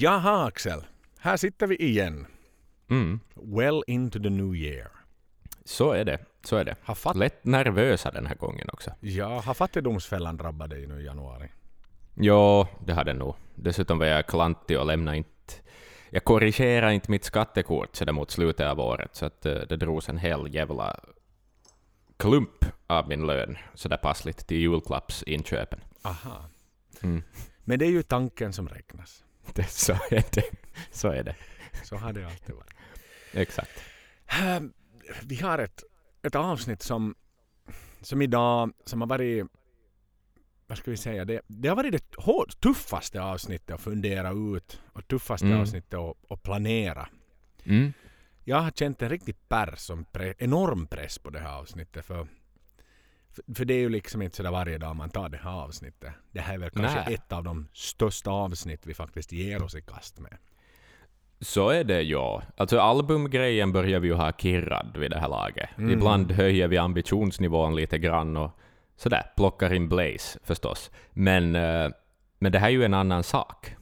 Jaha Axel, här sitter vi igen. Mm. Well into the new year. Så är det. Så är det. Har, fat- Lätt nervösa den här gången också. ja, har fattigdomsfällan drabbat dig nu i januari? Jo, det hade nog. Dessutom var jag klantig och lämnade inte... Jag korrigerade inte mitt skattekort där mot slutet av året, så att eh, det drogs en hel jävla klump av min lön så där passligt till julklappsinköpen. Aha. Mm. Men det är ju tanken som räknas. Det, så är det. Så är det. Så har det alltid varit. Exakt. Här, Vi har ett, ett avsnitt som, som idag som har varit vad ska vi säga, det, det har varit det hård, tuffaste avsnittet att fundera ut och tuffaste Mm. avsnittet att, att planera. Mm. Jag har känt en riktig press, som pre, enorm press på det här avsnittet. För, för, det är ju liksom inte sådär varje dag man tar det här avsnittet. Det här är väl kanske Nej. ett av de största avsnitt vi faktiskt ger oss i kast med. Så är det ja. Alltså albumgrejen börjar vi ju ha kirrad vid det här laget. Mm. Ibland höjer vi ambitionsnivån lite grann och sådär, plockar in Blaze förstås. Men, eh, men det här är ju en annan sak.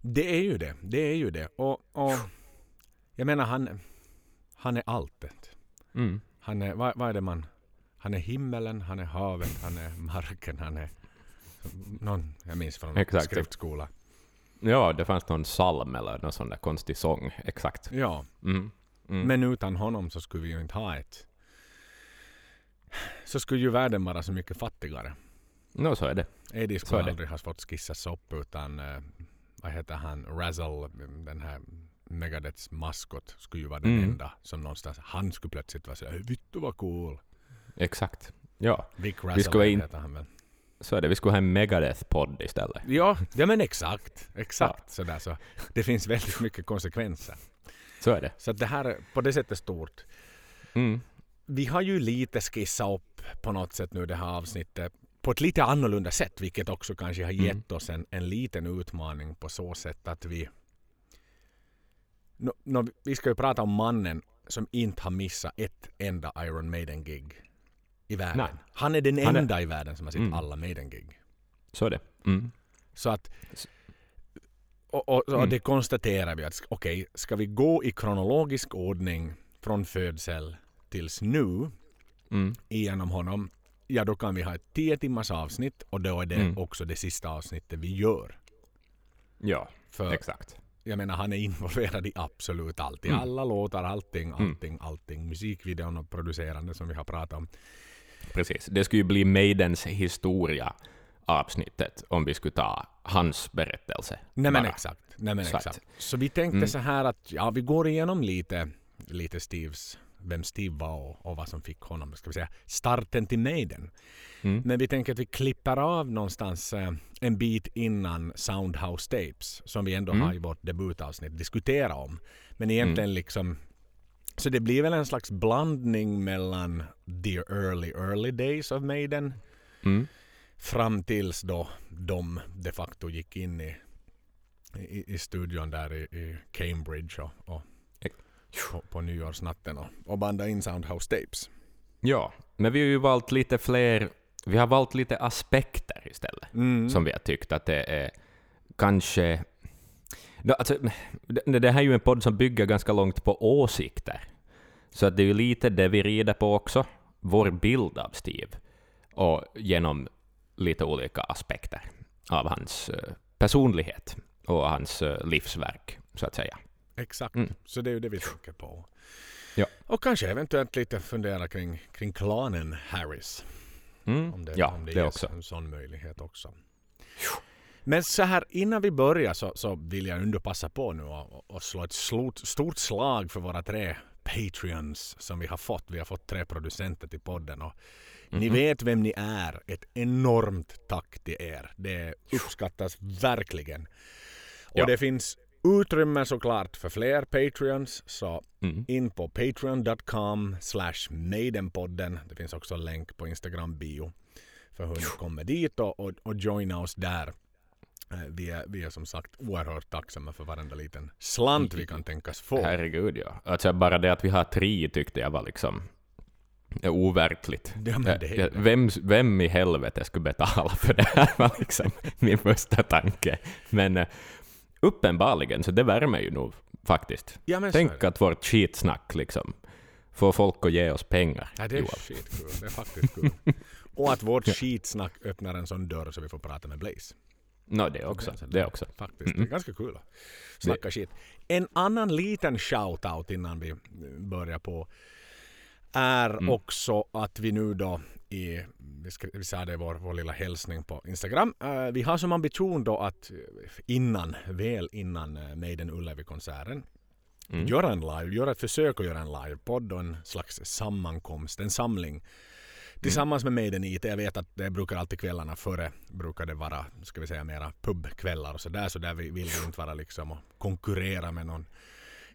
Det är ju det. Det är ju det. Och, och jag menar han, han är alltet. Mm. Han är, vad, vad är det man... Han är himmelen, han är havet, han är marken, han är... Någon, jag minns från Exakt. skriftskola. Ja, det fanns någon psalm eller någon sån där konstig sång. Exakt. Ja, Mm. Mm. men utan honom så skulle vi ju inte ha ett... Så skulle ju världen vara så mycket fattigare. Nå, så är det. Eddie Så skulle aldrig ha fått skissas upp utan... Eh, vad heter han? Razzle, den här Megadeths maskot, skulle ju vara den Mm. enda som någonstans... Han skulle plötsligt vara såhär ”Vittu vad cool”. Exakt. Ja, Vic ska Razzle in- heter han väl. så är det. Vi skulle ha en Megadeth-podd istället. Ja, ja men exakt. Exakt sådär så. Det finns väldigt mycket konsekvenser. Så är det. Så att det här är på det sättet stort. Mm. Vi har ju lite skissat upp på något sätt nu det här avsnittet på ett lite annorlunda sätt vilket också kanske har Mm. gett oss en, en liten utmaning på så sätt att vi... Nå, nå, vi ska ju prata om mannen som inte har missat ett enda Iron Maiden-gig i världen. Nej. Han är den Han är- enda i världen som har sett Mm. alla Maiden-gig. Så är det. Mm. Så att... Och, och, och Mm. det konstaterar vi att okej, ska vi gå i kronologisk ordning från födsel tills nu Mm. igenom honom, ja då kan vi ha ett 10 timmars avsnitt och då är det Mm. också det sista avsnittet vi gör. Ja, För exakt. jag menar han är involverad i absolut allt. I Mm. alla låtar, allting, Mm. allting, allting. Musikvideon och producerande som vi har pratat om. Precis. Det skulle ju bli Maidens historia avsnittet om vi skulle ta hans berättelse. Nej men bara. exakt. Nej, men Så att- exakt. Så vi tänkte Mm. så här att ja, vi går igenom lite, lite Steves, vem Steve var och, och vad som fick honom, ska vi säga, starten till Maiden. Mm. Men vi tänker att vi klippar av någonstans eh, en bit innan Soundhouse Tapes som vi ändå Mm. har i vårt debutavsnitt diskuterat om. Men egentligen liksom så det blir väl en slags blandning mellan the early early days of Maiden Mm. fram tills då de de facto gick in i, i, i studion där i, i Cambridge och, och på, på nyårsnatten och, och bandade in Soundhouse Tapes. Ja, men vi har ju valt lite fler, vi har valt lite aspekter istället, Mm. som vi har tyckt att det är kanske... No, alltså, det, här är ju en podd som bygger ganska långt på åsikter. Så att det är ju lite det vi rider på också, vår bild av Steve, och genom lite olika aspekter av hans eh, personlighet och hans eh, livsverk, så att säga. Exakt, Mm. så det är ju det vi tänker på. Ja. Och kanske eventuellt lite fundera kring, kring klanen Harris. Mm. Om det, ja, om det, det ges också. en sån möjlighet också. Men så här innan vi börjar så, så vill jag ändå passa på nu och, och slå ett slort, stort slag för våra tre Patreons som vi har fått. Vi har fått tre producenter till podden och ni Mhm. vet vem ni är. Ett enormt tack till er. Det uppskattas verkligen. Och Ja. det finns utrymme såklart för fler Patreons så Mm. in på patreon.com slash maidenpodden. Det finns också en länk på Instagram bio för hur ni kommer dit och, och, och joina oss där. Eh, Vi är, vi är som sagt oerhört tacksamma för varenda liten slant vi kan tänkas få. Herregud, ja. Alltså bara det att vi har tre tyckte jag var liksom eh, overkligt. Ja, men det Eh, Vem, vem i helvete skulle betala för det här var liksom min första tanke. Men, eh, uppenbarligen, så det värmer ju nog faktiskt. Ja, Tänk att vårt skitsnack liksom får folk att ge oss pengar. Ja, det är skitkul. Det är faktiskt kul. Och att vårt skitsnack öppnar en sån dörr så vi får prata med Blaze. Nå, det också. Så Det också. Faktiskt. Det är ganska kul att snacka skit. En annan liten shout-out innan vi börjar på är också att vi nu då i, vi, ska, vi sa det i vår, vår lilla hälsning på Instagram. Eh, vi har som ambition då att eh, innan, väl innan uh, Maiden Ullevi-konserten Mm. göra en live, göra ett försök att göra en livepodd och en slags sammankomst, en samling tillsammans med Maiden IT. Jag vet att det brukar alltid kvällarna före brukar det vara, ska vi säga mera pubkvällar och sådär. Så där vi- vill vi inte vara liksom och konkurrera med någon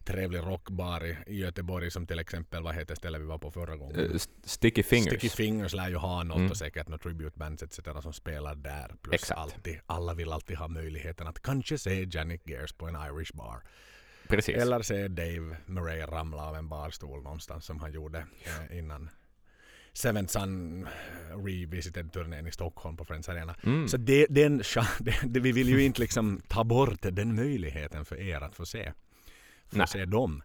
trevlig rockbar i, Göteborg som till exempel, vad heter stället vi var på förra gången? St- Sticky Fingers. Sticky Fingers lär ju ha något Mm. och säkert något tribute-bands etc. som spelar där. Plus Exakt. alltid, alla vill alltid ha möjligheten att kanske se Janik Gers på en Irish bar. Precis. Eller se Dave Murray ramla av en barstol någonstans som han gjorde eh, innan Seventh Sun revisited turnén i Stockholm på Friends Arena. Mm. Så det, den, det, vi vill ju inte liksom ta bort den möjligheten för er att få se, få se dem.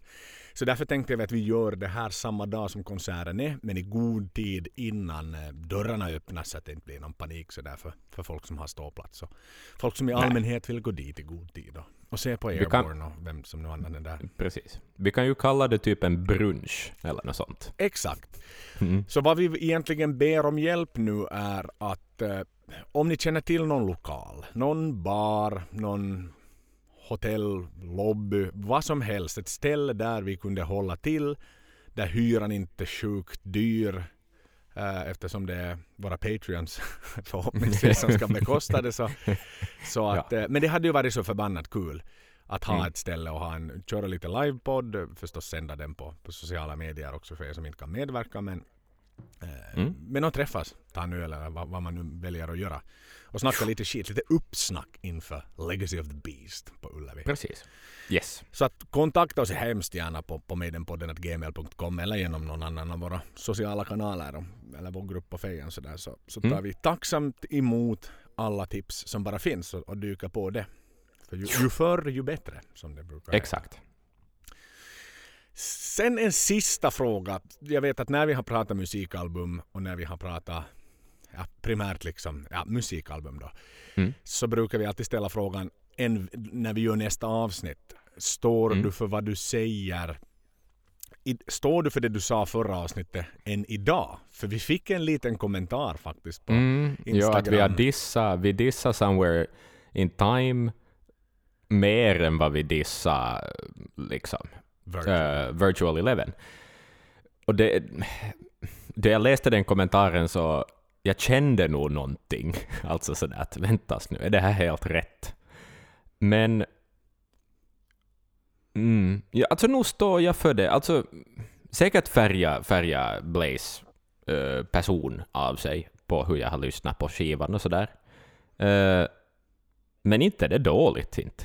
Så därför tänkte vi att vi gör det här samma dag som konserten är men i god tid innan eh, dörrarna öppnas så att det inte blir någon panik så där för, för folk som har ståplats. Och folk som i allmänhet vill gå dit i god tid och, och se på Vi kan- Airborne och vem som nu använder den där. Precis. Vi kan ju kalla det typ en brunch eller något sånt. Exakt. Mm. Så vad vi egentligen ber om hjälp nu är att eh, om ni känner till någon lokal, någon bar, någon hotell, lobby, vad som helst. Ett ställe där vi kunde hålla till, där hyran inte är sjukt dyr eftersom det är våra Patreons förhoppningsvis som ska bekosta det. Så, så att, eh, men det hade ju varit så förbannat kul att ha Mm. ett ställe och ha en, köra lite livepodd, förstås sända den på, på sociala medier också för er som inte kan medverka. Men, eh, Mm. men att träffas, ta en öl eller vad, vad man nu väljer att göra. Och snacka lite skit, lite uppsnack inför Legacy of the Beast på Ullevi. Precis. Yes. Så att kontakta oss hemskt gärna på, på maidenpodden.gmail.com eller genom någon annan av våra sociala kanaler eller vår grupp på Fejan så, där, så, så tar Mm. vi tacksamt emot alla tips som bara finns och, och dyka på det. För ju, ju förr ju bättre som det brukar heta. Sen en sista fråga. Jag vet att när vi har pratat musikalbum och när vi har pratat ja, primärt liksom, ja, musikalbum då. Mm. Så brukar vi alltid ställa frågan en, när vi gör nästa avsnitt. Står Mm. du för vad du säger? I, står du för det du sa förra avsnittet än idag? För vi fick en liten kommentar faktiskt på Mm. Ja, att vi har Instagram. dissa, vi dissar somewhere in time mer än vad vi dissar liksom Virtual, uh, Virtual Eleven. Och det, då jag läste den kommentaren så jag kände nog någonting. Alltså sådär att väntas nu, är det här helt rätt? Men mm, ja, alltså nog står jag för det. Alltså säkert färga, färga Blaze uh, person av sig på hur jag har lyssnat på skivan och sådär. Uh, men inte är det dåligt inte.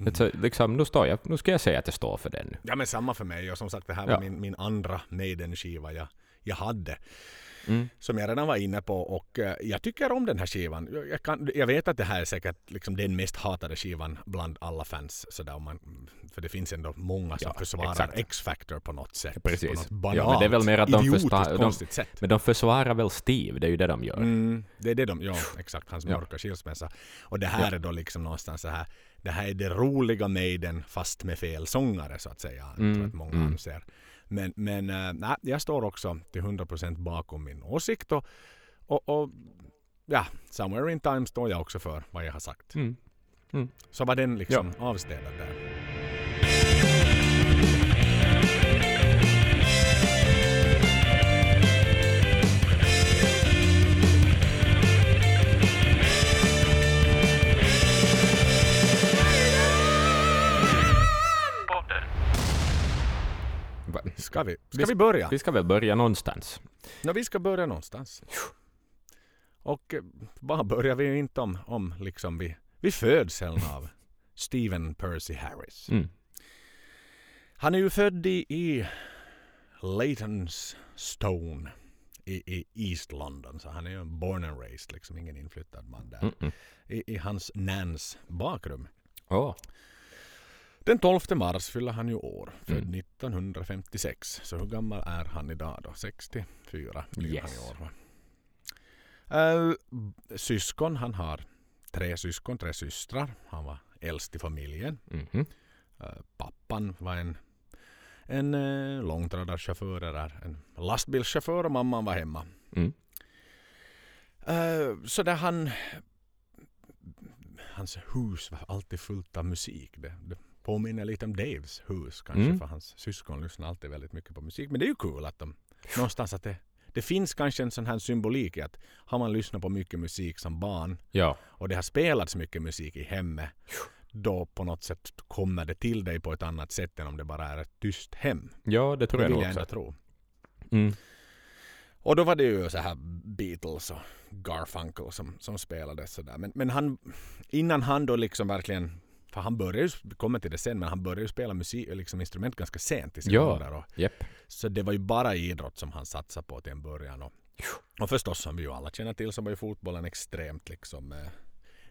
Mm. Så, liksom, nu, står jag, nu ska jag säga att jag står för den. Ja men samma för mig och som sagt det här Ja. var min, min andra Maiden-skiva jag, jag hade. Mm. Som jag redan var inne på och eh, jag tycker om den här skivan. Jag, jag, kan, jag vet att det här är säkert liksom den mest hatade skivan bland alla fans. Sådär, om man, för det finns ändå många som Ja, försvarar. X-Factor på något sätt. Precis. På något Ja, banalt, men det är väl mer att de första- de- sätt. Men de försvarar väl Steve, det är ju det de gör. Mm, det är det de, ja exakt, hans Ja. mörka skilsmässa. Och det här är då liksom någonstans så här, det här är det roliga Maiden fast med fel sångare så att säga. Jag Mm, tror att många mm. anser. Men, men äh, nej, jag står också till 100% bakom min åsikt och, och, och ja, somewhere in time står jag också för vad jag har sagt. Mm. Så var den liksom avstädad där. Ska vi, ska Vi- vi börja? Vi ska väl börja någonstans. No, vi ska börja någonstans. Och eh, vad börjar vi inte om, om liksom vid, vid födseln av Stephen Percy Harris. Mm. Han är ju född i, i Laytons Stone i, i East London. Så han är ju born and raised, liksom ingen inflyttad man där. Mm -mm. I, I hans nans bakrum. Åh, Den 12 mars fyller han ju år, född Mm. 1956. Så hur gammal är han idag då? 64 blir Yes. han i år. Eh, syskon, han har tre syskon, tre systrar. Han var äldst i familjen. mhm. Eh, pappan var en, en uh, långtradarchaufför, eller en lastbilschaufför och mamman var hemma. Mm. Eh, så där han... Hans hus var alltid fullt av musik. Det, det påminner lite om Daves hus kanske Mm. för hans syskon lyssnar alltid väldigt mycket på musik. Men det är ju kul att de någonstans att det, det finns kanske en sån här symbolik i att har man lyssnat på mycket musik som barn Ja, och det har spelats mycket musik i hemmet då på något sätt kommer det till dig på ett annat sätt än om det bara är ett tyst hem. ja det tror det jag nog jag också. tro. Mm. Och då var det ju så här Beatles och Garfunkel som, som spelades sådär. Men, men han, innan han då liksom verkligen, för han började ju, kommer till det sen, men han började ju spela musik, liksom instrument ganska sent i sin Ja. ålder. Och, Japp. så det var ju bara idrott som han satsade på till en början. Och, och förstås som vi ju alla känner till så var ju fotbollen extremt liksom eh,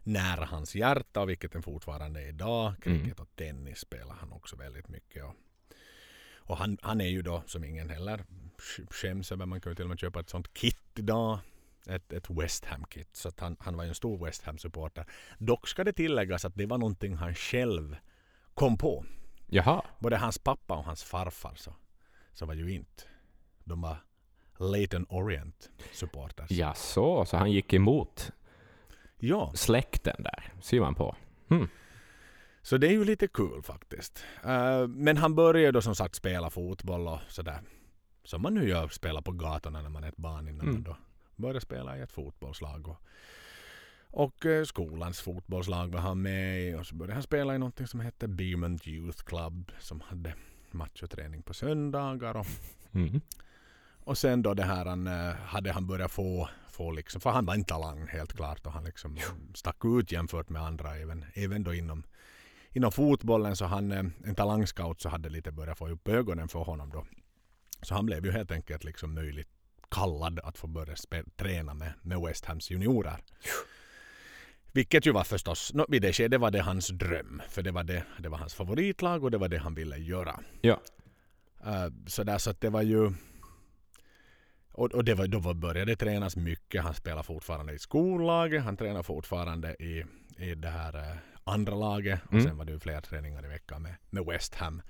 nära hans hjärta vilket den fortfarande är idag. Cricket och tennis spelar han också väldigt mycket. Och, och han, han är ju då som ingen heller sk- skäms över. Man kan ju till och med köpa ett sånt kit idag. Ett, ett West Ham-kit. Så han, han var ju en stor West Ham-supporter. Dock ska det tilläggas att det var någonting han själv kom på. Jaha. Både hans pappa och hans farfar så, så var ju inte. De var Leighton Orient supporters. Ja, så, så han gick emot ja, släkten där, ser man på. Hmm. så det är ju lite kul faktiskt. Eh, men han började då som sagt spela fotboll och sådär. Som man nu gör, spela på gatorna när man är ett barn innan Mm. man då började spela i ett fotbollslag. Och, och eh, skolans fotbollslag var han med i och så började han spela i någonting som hette Beamont Youth Club som hade match och träning på söndagar. Och, Mm. Och sen då det här han, eh, hade han börjat få, få liksom, för han var en talang helt klart och han liksom stack ut jämfört med andra även, även då inom, inom fotbollen så han, eh, en talangscout så hade lite börjat få upp ögonen för honom då. Så han blev ju helt enkelt liksom möjligt kallad att få börja träna med, med West Hams juniorer. Vilket ju var förstås, no, vid det skedet var det hans dröm. För det var, det, det var hans favoritlag och det var det han ville göra. Ja. Uh, så där så att det var ju och, och det var, då började det tränas mycket. Han spelar fortfarande i skollaget. Han tränar fortfarande i, i det här eh, andra laget. Och Mm. sen var det ju fler träningar i veckan med, med West Ham.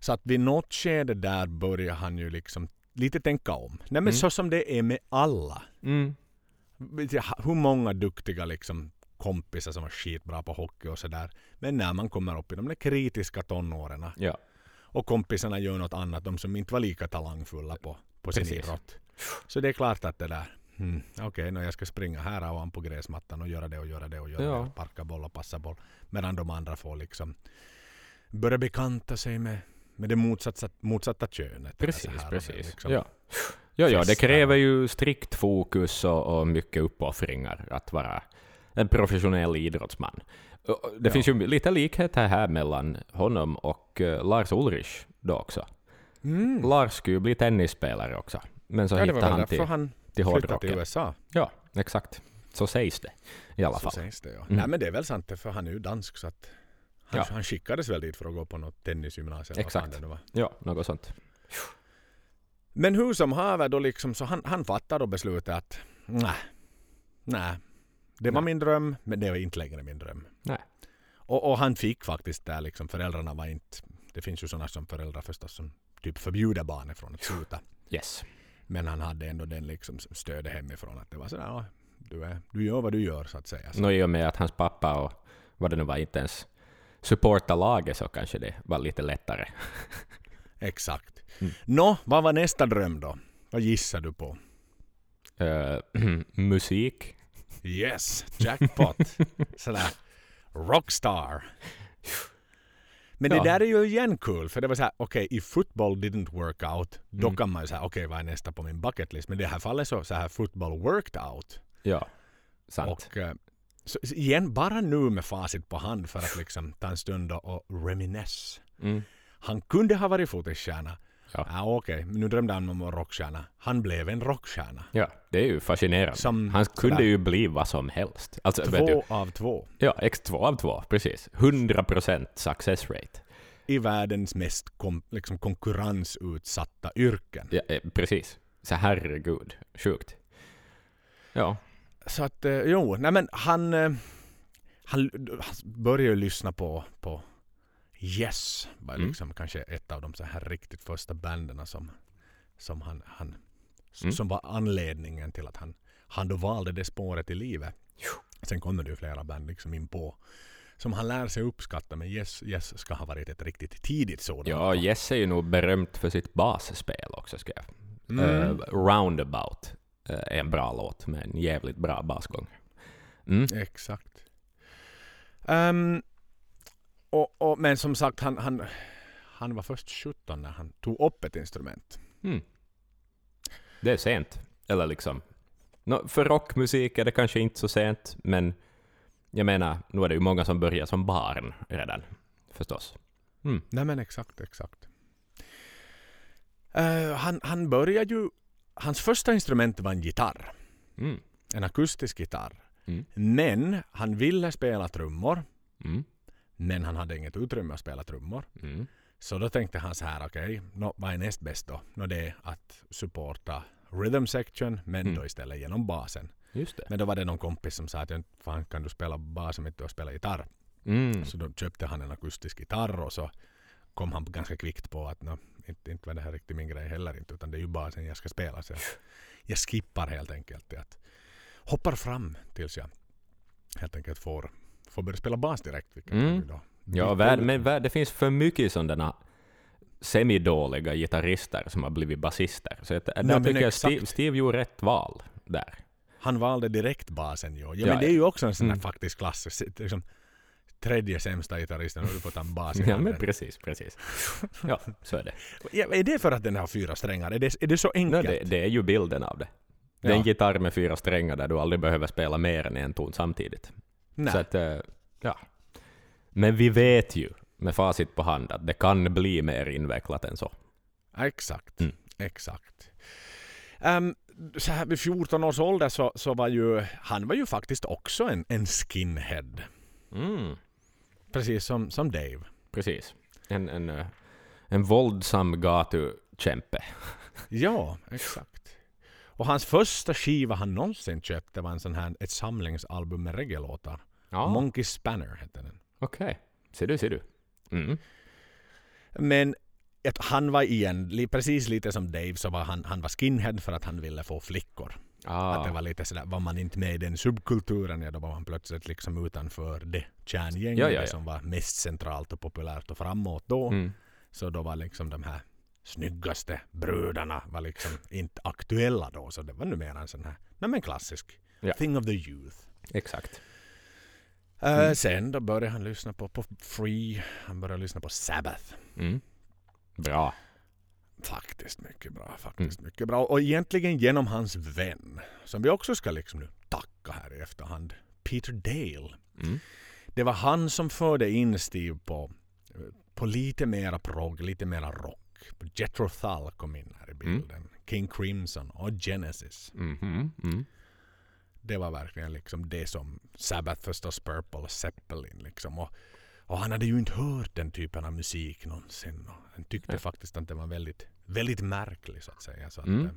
Så att vid något skede där började han ju liksom lite tänka om. Nej men Mm. så som det är med alla. Mm. Hur många duktiga liksom kompisar som var skitbra på hockey och sådär. Men när man kommer upp i de där kritiska tonåren Ja. och kompisarna gör något annat, de som inte var lika talangfulla på, på sin Precis. idrott. Så det är klart att det där, hmm, okej, okay, jag ska springa här och an på gräsmattan och göra det och göra det och göra Ja. det parka boll och passa boll. Medan de andra får liksom börja bekanta sig med, med det motsatta, motsatta könet. Precis, precis. liksom Ja. Ja, ja, det kräver ju strikt fokus och, och mycket uppoffringar att vara en professionell idrottsman. Det Ja. finns ju lite likheter här mellan honom och eh, Lars Ulrich då också. Mm. Lars skulle ju bli tennisspelare också, men så Ja, hittade han till, han till flyttade till hårdrocken. USA. Ja, exakt. Så sägs det i alla Så fall. sägs det ja. Mm. Nej men det är väl sant för han är ju dansk så att han, Ja. han skickades väl dit för att gå på något tennisgymnasium. vad Exakt. var. Ja, något sånt. Men hur som haver då liksom, så han, han fattade då beslutet att nej, nej. Det var Nej. min dröm, men det var inte längre min dröm. Nej. Och, och han fick faktiskt där liksom, föräldrarna var inte, det finns ju sådana som föräldrar förstås som typ förbjuder barnet från att sluta. Yes. Men han hade ändå den liksom stödet hemifrån att det var sådär, du, är, du gör vad du gör så att säga. Så, Nå, i och med att hans pappa och vad det nu var inte ens supportar laget så kanske det var lite lättare. Exakt. Mm. Nå, vad var nästa dröm då? Vad gissar du på? Eh, musik. Yes, jackpot. Sådär rockstar. Men Ja. det där är ju igen kul för det var så här, okej, if football didn't work out, då Mm. kan man ju säga, okej, vad är nästa på min bucket list? Men i det här fallet så, så här football worked out. Ja, sant. Och eh, så, igen, bara nu med facit på hand för att liksom ta en stund och reminisce. Mm. Han kunde ha varit fotbollsstjärna, Ja. Ja, okej, men nu drömde han om vara rockstjärna. Han blev en rockstjärna. Ja, det är ju fascinerande. Som Han kunde sådär. ju bli vad som helst. Alltså, vet du, Två av två. ja, X 2 av 2, precis. 100% success rate. I världens mest kom, liksom konkurrensutsatta yrken. Ja, eh, precis. Så herregud, sjukt. Ja. Så att, eh, jo, nej men han, eh, han, han började ju lyssna på, på Yes. Var Mm. liksom kanske ett av de så här riktigt första banden som, som han, han Mm. som var anledningen till att han, han då valde det spåret i livet. Sen kommer det ju flera band liksom in på som han lär sig uppskatta men Yes, yes ska ha varit ett riktigt tidigt sådant. Ja, Jesse är ju nog berömt för sitt basspel också, ska jag. Mm. Eh, Roundabout en bra låt med en jävligt bra basgång. Mm. Exakt. Ehm, och, och, men som sagt, han, han, han var först 17 när han tog upp ett instrument. Mm. Det är sent. Eller liksom... Nå, för rockmusik är det kanske inte så sent, men jag menar, nu är det ju många som börjar som barn redan, förstås. Mm. Nej men exakt, exakt. Eh, han, han började ju... Hans första instrument var en gitarr. Mm. En akustisk gitarr. Mm. Men han ville spela trummor. Mm. Men han hade inget utrymme att spela trummor. Mm. Så då tänkte han så här, okej, nå, vad är näst bäst då? Nå, det är att supporta rhythm section, men Mm. då istället genom basen. Men då var det någon kompis som sa att "Ja, fan kan du spela bas om inte du har spelat gitarr? Mm. Så då köpte han en akustisk gitarr och så kom han ganska kvickt på att "Nå, inte, inte var det här riktigt min grej heller inte utan det är ju basen jag ska spela. Så jag, jag skippar helt enkelt att hoppar fram tills jag helt enkelt får, får börja spela bas direkt. Vilket Mm. då Ja, värld, men värld, det finns för mycket sådana semidåliga gitarrister som har blivit basister. Så att, där men tycker jag. Steve, Steve gjorde rätt val där. Han valde direkt basen ju. Ja, Ja, men det är ju också en sån här Mm. faktisk klass. Liksom, tredje sämsta gitarristen och du får ta en bas i Ja, men handen. precis, precis. Ja, så är det. Ja, är det för att den har fyra strängar? Är det, är det så No, enkelt? det, det är ju bilden av det. Det är Ja. en gitarr med fyra strängar där du aldrig behöver spela mer än en ton samtidigt. Nej. Så att, eh, ja. Men vi vet ju med facit på hand att det kan bli mer invecklat än så. Exakt. Mm. Exakt. Ehm, så här vid 14 års ålder så, så var ju han var ju faktiskt också en, en skinhead. Mm. Precis som, som Dave. Precis. En, en, eh, en våldsam gatukämpe. Ja, exakt. Och hans första skiva han någonsin köpte var en sån här, ett samlingsalbum med reggae-låtar. Ja, Monkey Spanner hette den. okej. Ser du, ser du. Mm. Men han var igen, precis lite som Dave, så var han, han var skinhead för att han ville få flickor. Att det Ah. var lite sådär, var man inte med i den subkulturen, ja då var man plötsligt liksom utanför det kärngänget Ja, ja, ja. som var mest centralt och populärt och framåt då. Mm. Så då var liksom de här snyggaste brudarna var liksom inte aktuella då. Så det var numera en sån här, nej men klassisk, thing of the youth. Exakt. Eh, Mm. sen då började han lyssna på, på Free, han började lyssna på Sabbath. Mm. Bra. Faktiskt mycket bra. Faktiskt mycket bra. Och egentligen genom hans vän, som vi också ska liksom nu tacka här i efterhand, Peter Dale. Mm. Det var han som förde in Steve på, på lite mera prog, lite mera rock. Jethro Tull kom in här i bilden. King Crimson och Genesis. Mhm. Mm. Det var verkligen liksom det som Sabbath förstås, Purple och Zeppelin liksom. Och, och han hade ju inte hört den typen av musik någonsin. Och han tyckte Nej. faktiskt att den var väldigt, väldigt märklig så att säga. Så att, Mm. eh,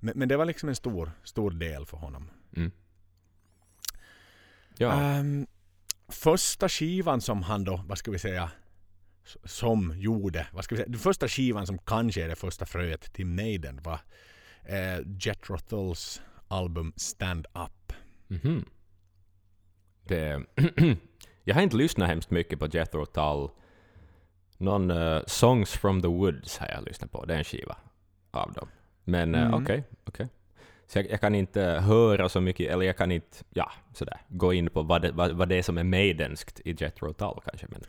men, men det var liksom en stor, stor del för honom. Mm. Ja. Ehm, första skivan som han då, vad ska vi säga, som gjorde, vad ska vi säga, den första skivan som kanske är det första fröet till Maiden var eh, Jethro Tulls album Stand Up. Mhm. Det, jag har inte lyssnat hemskt mycket på Jethro Tull. Någon eh, Songs from the Woods har jag lyssnat på. Det är en skiva av dem. Men eh, Mm. okej, okej. Så jag, jag kan inte höra så mycket, eller jag kan inte ja, sådär, gå in på vad det, vad, vad det är som är maidenskt i Jethro Tull kanske. Men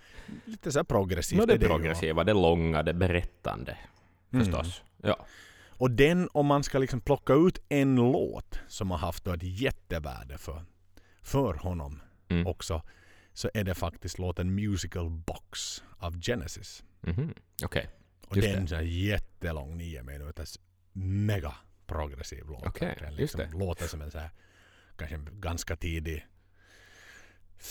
Lite så progressivt. no, det det progressiva, det är långa, det berättande Mm. förstås. Ja. Och den, om man ska liksom plocka ut en låt som har haft ett jättevärde för, för honom Mm. också, så är det faktiskt låten Musical Box av Genesis. Mhm. Okej. Och Just det är här jättelång nio minuters mega progressiv låt. Okej, Den just liksom Låter som en så här, kanske ganska tidig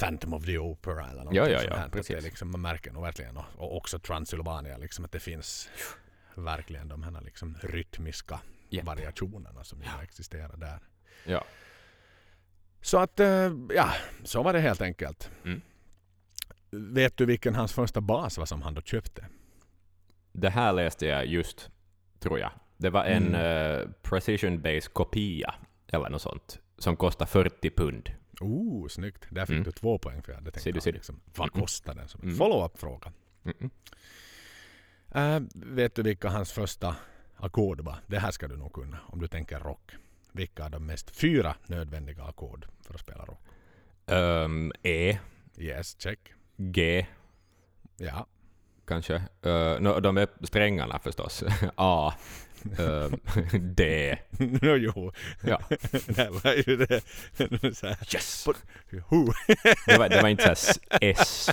Phantom of the Opera eller något Ja, ja, sånt ja, här. Att precis. Det är liksom, man märker nog verkligen och, och också Transylvania liksom att det finns verkligen de här liksom rytmiska Japp. variationerna som ju existerar där. Ja. Så att, eh, ja, så var det helt enkelt. Mm. Vet du vilken hans första bas var som han då köpte? Det här läste jag just, tror jag. Det var en Mm. eh, precision base kopia, eller något sånt, som kostar 40 pund. Oh, snyggt. Där fick Mm. du två poäng för jag hade tänkt Ser du, ser du. liksom, vad Mm. kostar den? Som en Mm. follow-up-fråga. Mm-mm. Eh, vet du vilka hans första ackord var? Det här ska du nog kunna om du tänker rock. Vilka är de mest fyra nödvändiga ackord för att spela rock? Ehm, e, Yes, check. G, Ja. kanske. Uh, no, de är strängarna förstås. A, ehm, D. no, jo, Ja. det var ju det. Så här, Yes! Det var, det var inte så s-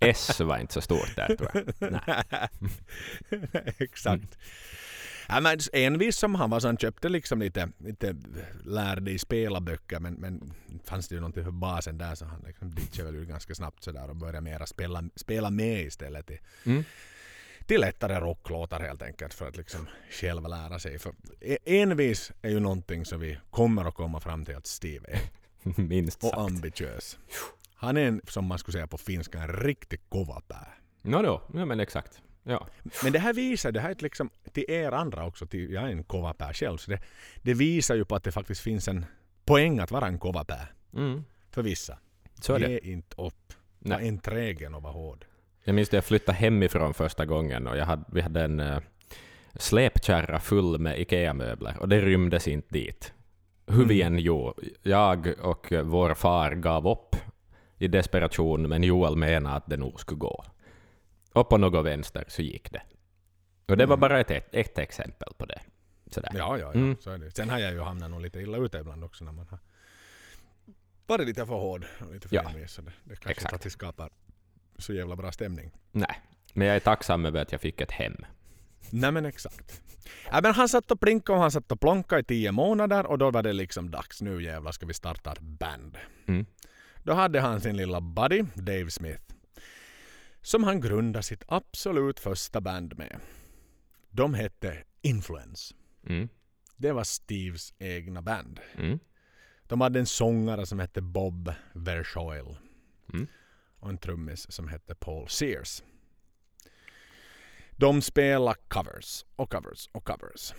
S. Var inte så stort där tror jag. Nej. Exakt. Ja, men envis som han var så han köpte liksom lite, lite lärde i spelaböcker men, men fanns det ju någonting för basen där så han liksom ditchade väl ganska snabbt sådär och började mera spela, spela med istället till, Mm. till lättare rocklåtar helt enkelt för att liksom själv lära sig. För e- envis är ju någonting som vi kommer att komma fram till att Steve är Minst och sagt. ambitiös. Han är en, som man skulle säga på finska, en riktig kovapää. No, no. Ja, men exakt. Ja. Men det här visar, det här är liksom till er andra också, till, jag är en kovapää själv, så det, det visar ju på att det faktiskt finns en poäng att vara en kovapää Mm. för vissa. Så är det. Ge inte upp. Var Nej. enträgen och var hård. Jag minns när jag flyttade hemifrån första gången och jag hade, vi hade en uh, släpkärra full med IKEA-möbler och det rymdes inte dit. Hur vi Mm. än gjorde. Jag och vår far gav upp i desperation, men Joel menade att det nog skulle gå. Och på något vänster så gick det. Och det var Mm. bara ett, ett, ett exempel på det. Sådär. Ja, ja, ja. Mm. Så är det. Sen har jag ju hamnat nog lite illa ute ibland också när man har varit lite för hård och lite för Ja. envis. Så det, det kanske Exakt. inte alltid skapar så jävla bra stämning. Nej. Men jag är tacksam över att jag fick ett hem. Nej men exakt. Ja, men han satt och plinkade och han satt och plonkade i tio månader och då var det liksom dags. Nu jävlar ska vi starta ett band. Mm. Då hade han sin lilla buddy Dave Smith. Som han grundade sitt absolut första band med. De hette Influence. Mm. Det var Steves egna band. Mm. De hade en sångare som hette Bob Verschoyle. Mm. Och en trummis som hette Paul Sears. De spelade covers och covers och covers.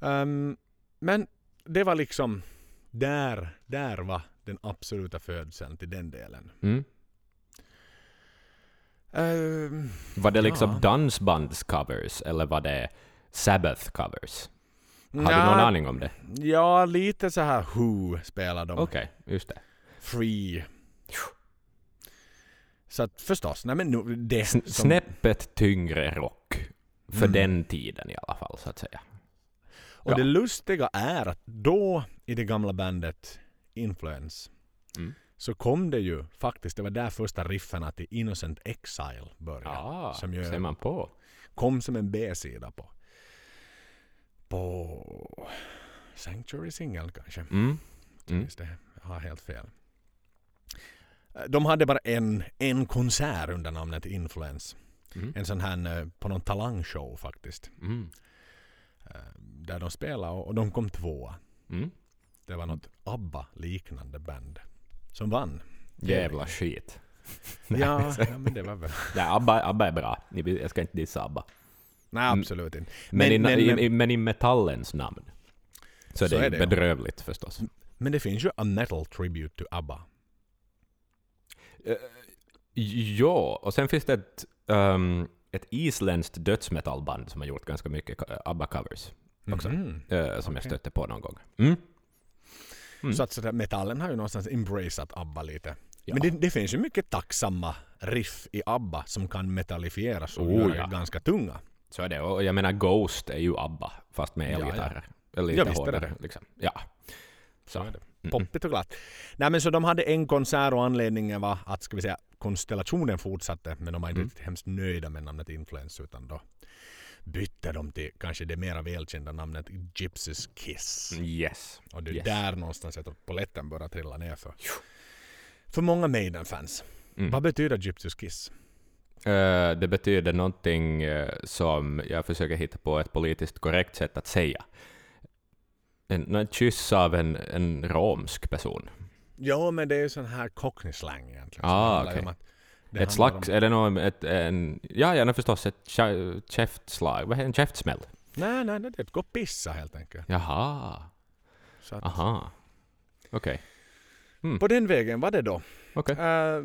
Ehm, men det var liksom där, där var den absoluta födseln till den delen. Mm. Ehm, Var det liksom Ja. dansbandscovers eller var det Sabbath-covers? Har du någon aning om det? Ja, lite så här Who spelar de. Okej, just det. Free. Så att förstås, nej men nu, det som, Snäppet tyngre rock. För Mm. den tiden i alla fall, så att säga. Och Ja. det lustiga är att då i det gamla bandet Influence Mm. Så kom det ju faktiskt, det var där första rifferna till Innocent Exile började. Ja, som ju ser man på. kom som en B-sida på på Sanctuary Single kanske. Mm. Mm. Det. Jag har helt fel. De hade bara en, en konsert under namnet Influence. Mm. En sån här eh, på någon talangshow faktiskt. Mm. Eh, Där de spelade och och de kom tvåa. Mm. Det var något ABBA-liknande band som vann. Jävla skit. Ja, ja, men det var väl... Nej, Abba, Abba är bra. Jag ska inte dissa Abba. Nej, Mm. absolut inte. Men, i, men, i, men, i, men i metallens namn. Så, Så det är, är det, bedrövligt förstås. men det finns ju A Metal Tribute to ABBA. Uh, ja, och sen finns det ett, ehm, ett isländskt dödsmetallband som har gjort ganska mycket ABBA-covers. Också. Mhm. eh, som jag Okej. stötte på någon gång. Mm. Mm. Så att så där, metallen har ju någonstans embraceat ABBA lite. Ja. Men det, det finns ju mycket tacksamma riff i ABBA som kan metallifieras och Oh, göra ja. ganska tunga. Så är det. Och jag menar Ghost är ju ABBA, fast med Ja, ja. elgitarrer. Eller lite Ja, visst är det hårdare. Liksom. Ja. Så är det. Poppigt och glatt. Nej men så de hade en konsert och anledningen var att ska vi säga konstellationen fortsatte men de var inte Mm. hemskt nöjda med namnet Influence utan då bytte de till kanske det mera välkända namnet Gypsys Kiss. Yes. Och det är Yes. där någonstans jag tror polletten börjar trilla ner för, för många Maiden-fans. Mm. Vad betyder Gypsys Kiss? Eh, det betyder någonting eh, som jag försöker hitta på ett politiskt korrekt sätt att säga. En, en kyss av en, en romsk person. Ja, men det är ju sån här cockney-slang egentligen. Ah, som Ett slags, Om, är det någon, ett, en, ja, ja, förstås, ett kä- käftslag, vad heter en käftsmäll? nej, nej, nej, det är ett gå och pissa helt enkelt. Jaha, Så att, aha. Okej, På den vägen var det då. okej. Eh,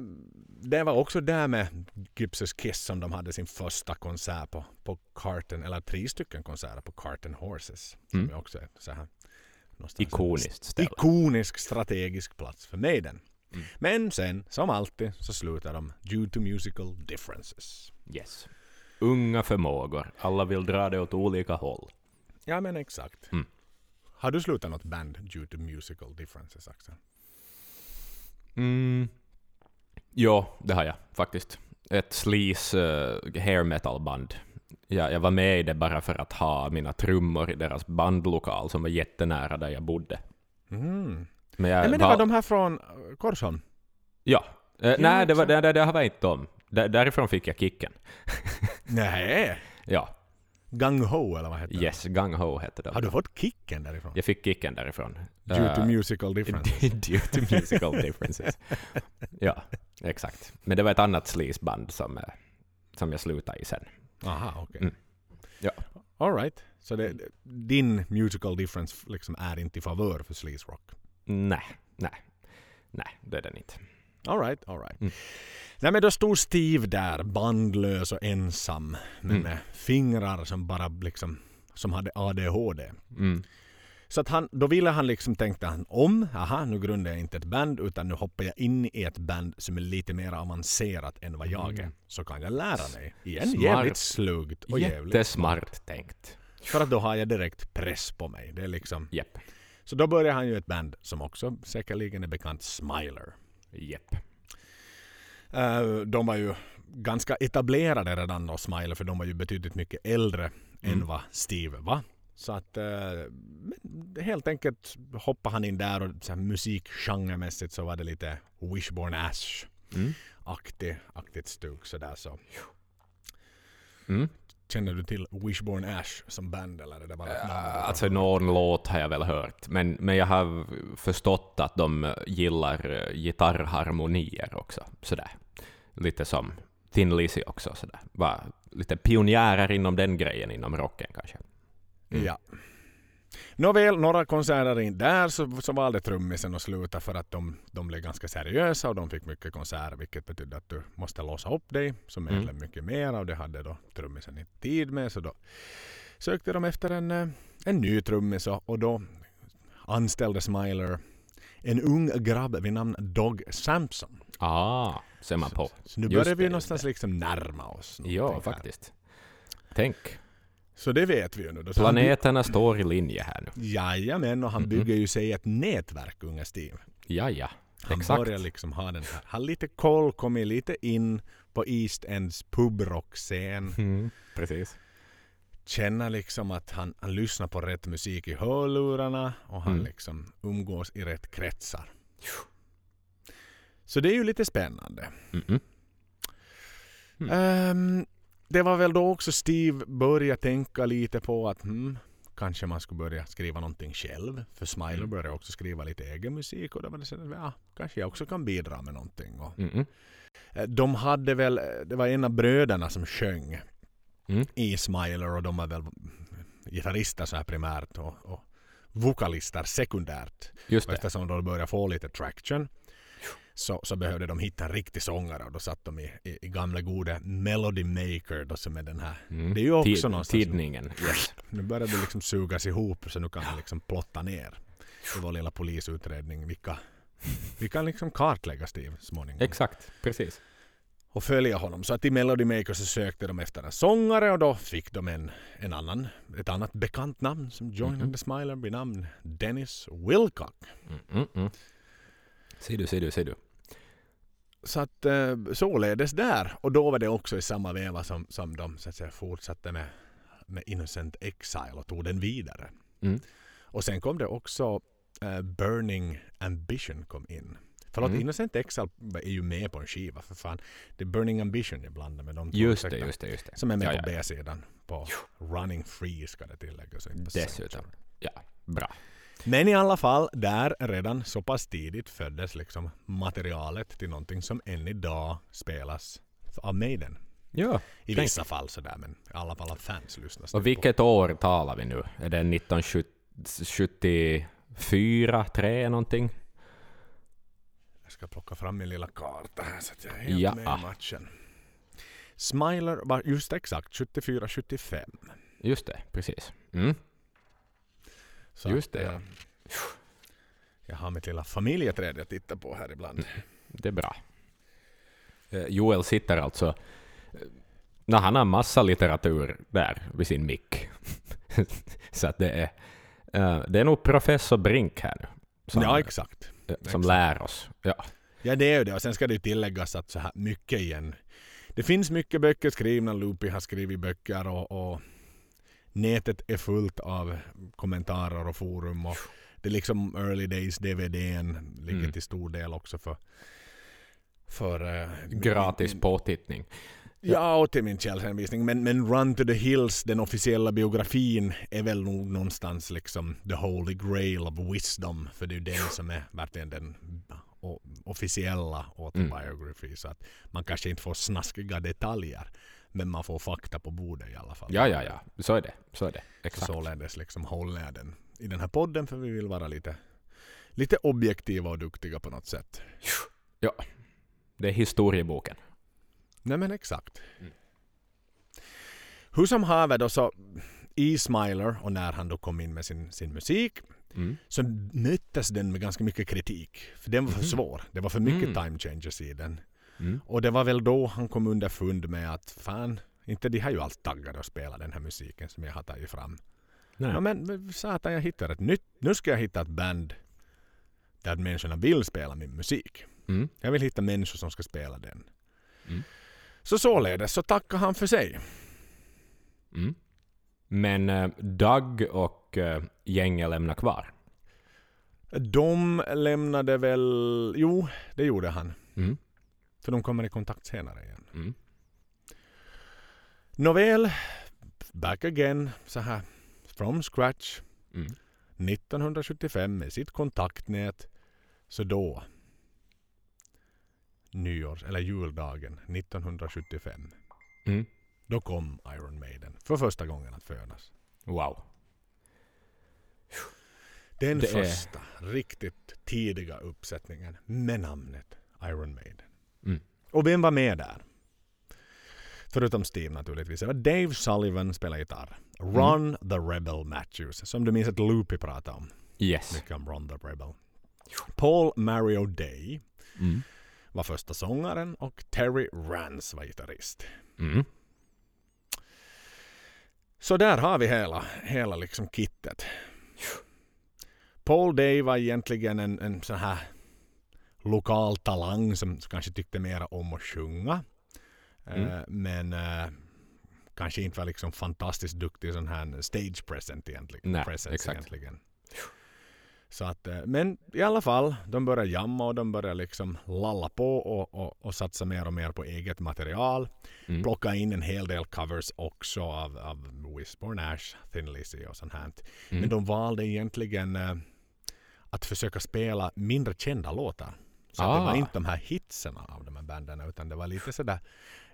det var också där med Gypsys Kiss som de hade sin första konsert på, på Carton, eller tre stycken konserter på Carton Horses. Som Mm. också är så här, Ikoniskt ställe. ikonisk strategisk plats för Maiden. Mm. Men sen, som alltid, så slutar de due to musical differences. Yes. Unga förmågor, alla vill dra det åt olika håll. Ja men exakt. Mm. Har du slutat något band due to musical differences Axel? Mm. Ja, det har jag faktiskt. Ett sleaze uh, hair metal band. Ja, jag var med i det bara för att ha mina trummor i deras bandlokal som var jättenära där jag bodde. Mm. Men jag Nej, men det var de här från eh, Korsholm? Ja. Eh, nej, det, var, det, det, det var inte de. Där, därifrån fick jag kicken. Nej. Ja, Gang Ho eller vad heter yes, Gang Ho hette det? de. Har du fått kicken därifrån? Jag fick kicken därifrån. Due to Eh, musical differences? Due to musical differences. ja, exakt. Men det var ett annat sleazeband som, eh, som jag slutade i sen. Aha, okej. Mm. Ja. All right. Så det, din musical difference liksom är inte i favör för sleaze rock? Nej, nej, nej, det är den inte. All right, all right. Mm. Nej men då stod Steve där, bandlös och ensam. Men Mm. med fingrar som bara liksom, som hade ADHD. Mm. Så att han, då ville han liksom, tänkte han om, aha nu grundar jag inte ett band utan nu hoppar jag in i ett band som är lite mer avancerat än vad jag är. Mm. Så kan jag lära mig. Igen, Smart. jävligt sluggt och jävligt Jättesmart tänkt. För att då har jag direkt press på mig. Det är liksom, Japp, så då börjar han ju ett band som också säkerligen är bekant, Smiler. japp. Eh, de var ju ganska etablerade redan då, Smiler, för de var ju betydligt mycket äldre Mm. än vad Steve var. Så att eh, helt enkelt hoppade han in där och så här, musikgenremässigt så var det lite Wishbone Ash-aktigt Mm. aktigt stuk sådär så. Mm. Känner du till Wishbone Ash som band eller är det bara ett namn? Uh, alltså någon låt har jag väl hört, men, men jag har förstått att de eh, gillar eh, gitarrharmonier också. Sådär. Lite som Thin Lizzy också. Sådär. Var lite pionjärer inom den grejen inom rocken kanske. Mm. Ja. Nåväl, några konserter in där så, så valde trummisen att sluta för att de, de blev ganska seriösa och de fick mycket konserter vilket betydde att du måste låsa upp dig som Mm. medlem mycket mer och det hade då trummisen inte tid med så då sökte de efter en, eh, en ny trummis och, då anställde Smiler en ung grabb vid namn Dog Sampson. Ah, ser man på. Så nu Just börjar vi någonstans liksom närma oss. Ja, någonting här. faktiskt. Tänk, Så det vet vi ju nu. han by- planeterna står i linje här nu. Jajamän, och han Mhm. bygger ju sig ett nätverk, unga Steve. Ja, ja. Han Exakt. börjar liksom ha den här, har lite koll, kommit lite in på East Ends pubrockscen. Mm, precis. Känner liksom att han, han lyssnar på rätt musik i hörlurarna och han Mm. liksom umgås i rätt kretsar. Så det är ju lite spännande. Mm. Ehm, det var väl då också Steve började tänka lite på att hmm, kanske man skulle börja skriva någonting själv. För Smiler Mm. började också skriva lite egen musik och då var det att ja, kanske jag också kan bidra med någonting. Och, eh, de hade väl, det var en av bröderna som sjöng Mm. i Smiler och de var väl gitarrister så här primärt och, och vokalister sekundärt. Just det. eftersom de började få lite traction så, så behövde de hitta en riktig sångare och då satt de i, i, i gamla gode Melody Maker då som är den här. Mm. Det är ju också Tid- någonstans- Tidningen. Yes. Nu börjar det liksom sugas ihop så nu kan vi liksom plotta ner i vår lilla polisutredning vilka vi kan liksom kartlägga Steve småningom Exakt, precis. och följa honom. Så att i Melody Maker så sökte de efter en sångare och då fick de en, en annan, ett annat bekant namn som joinade Mhm. Smiler vid namn Dennis Wilcock. Mm, mm, mm. Ser du, ser du, ser du. Så att eh, således där. Och då var det också i samma veva som, som de så att säga, fortsatte med, med Innocent Exile och tog den vidare. Mm. Och sen kom det också eh, Burning Ambition kom in. Förlåt, Mm. Innocent Exile är ju med på en skiva för fan. Det är Burning Ambition jag blandar med de två. Just det, just det, just det. Som är med ja, på ja. B-sidan. På Running Free ska det tilläggas. Dessutom. Ja, bra. Men i alla fall, där redan så pass tidigt föddes liksom materialet till någonting som än idag spelas av Maiden. Ja. I Tänk. vissa fall sådär, men i alla fall av fans lyssnar Och på. vilket år talar vi nu? Är det 1974, 3 någonting? Jag ska plocka fram min lilla karta här så att jag är helt Ja. med i matchen. Smiler var just exakt 74-75. Just det, precis. Mm. Så Just det, ja. eh, Jag har mitt lilla familjeträd jag tittar på här ibland. Det är bra. Eh, Joel sitter alltså... eh, När han har massa litteratur där vid sin mick. Så att det är... Det är nog professor Brink här nu. Som, ja, exakt. som exakt. lär oss. Ja. Ja, det är ju det. Och sen ska det ju tilläggas att så här mycket igen. Det finns mycket böcker skrivna. Loopy har skrivit böcker och, och nätet är fullt av kommentarer och forum. Och det är liksom early days DVDn ligger Mm. till stor del också för för eh, Gratis min- påtittning. Ja, och till min källhänvisning. Men, men Run to the Hills, den officiella biografin, är väl nog någonstans liksom the holy grail of wisdom. För det är ju den som är verkligen den officiella autobiography. Så att man kanske inte får snaskiga detaljer. Men man får fakta på bordet i alla fall. Ja, ja, ja. Så är det. Så är det. Så Exakt. således liksom håller jag den i den här podden för vi vill vara lite, lite objektiva och duktiga på något sätt. Det är historieboken. Nej men exakt. Mm. Hur som haver då så i Smiler och när han då kom in med sin, sin musik Mm. så möttes den med ganska mycket kritik. För den var för Mhm. svår. Det var för mycket Mm. time changers i den. Mm. Och det var väl då han kom underfund med att fan, inte de har ju alls taggade att spela den här musiken som jag har tagit fram. Nej. Ja, men satan jag hittar ett nytt. Nu ska jag hitta ett band där människorna vill spela min musik. Mm. Jag vill hitta människor som ska spela den. Mm. Så således så tackar han för sig. Mm. Men eh, Doug och eh, gänget lämnar kvar. De lämnade väl... Jo, det gjorde han. Mm. För de kommer i kontakt senare igen. Mm. Nåväl, back again, så här from scratch. Mm. 1975 med sitt kontaktnät. Så då, nyårs eller juldagen 1975, Mm. då kom Iron Maiden för första gången att födas. Wow. Den Det är- första riktigt tidiga uppsättningen med namnet Iron Maiden. Mm. Och vem var med där? Förutom Steve naturligtvis. Det var Dave Sullivan spelade gitarr. Ron the Rebel Matthews, som du minns att Loopy pratade om. Yes. Mycket om Ron the Rebel. Paul Mario Day Mm. var första sångaren och Terry Rance var gitarrist. Mm. Så där har vi hela, hela liksom kittet. Paul Day var egentligen en, en sån här lokal talang som kanske tyckte mera om att sjunga. Mm. Eh, men eh, kanske inte var liksom fantastiskt duktig sån här stage present egentligen. Nej, presence exakt. egentligen. Så att, eh, men i alla fall, de började jamma och de började liksom lalla på och, och, och satsa mer och mer på eget material. Mm. Plocka in en hel del covers också av, av Whisborn Ash, Thin Lizzy och sånt här. Mm. Men de valde egentligen att försöka spela mindre kända låtar. Så att det var Ah. inte de här hitserna av de här banden utan det var lite sådär,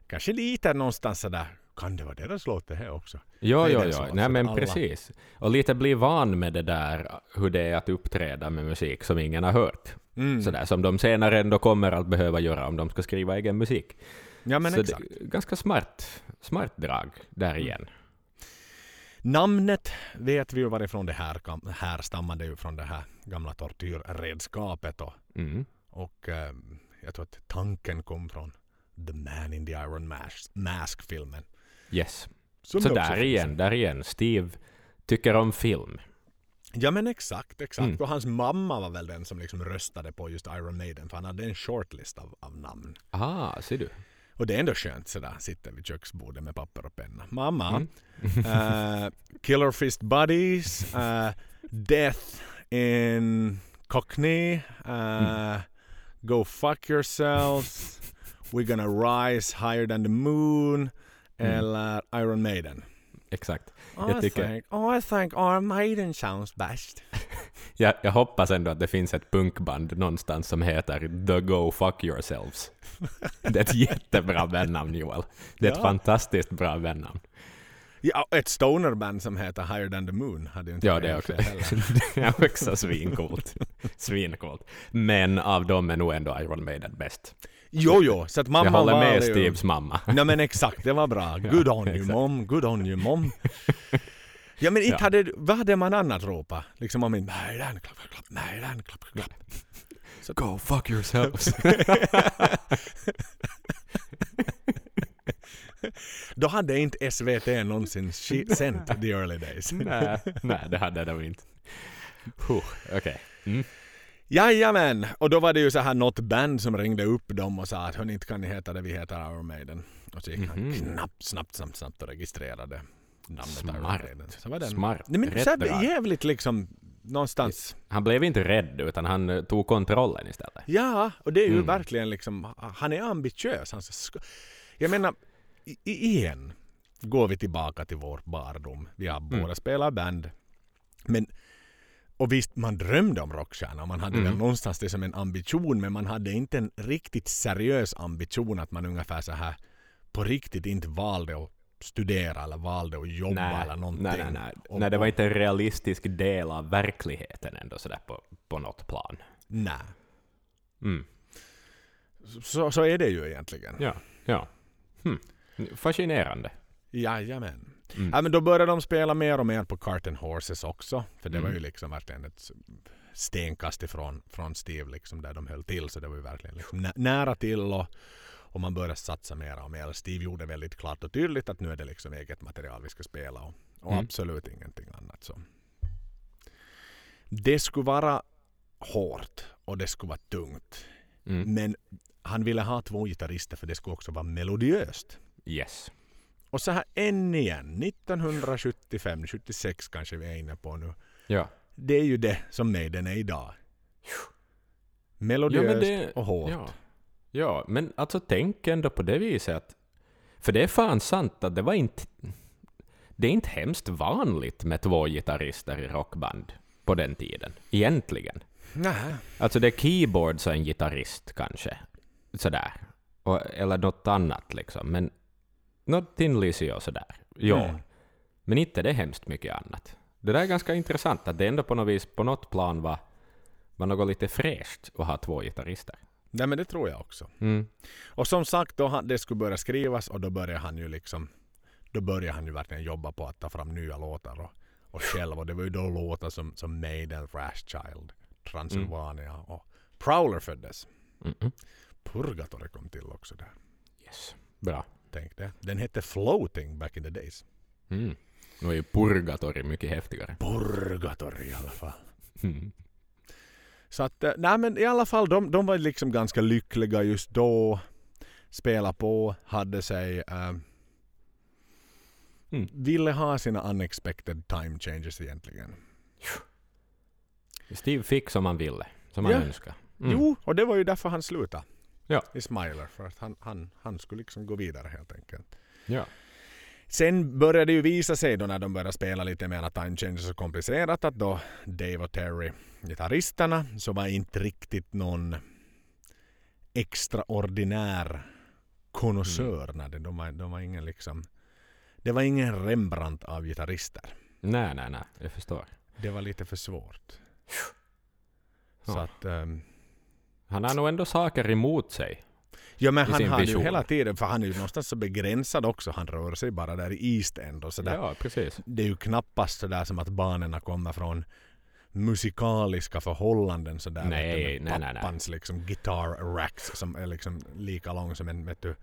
kanske lite någonstans sådär, kan det vara deras låt det här också? Jo, jo, jo. Nej, men alla- precis. Och lite bli van med det där, hur det är att uppträda med musik som ingen har hört. Mm. Sådär som de senare ändå kommer att behöva göra om de ska skriva egen musik. Ja men Så exakt. det ganska smart, smart drag där igen. Namnet vet vi ju varifrån det här, härstammar. Det ju från det här gamla tortyrredskapet och, Mm. Och eh, jag tror att tanken kom från The Man in the Iron Mask, Mask-filmen. Yes. Som Så det också där finns. igen, där igen. Steve tycker om film. Ja men exakt, exakt. Mm. Och hans mamma var väl den som liksom röstade på just Iron Maiden för han hade en shortlist av, av namn. Ah, ser du. Och det är ändå skönt sådär, sitta vid köksbordet med papper och penna. Mamma, Mm. eh, Killer Fist Buddies, eh, Death in Cockney, eh, Go Fuck Yourselves, We're Gonna Rise Higher Than The Moon, Mm. eller Iron Maiden. Exakt. I, tycker- think, I think Iron Maiden sounds best. Jag, jag hoppas ändå att det finns ett punkband någonstans som heter The Go Fuck Yourselves. Det är ett jättebra bandnamn Joel. Det är ett Ja. fantastiskt bra bandnamn. Ja, ett stonerband som heter Higher Than The Moon hade ju inte Ja, det är också, fel heller. det är också svincoolt. Svincoolt. Men av dem är nog ändå Iron Maiden bäst. Jo, jo, så att mamma jag håller med valde ju- Steves mamma. Nej men exakt, det var bra. Good on you exakt. mom, good on you mom. Ja men Ja. hade, vad hade man annat ropa? Liksom om inte Maiden, klapp, klapp, klapp, Maiden, klapp, klapp, klapp. Go fuck yourselves. Då hade inte SVT någonsin sänt the early days. nej, nej, det hade de inte. Huh, Okej. Mm. Jajamän! Och då var det ju så här något band som ringde upp dem och sa att hörni, inte kan ni heta det, vi heter Iron Maiden. Och så gick han Mhm. knappt, snabbt, snabbt, snabbt och registrerade namnet Iron Smart. Maiden. Så var den. Smart. Nej, men så här, jävligt liksom någonstans. Han blev inte rädd utan han eh, tog kontrollen istället. Ja, och det är ju Mm. verkligen liksom, han är ambitiös. Han ska, jag menar, igen går vi tillbaka till vår barndom. Vi har båda Mm. spelat band. Men, och visst, man drömde om rockstjärna. Man hade Mm. väl någonstans det som en ambition, men man hade inte en riktigt seriös ambition att man ungefär så här på riktigt inte valde att studera eller valde att jobba nej, eller någonting. nej, nej, nej. Och- nej, det var inte en realistisk del av verkligheten ändå sådär på, på något plan. Nej. Mm. Så, så är det ju egentligen. Ja, ja. Hm. Fascinerande. Jajamän. Mm. Ja, men då började de spela mer och mer på Cart and Horses också. För det var Mm. ju liksom verkligen ett stenkast ifrån från Steve liksom där de höll till. Så det var ju verkligen liksom nä- nära till och, och man började satsa mer och mer. Steve gjorde väldigt klart och tydligt att nu är det liksom eget material vi ska spela och, och Mm. absolut ingenting annat. Så. Det skulle vara hårt och det skulle vara tungt. Mm. Men han ville ha två gitarrister för det skulle också vara melodiöst. Yes. Och så här än igen, 1975, 76 kanske vi är inne på nu. Ja. Det är ju det som Maiden är idag. Melodiöst Ja, det- och hårt. Ja. ja, men alltså tänk ändå på det viset att... För det är fan sant att det var inte... Det är inte hemskt vanligt med två gitarrister i rockband på den tiden. Egentligen. Nej. Alltså det är keyboards och en gitarrist kanske. Sådär. Och, eller något annat liksom. Men något Tin Lizzy och sådär. Ja. Mm. Men inte det är hemskt mycket annat. Det där är ganska intressant att det ändå på något vis, på något plan var, var något lite fräscht att ha två gitarrister. Nej men det tror jag också. Mm. Och som sagt, då han, det skulle börja skrivas och då började han ju liksom då började han ju verkligen jobba på att ta fram nya låtar och, och själv. Och det var ju då låtar som, som Maiden, Thrash Child, Transylvania och Prowler föddes. Mm-mm. Purgatory kom till också där. Yes. Bra. Tänk det. Den hette Floating back in the days. Mm. Nu är ju Purgatory mycket häftigare. Purgatory i alla fall. Mm. Så att, eh, nej men i alla fall, de, de var liksom ganska lyckliga just då. Spela på, hade sig, eh, Mm. ville ha sina unexpected time changes egentligen. Steve fick som han ville, som han Ja. önskade. Mm. Jo, och det var ju därför han slutade Ja. i Smiler. För att han, han, han skulle liksom gå vidare helt enkelt. Ja. Sen började det ju visa sig då när de började spela lite mer time changes och komplicerat att då Dave och Terry, gitarristerna, så var inte riktigt någon extraordinär konnässör. när det- De, var, de var ingen liksom... Det var ingen Rembrandt av gitarrister. Nej, nej, nej. Jag förstår. Det var lite för svårt. Så Ja. att... ehm, Han har nog ändå saker emot sig. Ja men han har ju hela tiden, för han är ju någonstans så begränsad också. Han rör sig bara där i East End och sådär. Ja, precis. Det är ju knappast sådär som att barnen kommer från musikaliska förhållanden sådär. Nej, med nej. Pappans liksom guitar racks som är liksom lika lång som en vet du,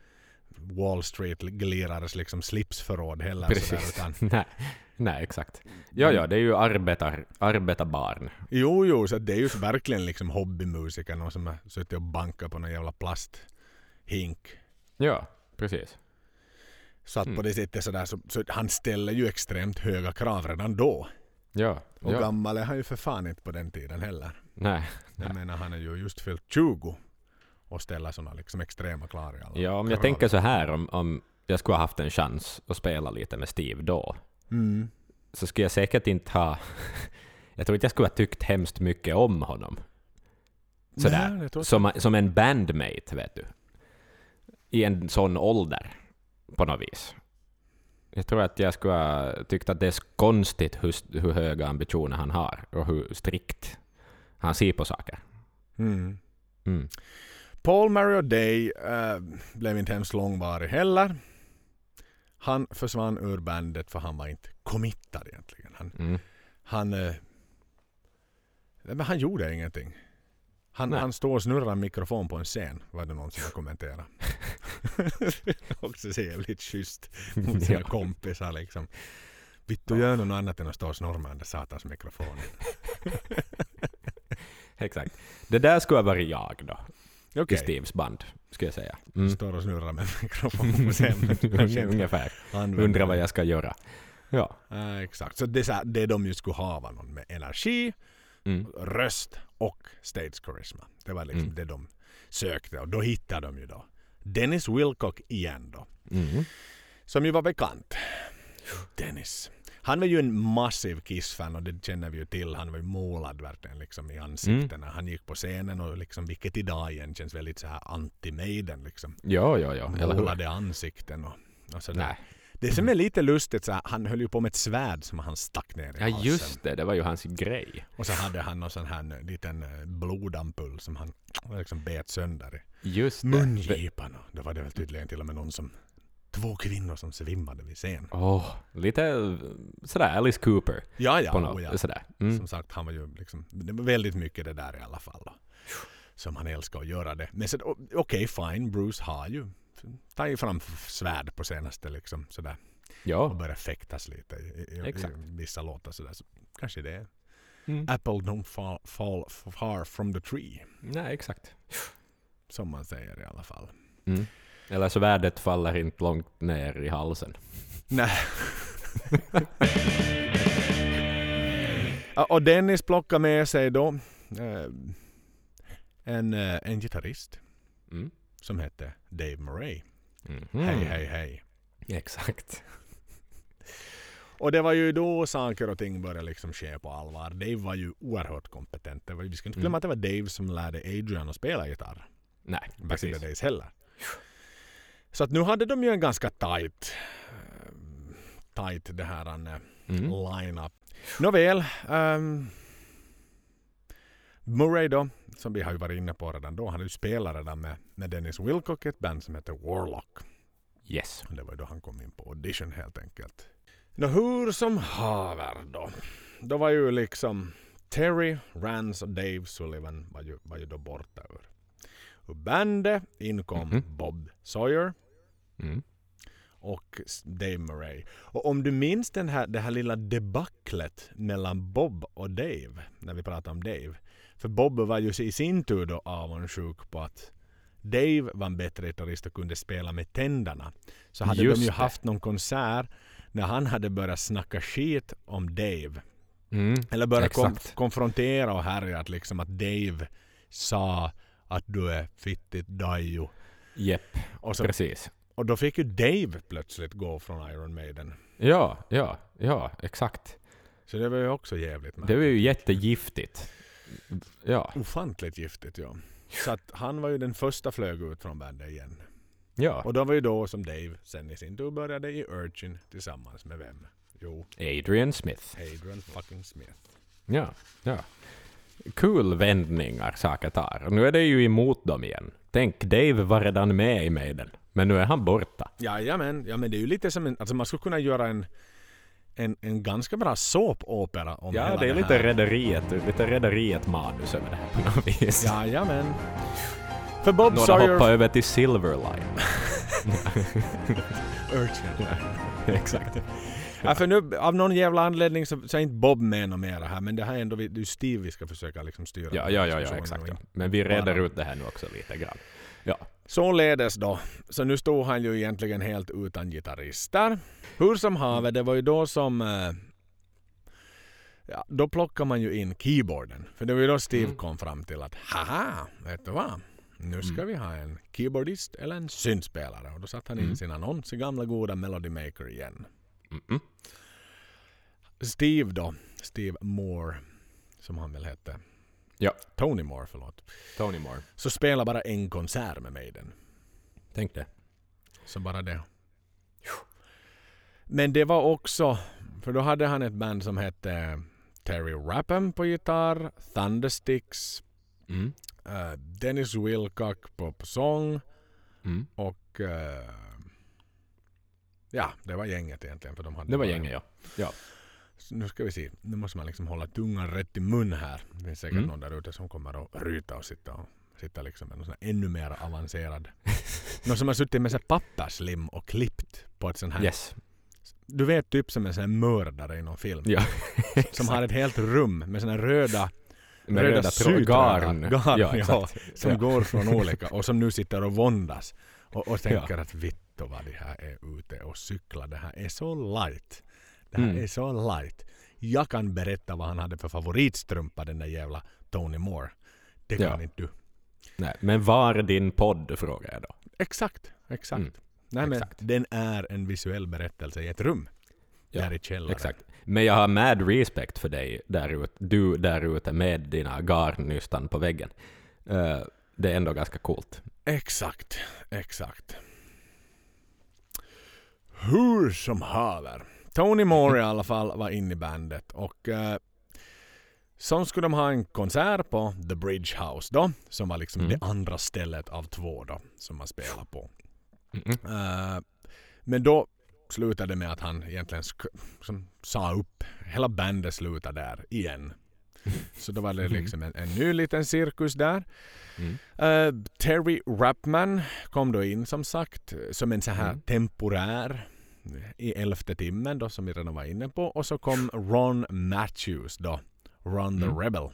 Wall Street glirares liksom slipsförråd heller. Sådär, Precis. utan nej, exakt. Ja, ja, det är ju arbetar, arbetarbarn. Jo, jo, så det är ju verkligen liksom hobbymusiker, någon som har suttit och bankat på någon jävla plasthink. Ja, precis. Så att Mm. på det sättet sådär, så, så han ställer ju extremt höga krav redan då. Ja, Och ja. gammal är han ju för fan inte på den tiden heller. Nej. Jag Nej. menar han är ju just fyllt 20 och ställer sådana liksom extrema krav. Ja, om jag krav. tänker så här, om, om jag skulle ha haft en chans att spela lite med Steve då, Mm. så skulle jag säkert inte ha... jag tror inte jag skulle ha tyckt hemskt mycket om honom. Sådär. Nej, Som, som en bandmate, vet du. I en sån ålder, på något vis. Jag tror att jag skulle ha tyckt att det är konstigt hur, hur höga ambitioner han har och hur strikt han ser på saker. Mm. Mm. Paul Mario Day eh, blev inte hemskt långvarig heller. Han försvann ur bandet för han var inte committad egentligen. Han, Mm. han, eh, men han gjorde ingenting. Han, Nej. han står och snurrar en mikrofon på en scen, var det någon som har kommenterat. Också så jävligt schysst mot sina kompisar liksom. Vittu gör något annat än att stå och snurra med den där satans mikrofonen. Exakt. Det där skulle ha varit jag då, Okej, i Steves band, skulle jag säga. Mm. står och snurrar med en mikrofon på scen. Kanske inte Ungefär. använder Undrar vad jag ska göra. Ja. Ja, exakt. Så det, är det de ju skulle ha var någon med energi, Mm. röst och stage charisma. Det var liksom Mm. det de sökte och då hittade de ju då Dennis Wilcock igen då. Mm. Som ju var bekant. Dennis. Han var ju en massiv Kiss-fan och det känner vi ju till. Han var ju målad verkligen liksom i ansiktet Mm. när han gick på scenen och liksom, vilket idag igen känns väldigt så här anti-Maiden liksom. Ja, ja, ja. Eller? Målade ansikten och, och sådär. Det som är lite lustigt så här, han höll ju på med ett svärd som han stack ner i Ja, halsen. just det. Det var ju hans grej. Och så hade han någon sån här liten eh, blodampull som han liksom bet sönder i Just det. mungipan. Då var det väl tydligen till och med någon som två kvinnor som svimmade vid scen. Åh, lite eh, sådär Alice Cooper. Ja, ja, på oh, något, ja. sådär. Mm. Som sagt, han var ju liksom, det var väldigt mycket det där i alla fall. Då, som han älskar att göra det. Men okej, fine, Bruce har ju tagit fram svärd på senaste liksom sådär. Och Ja. börjat fäktas lite i, i, i, vissa låtar sådär. Så kanske det är Mm. Apple don't fall, fall far from the tree. Nej, exakt. Som man säger i alla fall. Mm. Eller så värdet faller inte långt ner i halsen. Nej. Och Dennis plockar med sig då eh, en, eh, en gitarrist Mm. som hette Dave Murray. Mhm. Hej, hej, hej. Exakt. Och det var ju då saker och ting började liksom ske på allvar. Dave var ju oerhört kompetent. Vi ska inte glömma Mm. att det var Dave som lärde Adrian att spela gitarr. Nej, Back in the precis. days heller. Så att nu hade de ju en ganska tight, tight det här eh, Mm. line-up. Nåväl. Um, Murray då, som vi har ju varit inne på redan då, han hade ju spelat redan med, med Dennis Wilcock i ett band som heter Warlock. Yes. Och Det var då han kom in på audition helt enkelt. Nå hur som haver då. Då var ju liksom Terry, Rance och Dave Sullivan var ju, var ju då borta ur, ur bandet. In kom Mhm. Bob Sawyer Mm. och Dave Murray. Och om du minns den här, det här lilla debaclet mellan Bob och Dave, när vi pratar om Dave. För Bob var ju i sin tur då avundsjuk på att Dave var en bättre gitarrist och kunde spela med tänderna. Så hade Just de ju det. haft någon konsert när han hade börjat snacka skit om Dave. Mm. Eller börjat kom, konfrontera och härja att liksom att Dave sa att du är fittigt dajo. Jepp, Och, så, precis. och då fick ju Dave plötsligt gå från Iron Maiden. Ja, ja, ja, exakt. Så det var ju också jävligt Det märkligt. var ju jättegiftigt. Ja, Ofantligt giftigt ja. Så att han var ju den första flög ut från bandet igen. ja. Och då var ju då som Dave sen i sin tur började i Urchin tillsammans med vem? Jo, Adrian Smith. Adrian fucking Smith. Ja, ja. Kul vändningar saker tar. Nu är det ju emot dem igen. Tänk, Dave var redan med i Maiden, men nu är han borta. Jajamän, ja men det är ju lite som en, alltså man skulle kunna göra en, en, en ganska bra såpopera om Ja, hela det är här. lite Rederiet, lite Rederiet-manus över det här på något vis. Jajamän. För Bob Några Sawyer... hoppar över till Silverline. Urchin. Exakt. Ja, för nu, av någon jävla anledning så, så är inte Bob med något mera här, men det här är ändå det är Steve vi ska försöka liksom styra. Ja, ja, ja, ja exakt. Ja. Men vi reder ut det här nu också lite grann. Ja. Således då, så nu stod han ju egentligen helt utan gitarrister. Hur som haver, det var ju då som... eh, Ja, då plockar man ju in keyboarden. För det var ju då Steve Mm. kom fram till att haha, vet du vad? Nu ska Mm. vi ha en keyboardist eller en syntspelare. Och då satte han in Mm. sin annons i gamla goda Melody Maker igen. Mm-mm. Steve då, Steve Moore, som han väl hette. Ja. Tony Moore, förlåt. Tony Moore. Så spelar bara en konsert med Maiden. Tänk det. Så bara det. Men det var också, för då hade han ett band som hette Terry Rappen på gitarr, Thundersticks, Mm. eh, Dennis Wilcock på, på sång Mm. och eh, ja, det var gänget egentligen. För de hade Det var gänget ja. ja. Så nu ska vi se, nu måste man liksom hålla tungan rätt i mun här. Det finns säkert Mm. någon där ute som kommer att ryta och sitta och sitta liksom med någon sån ännu mer avancerad. någon som har suttit med så papperslim och klippt på ett sånt här Yes. Du vet typ som en sån här mördare i någon film. Ja. Som har ett helt rum med såna röda, Med röda röda garn. garn ja, ja, som Ja. går från olika och som nu sitter och våndas. Och, och tänker Ja. att vittu vad de här är ute och cyklar. Det här är så light. Det här Mm. är så light. Jag kan berätta vad han hade för favoritstrumpa den där jävla Tony Moore. Det kan Ja. inte du. Nej, men var din podd frågar jag då. Exakt, exakt. Mm. Nej, men Exakt. Den är en visuell berättelse i ett rum. Ja, där i källaren. Exakt. Men jag har mad respect för dig där ute, du där ute med dina garnnystan på väggen. Eh, det är ändå ganska coolt. Exakt, exakt. Hur som haver. Tony Moore i alla fall var inne i bandet och eh, så skulle de ha en konsert på The Bridge House då, som var liksom Mm. det andra stället av två då, som man spelar på. Mm-mm. Eh, men då slutade det med att han egentligen som sa upp. Hela bandet slutade där igen. Så då var det liksom en, en ny liten cirkus där. Mm. Eh, Terry Rapman kom då in som sagt som en så här Mm. temporär i elfte timmen då som vi redan var inne på. Och så kom Ron Matthews då. Ron the Mm. Rebel.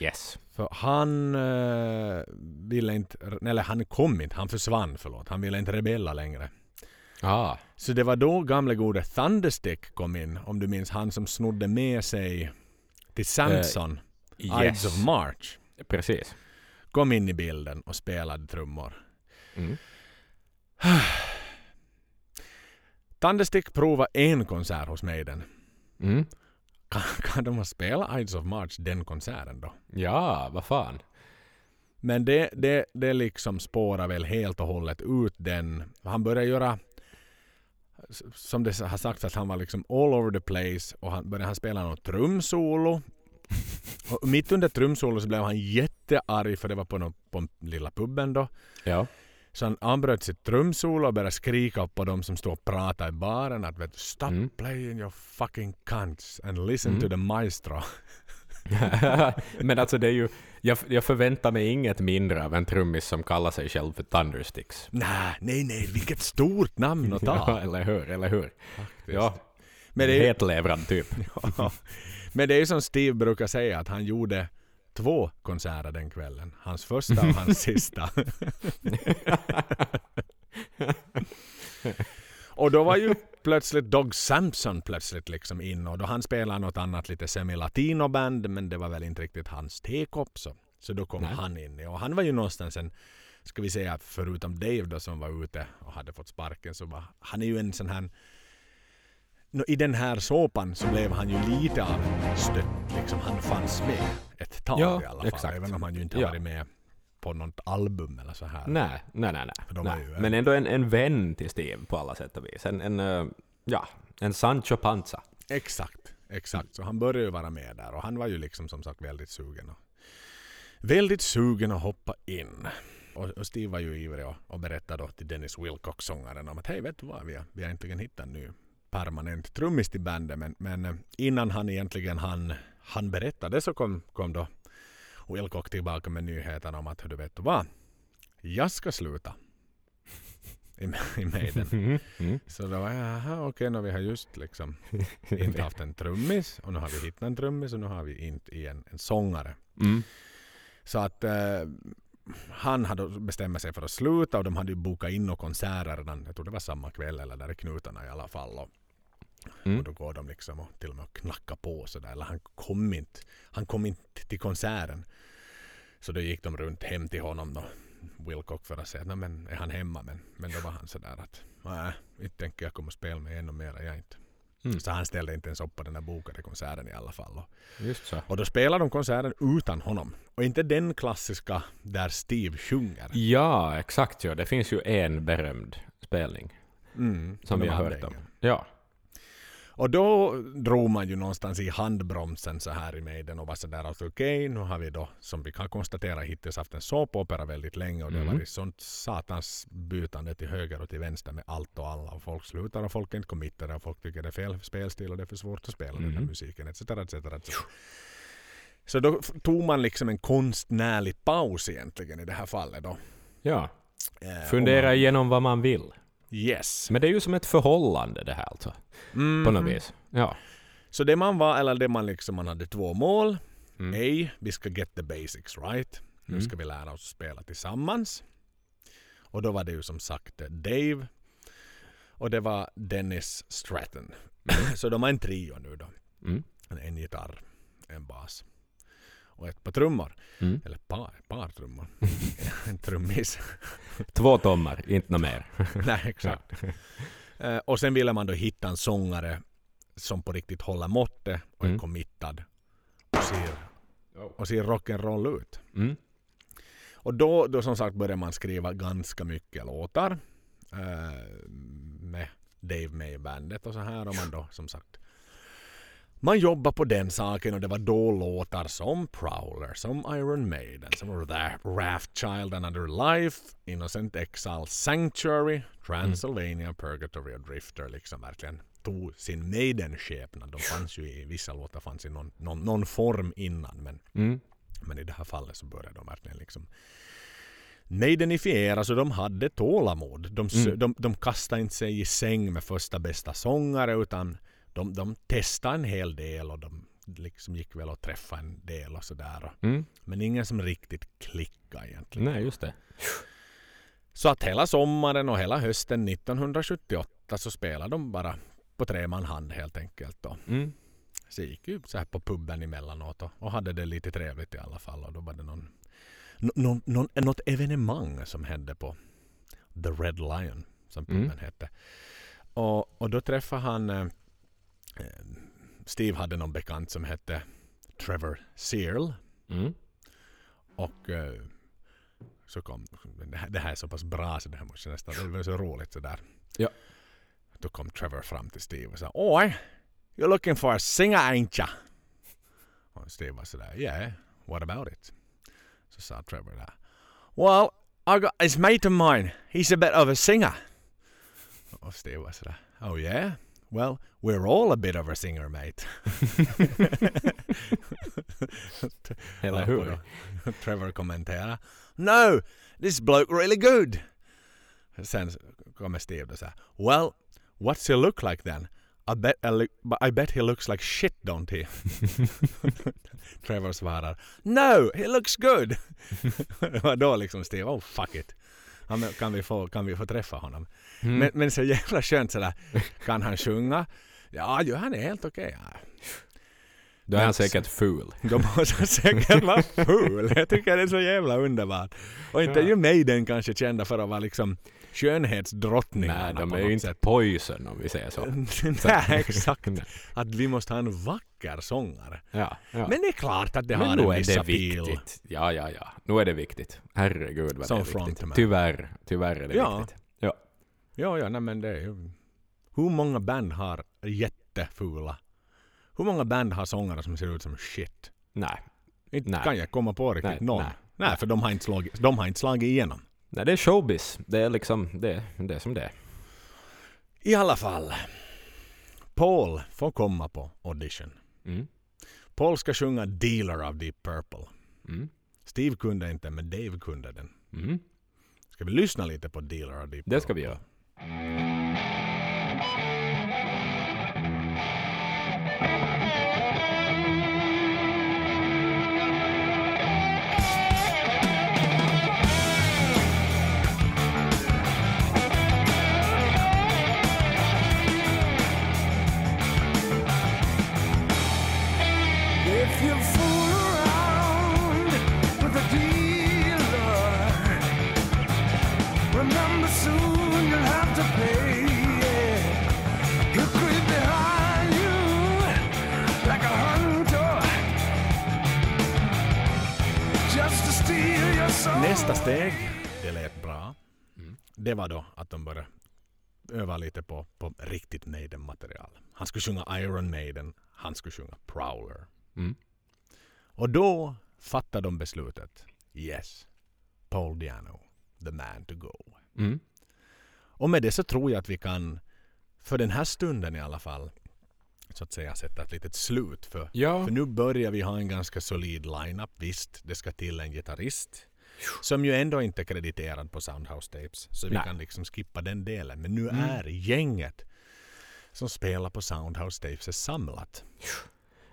Yes. För han eh, ville inte, eller han kom inte, han försvann förlåt. Han ville inte rebella längre. Ah, Så det var då gamle gode Thunderstick kom in. Om du minns han som snodde med sig till Samson, Ides yes. of March. Precis. Kom in i bilden och spelade trummor. Mm. Thunderstick provade en konsert hos Maiden. Mm. Kan, kan de ha spelat Ides of March den konserten då? Ja, vad fan. Men det, det, det liksom spårar väl helt och hållet ut den. Han började göra som det har sagts att han var liksom all over the place och han började han spela något trumsolo. Och mitt under trumsolo så blev han jättearg för det var på, nå- på den lilla puben då. Ja. Så han avbröt sitt trumsolo och började skrika på dem som stod och pratade i baren att vet, stop Mm. playing your fucking cunts and listen Mm. to the maestro. Men alltså det är ju, jag, jag förväntar mig inget mindre av en trummis som kallar sig själv för Thundersticks. Nej, nej, nej, vilket stort namn att ta. Ja, eller hur, eller hur? Ja, Men det är, hetlevrad typ. Ja. Men det är ju som Steve brukar säga att han gjorde två konserter den kvällen. Hans första och hans sista. och då var ju plötsligt Dog Samson plötsligt liksom in och då han spelade något annat lite semi-latino-band men det var väl inte riktigt hans tekopp så. Så då kom Nej. han in och han var ju någonstans en ska vi säga förutom Dave då som var ute och hade fått sparken så var han är ju en sån här I den här såpan så blev han ju lite av en stött. Liksom, han fanns med ett tag Ja, i alla fall. exakt. Även om han ju inte Ja. varit med på något album eller så här. Nej, nej, nej. Nej. är ju en- Men ändå en, en vän till Steve på alla sätt och vis. En, en eh, ja, en Sancho Panza. Exakt, exakt. Så han började ju vara med där och han var ju liksom som sagt väldigt sugen. Och, väldigt sugen att hoppa in. Och, och Steve var ju ivrig och, och berättade då till Dennis Wilcox, sångaren, om att hej vet du vad, vi har, vi har äntligen hittat en ny permanent trummis till bandet. Men, men eh, innan han egentligen han, han berättade så kom, kom då Wilcox tillbaka med nyheten om att du vet du vad, jag ska sluta. i, i Maiden. Mm. Mm. Så då var jag, jaha okej, nu vi har just liksom inte haft en trummis och nu har vi hittat en trummis och nu har vi inte igen en sångare. Mm. Så att eh, han hade bestämt sig för att sluta och de hade ju bokat in några konserter redan, jag tror det var samma kväll eller där i knutarna i alla fall. Och, Mm. och då går de liksom och till och med och knackar på sådär. Eller han kom inte, han kom inte till konserten. Så då gick de runt hem till honom då, Wilcock för att säga "Nå, men är han hemma? Men, men då var han sådär att nej, inte tänker jag komma och spela med ännu mer. Jag inte. Mm. Så han ställde inte ens upp på den där bokade konserten i alla fall. Och, då spelade de konserten utan honom. Och inte den klassiska där Steve sjunger. Ja, exakt. Ja. Det finns ju en berömd spelning Mm, som vi har hört om. Ja. Och då drog man ju någonstans i handbromsen så här i Maiden och var sådär att okej, nu har vi då som vi kan konstatera hittills haft en såpopera väldigt länge och det har Mm. varit sånt satans bytande till höger och till vänster med allt och alla och folk slutar och folk är inte committade och folk tycker det är fel spelstil och det är för svårt att spela den här Mhm. musiken etc. etc, etc. Så då tog man liksom en konstnärlig paus egentligen i det här fallet då. ja. Eh, Fundera igenom vad man vill. Yes. Men det är ju som ett förhållande det här alltså. Mhm. På något vis. Ja. Så det man var, eller det man liksom, man hade två mål. Mm. A, vi ska get the basics right. Nu Mm. ska vi lära oss spela tillsammans. Och då var det ju som sagt eh, Dave och det var Dennis Stratton. Så de har en trio nu då. Mm. En gitarr, en bas och ett par trummor. Mm. Eller par, par trummor. en trummis. Två tommar, inte något mer. Nej, exakt. Eh, och sen ville man då hitta en sångare som på riktigt håller måttet och är Mm. committad och ser, och ser rock'n'roll ut. Mm. Och då, då som sagt började man skriva ganska mycket låtar eh, med Dave May bandet och så här och man då som sagt man jobbar på den saken och det var då låtar som Prowler, som Iron Maiden, som Ra- Raft Child Another Life, Innocent Exile, Sanctuary, Transylvania, Purgatory och Drifter liksom verkligen tog sin Maiden-skepnad. De fanns ju i, vissa låtar fanns i någon, någon, någon form innan men Mm. men i det här fallet så började de verkligen liksom Maidenifiera så de hade tålamod. De, Mm. de, de kastade inte sig i säng med första bästa sångare utan de, de testade en hel del och de liksom gick väl och träffade en del och sådär. Mm. Men ingen som riktigt klickade egentligen. Nej, just det. Så att hela sommaren och hela hösten 1978 så spelade de bara på tre man hand helt enkelt. Då. Mm. Så gick ju så här på puben emellanåt och, och hade det lite trevligt i alla fall. Och då var det någon, nå- någon, någon, något evenemang som hände på The Red Lion, som puben Mm. hette. Och, och då träffade han... Steve hade någon bekant som hette Trevor Searle. Mm. Och eh, så kom... Det här, det här är så pass bra så det här måste nästan... Det var så roligt sådär. Ja. Då kom Trevor fram till Steve och sa Oj! You're looking for a singer ain't ya? Och Steve var sådär Yeah, what about it? Så sa Trevor där Well, I got this mate of mine. He's a bit of a singer. Och Steve var sådär Oh yeah? Well, we're all a bit of a singer mate. Eller hur? Trevor kommenterar No, this bloke really good. Sen kommer Steve och säger Well, what's he look like then? I bet, I, look, I bet he looks like shit don't he? Trevor svarar No, he looks good. och då liksom Steve, oh fuck it. Kan, vi få, kan vi få träffa honom? Mm. Men, men så jävla skönt sådär. Kan han sjunga? Ja, ju, han är helt okej. Ja. Då är han säkert ful. De måste säkert vara ful. Jag tycker det är så jävla underbart. Och inte Ja. ju Maiden kanske kända för att vara liksom skönhetsdrottningarna Nej, de är ju inte sätt. poison om vi säger så. Nej, exakt. Att vi måste ha en vacker sångare. Ja, ja. Men det är klart att det Men har nu en är viss det appeal. viktigt. Ja, ja, ja. Nu är det viktigt. Herregud vad Som det är viktigt. frontman. Tyvärr, tyvärr är det Ja. viktigt. Ja, ja, nej, men det är ju... Hur många band har jättefula? Hur många band har sångare som ser ut som shit? Nej. Inte Nej. kan jag komma på riktigt Nej, någon. nej. Nej, för de har, inte slagit, de har inte slagit igenom. Nej, det är showbiz. Det är liksom, det, det är som det är. I alla fall. Paul får komma på audition. Mm. Paul ska sjunga Dealer av Deep Purple. Mm. Steve kunde inte men Dave kunde den. Mm. Ska vi lyssna lite på Dealer of Deep Det ska vi göra. Nästa steg, det lät bra. Det var då att de började öva lite på, på riktigt Maiden-material. Han skulle sjunga Iron Maiden, han skulle sjunga Prowler. Mm. Och då fattade de beslutet. Yes, Paul Diano, the man to go. Mm. Och med det så tror jag att vi kan, för den här stunden i alla fall, så att säga sätta ett litet slut. För, Ja. för nu börjar vi ha en ganska solid lineup. Visst, det ska till en gitarrist. Som ju ändå inte är krediterad på Soundhouse Tapes. Så vi Nej. kan liksom skippa den delen. Men nu Mm. är gänget som spelar på Soundhouse Tapes är samlat.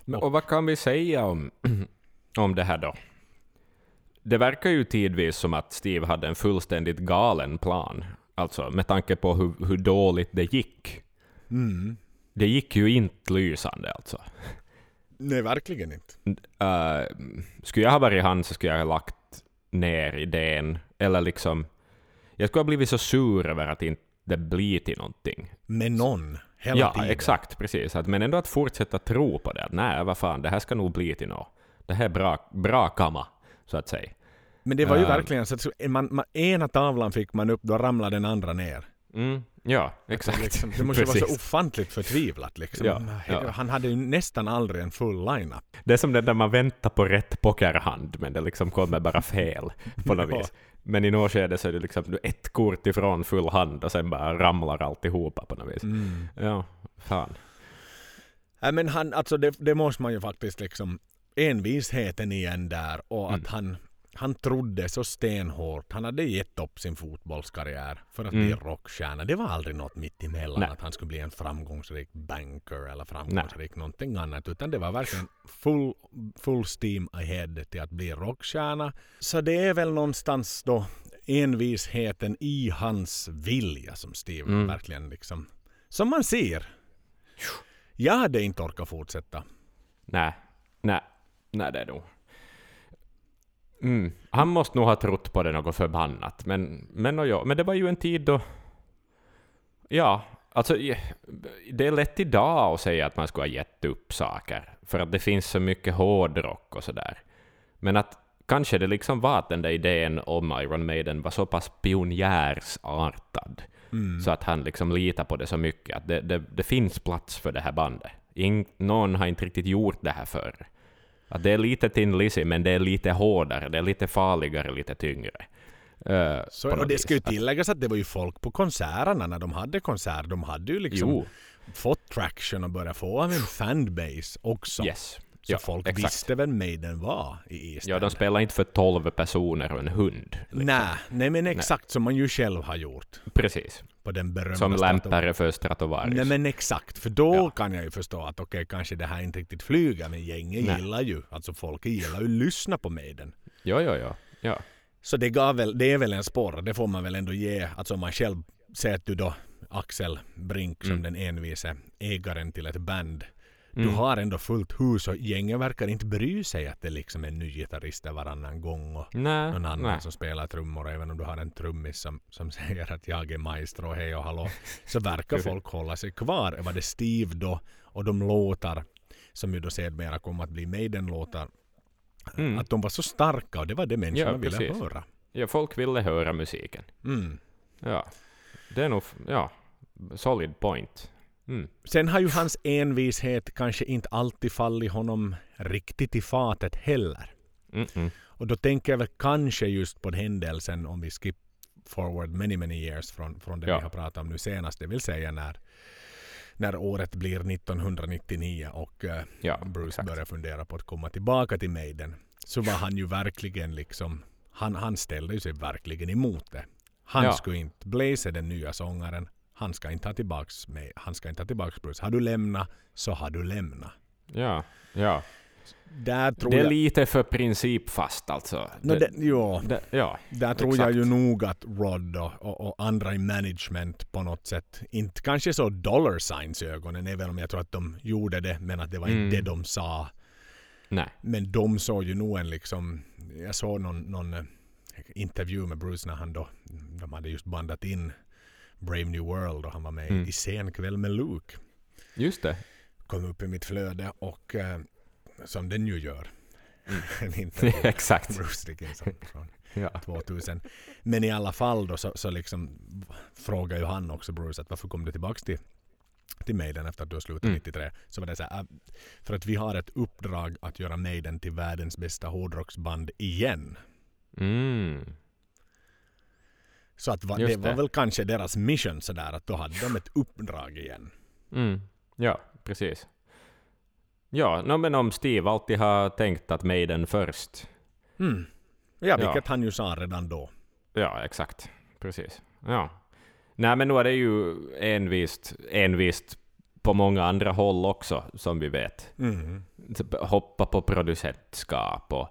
Men, och vad kan vi säga om, om det här då? Det verkar ju tidvis som att Steve hade en fullständigt galen plan. Alltså med tanke på hur, hur dåligt det gick. Mm. Det gick ju inte lysande alltså. Nej, verkligen inte. Uh, skulle jag ha varit han så skulle jag ha lagt ner idén. Eller liksom... Jag skulle ha blivit så sur över att inte det blir till någonting. Med någon. Hela ja, tiden. exakt. Precis. Att, men ändå att fortsätta tro på det. Att nej, vad fan, det här ska nog bli till något. Det här är bra, bra kamma, så att säga. Men det var ju Ehm. verkligen så att man, man, ena tavlan fick man upp, då ramlade den andra ner. Mm, ja, exakt. Liksom, det måste vara så ofantligt förtvivlat. Liksom. Ja, ja. Han hade ju nästan aldrig en full line-up. Det är som det där man väntar på rätt pokerhand, men det liksom kommer bara fel på något Ja. vis. Men i något skede så är det liksom du ett kort ifrån full hand och sen bara ramlar alltihopa på något vis. Mm. Ja, fan. Nej, men han, alltså det, det måste man ju faktiskt liksom envisheten igen där och att Mm. han, han trodde så stenhårt. Han hade gett upp sin fotbollskarriär för att bli Mm. rockstjärna. Det var aldrig något mitt emellan Nej. att han skulle bli en framgångsrik banker eller framgångsrik någonting annat. Utan det var verkligen full, full steam ahead till att bli rockstjärna. Så det är väl någonstans då envisheten i hans vilja som Steve Mm. verkligen liksom, som man ser. Jag hade inte orkat fortsätta. Nej, nej, nej det är nog. Mm. Han måste nog ha trott på det något förbannat. Men, men, och ja, men det var ju en tid då... Ja, alltså det är lätt idag att säga att man skulle ha gett upp saker. För att det finns så mycket hårdrock och sådär. Men att kanske det liksom var att den där idén om Iron Maiden var så pass pionjärsartad. Mm. Så att han liksom litar på det så mycket att det, det, det finns plats för det här bandet. In, någon har inte riktigt gjort det här förr. Att det är lite Tin Lizzy, men det är lite hårdare, det är lite farligare, lite tyngre. Eh, Så, och det ska ju tilläggas att det var ju folk på konserterna när de hade konsert. De hade ju liksom Jo, fått traction och börjat få en fanbase också. yes. Så Ja, folk exakt. visste vem Maiden var i East Ja, de spelar inte för 12 personer och en hund. liksom. Nej, nej men exakt som man ju själv har gjort Precis. på den berömda Som lämpare för Stratovarius. Nej men exakt, för då Ja. kan jag ju förstå att okej kanske det här inte riktigt flyger men gänget Nej. gillar ju, alltså folk gillar ju att lyssna på Maiden. Jo, jo, jo. Ja. Så det, gav väl, det är väl en sporr, det får man väl ändå ge. Alltså om man själv ser att du då Axel Brink som Mm. den envise ägaren till ett band. Mm. Du har ändå fullt hus och gänget verkar inte bry sig att det liksom är en ny gitarrist där varannan gång och Nej, någon annan nej. som spelar trummor. Även om du har en trummis som, som säger att jag är maestro, hej och hallå. Så verkar folk hålla sig kvar. Var det Steve då och de låtar som ju då sedermera kom att bli Maiden-låtar. Mm. Att de var så starka och det var det människorna Ja, ville höra. Ja, folk ville höra musiken. Mm. Ja. Det är nog, ja, solid point. Mm. Sen har ju hans envishet kanske inte alltid fallit honom riktigt i fatet heller. Mm -mm. Och då tänker jag väl kanske just på händelsen om vi skip forward many many years från, från det Ja. vi har pratat om nu senast. Det vill säga när, när året blir 1999 och eh, Ja, Bruce exakt. börjar fundera på att komma tillbaka till Maiden. Så var han ju verkligen liksom, han, han ställde sig verkligen emot det. Han Ja. skulle inte, är den nya sångaren. Han ska inte ha tillbaks mig. Han ska inte ha tillbaks Bruce. Har du lämnat så har du lämnat. Ja, ja. Där tror Det är jag... lite för principfast alltså. No, Det- det, jo, det, ja, där tror jag exakt. ju nog att Rod och, och, och andra i management på något sätt, inte kanske så dollar signs i ögonen, även om jag tror att de gjorde det, men att det var Mm. inte det de sa. Nej. Men de såg ju nog en liksom, jag såg någon, någon eh, intervju med Bruce när han då, de hade just bandat in Brave New World och han var med Mm. i Sen kväll med Luke. Just det. Kom upp i mitt flöde och eh, som den ju gör. Mm. Exakt. Bruce Dickinson från Ja. 2000. Men i alla fall då så, så liksom frågar ju han också Bruce att varför kom du tillbaks till, till Maiden efter att du har slutat Mm. 93? Så var det så här, "Ah, för att vi har ett uppdrag att göra Maiden till världens bästa hårdrocksband igen. Mm. Så att va, det var det. väl kanske deras mission sådär att då hade de ett uppdrag igen. Mm. Ja, precis. Ja, no, men om Steve alltid har tänkt att Maiden först. Mm. Ja, Ja. vilket han ju sa redan då. Ja, exakt. Precis. Ja. Nej, men nu är det ju envist, envist på många andra håll också, som vi vet. Mm. Typ Hoppa på producentskap och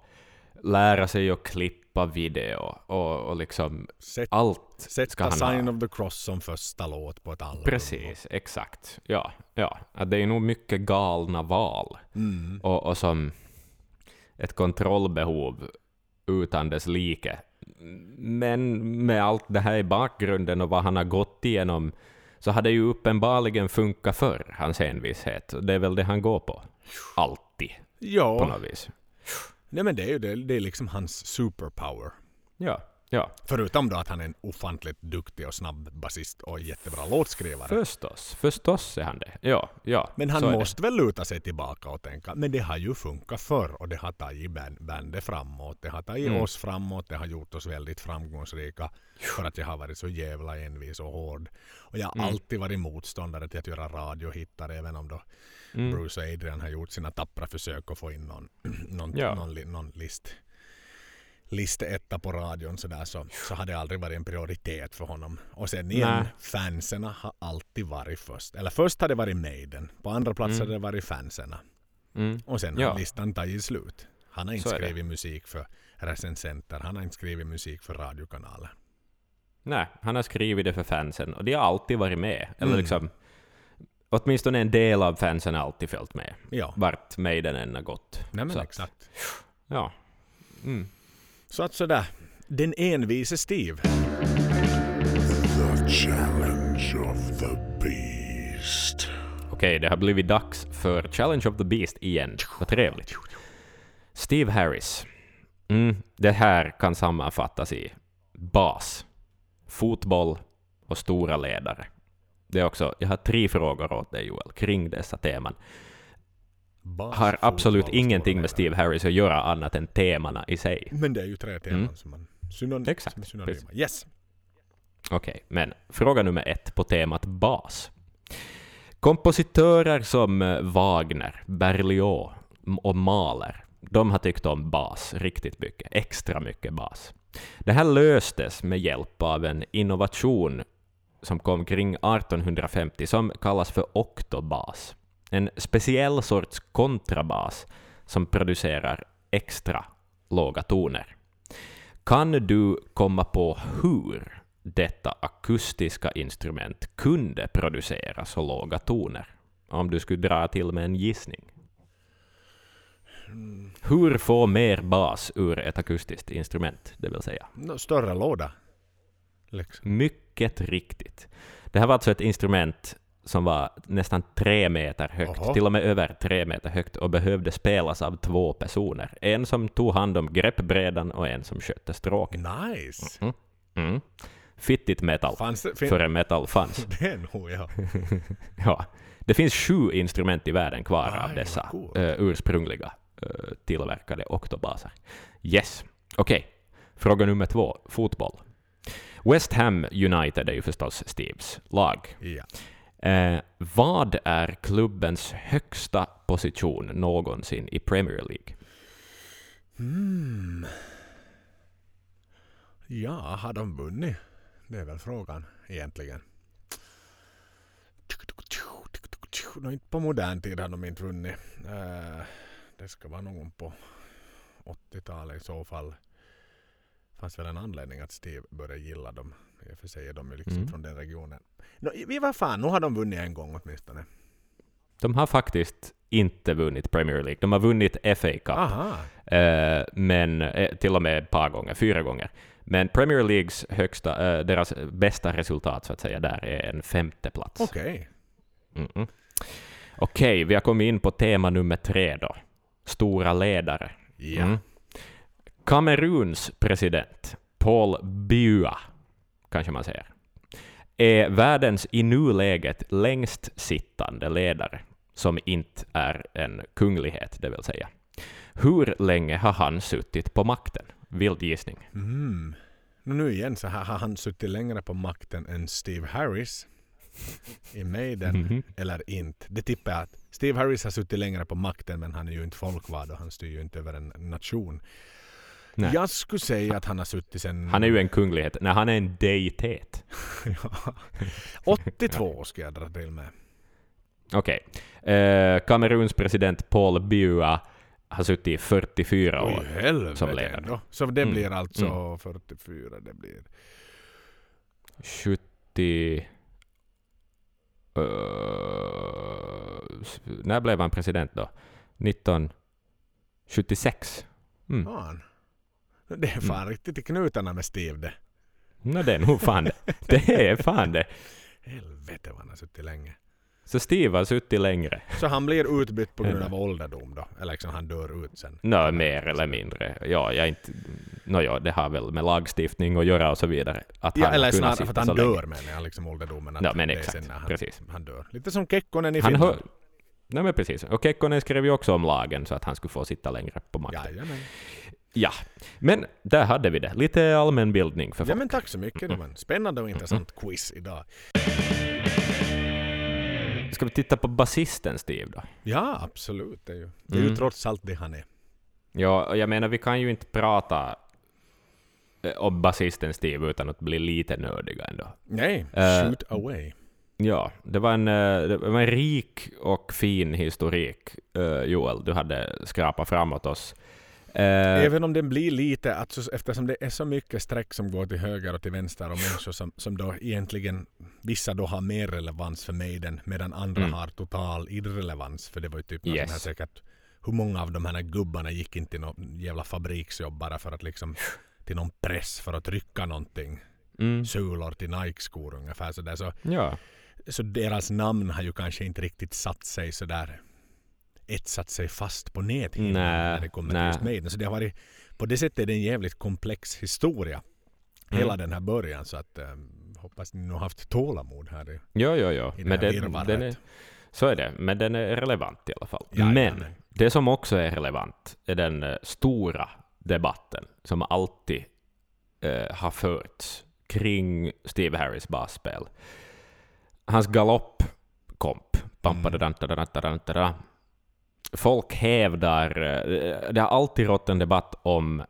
lära sig att klippa video och, och liksom Sätt, allt ska han Sign of the Cross som första låt på ett album. Precis, exakt. Ja, ja. Det är nog mycket galna val. Mm. och, och som ett kontrollbehov utan dess like. Men med allt det här i bakgrunden och vad han har gått igenom så har det ju uppenbarligen funkat för hans envishet. Det är väl det han går på. Alltid, på Ja, något vis. Nej men det är ju det, det är liksom hans superpower. Ja, ja. Förutom då att han är en ofantligt duktig och snabb basist och jättebra låtskrivare. Förstås, förstås är han det. Ja, ja. men han måste väl luta sig tillbaka och tänka, men det har ju funkat förr och det har tagit band- bandet framåt. Det har tagit Mm. oss framåt, det har gjort oss väldigt framgångsrika för att jag har varit så jävla envis och hård. Och jag har Mm. alltid varit motståndare till att göra radiohittar även om då Mm. Bruce och Adrian har gjort sina tappra försök att få in någon, någon, Ja. någon, någon list listeetta på radion sådär så, så har det aldrig varit en prioritet för honom. Och sen igen, Nej. fanserna har alltid varit först. Eller först har det varit Maiden, på andra plats Mm. har det varit fanserna. Mm. Och sen Ja. har listan tagit slut. Han har inte Så skrivit musik för recensenter, han har inte skrivit musik för radiokanaler. Nej, han har skrivit det för fansen och de har alltid varit med. Eller Mm. liksom, åtminstone en del av fansen har alltid följt med. Ja, Vart Maiden än har gått. nej men så att- exakt. Ja. Mm. Så att sådär, den envise Steve. The challenge of the beast. Okej, det har blivit dags för Challenge of the Beast igen. Vad trevligt. Steve Harris. Mm, det här kan sammanfattas i bas, fotboll och stora ledare. Det är också, jag har tre frågor åt dig Joel, kring dessa teman. Bas, Har absolut ingenting med. Steve Harris att göra annat än temana i sig. Men det är ju tre teman Mm. som man synon- Exakt, som synonyma. Yes. Okej, men fråga nummer ett på temat bas. Kompositörer som eh, Wagner, Berlioz och Mahler, de har tyckt om bas riktigt mycket, extra mycket bas. Det här löstes med hjälp av en innovation som kom kring 1850 som kallas för oktobas. En speciell sorts kontrabas som producerar extra låga toner. Kan du komma på hur detta akustiska instrument kunde producera så låga toner? Om du skulle dra till med en gissning. Hur få mer bas ur ett akustiskt instrument, det vill säga? Större låda. Liksom. Mycket riktigt. Det här var alltså ett instrument som var nästan tre meter högt, Jaha. till och med över tre meter högt, och behövde spelas av två personer. En som tog hand om greppbrädan och en som skötte stråken. Nice. Mm. Fittigt metal, Fanns det, fin- för en metal fanns. det nog ja. Ja. Det finns sju instrument i världen kvar Aj, av dessa coolt. eh, ursprungliga eh, tillverkade oktobaser. Yes. Okej. Fråga nummer två. Fotboll. West Ham United är ju förstås Steves lag. ja. Eh, vad är klubbens högsta position någonsin i Premier League? Hmm. Ja, har de vunnit Det är väl frågan egentligen. Nå, inte på modern tid har de inte vunnit. Eh, det ska vara någon på 80-talet i så fall. Fanns väl en anledning att Steve började gilla dem. I och för sig är de ju liksom Mm. från den regionen. Nå, vi var fan, nu har de vunnit en gång åtminstone. De har faktiskt inte vunnit Premier League. De har vunnit FA Cup, eh, men eh, till och med ett par gånger, fyra gånger. Men Premier Leagues högsta, eh, deras bästa resultat så att säga, där är en femte plats. Okej. Mm-mm. Okej, vi har kommit in på tema nummer tre då. Stora ledare. Ja. Mm. Kameruns president, Paul Biya, kanske man säger, är världens i nuläget längst sittande ledare, som inte är en kunglighet, det vill säga. Hur länge har han suttit på makten? Vild gissning. Mm. Nu igen så här har han suttit längre på makten än Steve Harris i Maiden Mhm. eller inte. Det tippar jag att Steve Harris har suttit längre på makten men han är ju inte folkvald och han styr ju inte över en nation. Nej. Jag skulle säga att han har suttit sen... Han är ju en kunglighet. Nej, han är en deitet. Ja. 82 ska jag dra till med. Okej. Eh, Kameruns president Paul Biya har suttit i 44 Oj år. helvete som ledare. ändå. Så det Mm. blir alltså Mm. 44, det blir... 70... Uh, när blev han president då? 1976? Mm. Fan. Det är fan riktigt i knutarna med Steve det. No, det är nog fan det. Det är fan det. Helvete vad han har suttit länge. Så Steve har suttit längre. Så han blir utbytt på grund av ålderdom då? Eller liksom han dör ut sen? Nå, mer eller mindre. Ja, jag inte... Nå, ja, det har väl med lagstiftning att göra och så vidare. Att Ja, han eller snarare för att han så länge. dör menar jag, liksom ålderdomen. Att Ja, men exakt. han, Precis. han dör. Lite som Kekkonen i Han Finland. hör... Nej men precis. Och Kekkonen skrev ju också om lagen så att han skulle få sitta längre på makten. Jajamän. Ja, men där hade vi det. Lite allmänbildning för Ja folk. men tack så mycket. Det var en spännande och intressant quiz idag. Ska vi titta på basisten Steve då? Ja, absolut. Det är ju, det är ju Mm. trots allt det han är. Ja, och jag menar vi kan ju inte prata eh, om basisten Steve utan att bli lite nördiga ändå. Nej, Eh, shoot away. Ja, det var en, eh, det var en rik och fin historik, eh, Joel, du hade skrapat framåt oss. Eh, Även om den blir lite, alltså, eftersom det är så mycket streck som går till höger och till vänster och människor som, som då egentligen, vissa då har mer relevans för Maiden medan andra Mm. har total irrelevans. För det var ju typ Yes. här säkert, hur många av de här gubbarna gick inte till någon jävla fabriksjobb bara för att liksom till någon press för att trycka någonting. mm, Sulor till Nike-skor ungefär sådär. Så, ja, så deras namn har ju kanske inte riktigt satt sig sådär etsat sig fast på näthinnan när det kommer till just Maiden. Så det har varit, på det sättet är det en jävligt komplex historia. Mm. Hela den här början. Så att um, hoppas ni har haft tålamod här. i- jo, jo, jo. I det Men här det, virrvarret. den är, så är det, men den är relevant i alla fall. Jajamän. Men det som också är relevant är den eh, stora debatten som alltid eh, har förts kring Steve Harris basspel. Hans galoppkomp. Mm. Folk hävdar... eh, Det har alltid rått en debatt om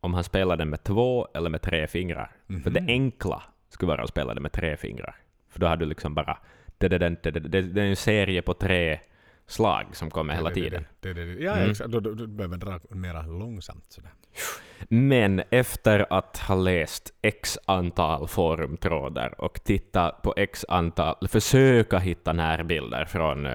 om han spelade med två eller med tre fingrar. För det Mhm. enkla skulle vara att spela det med tre fingrar. För då har du liksom bara... Det, det, det, det, det, är en serie på tre slag som kommer hela tiden. Ja, Mm. Då, då, då behöver dra mera långsamt sådär. Men efter att ha läst x antal forumtrådar och titta på x antal, försöka hitta närbilder från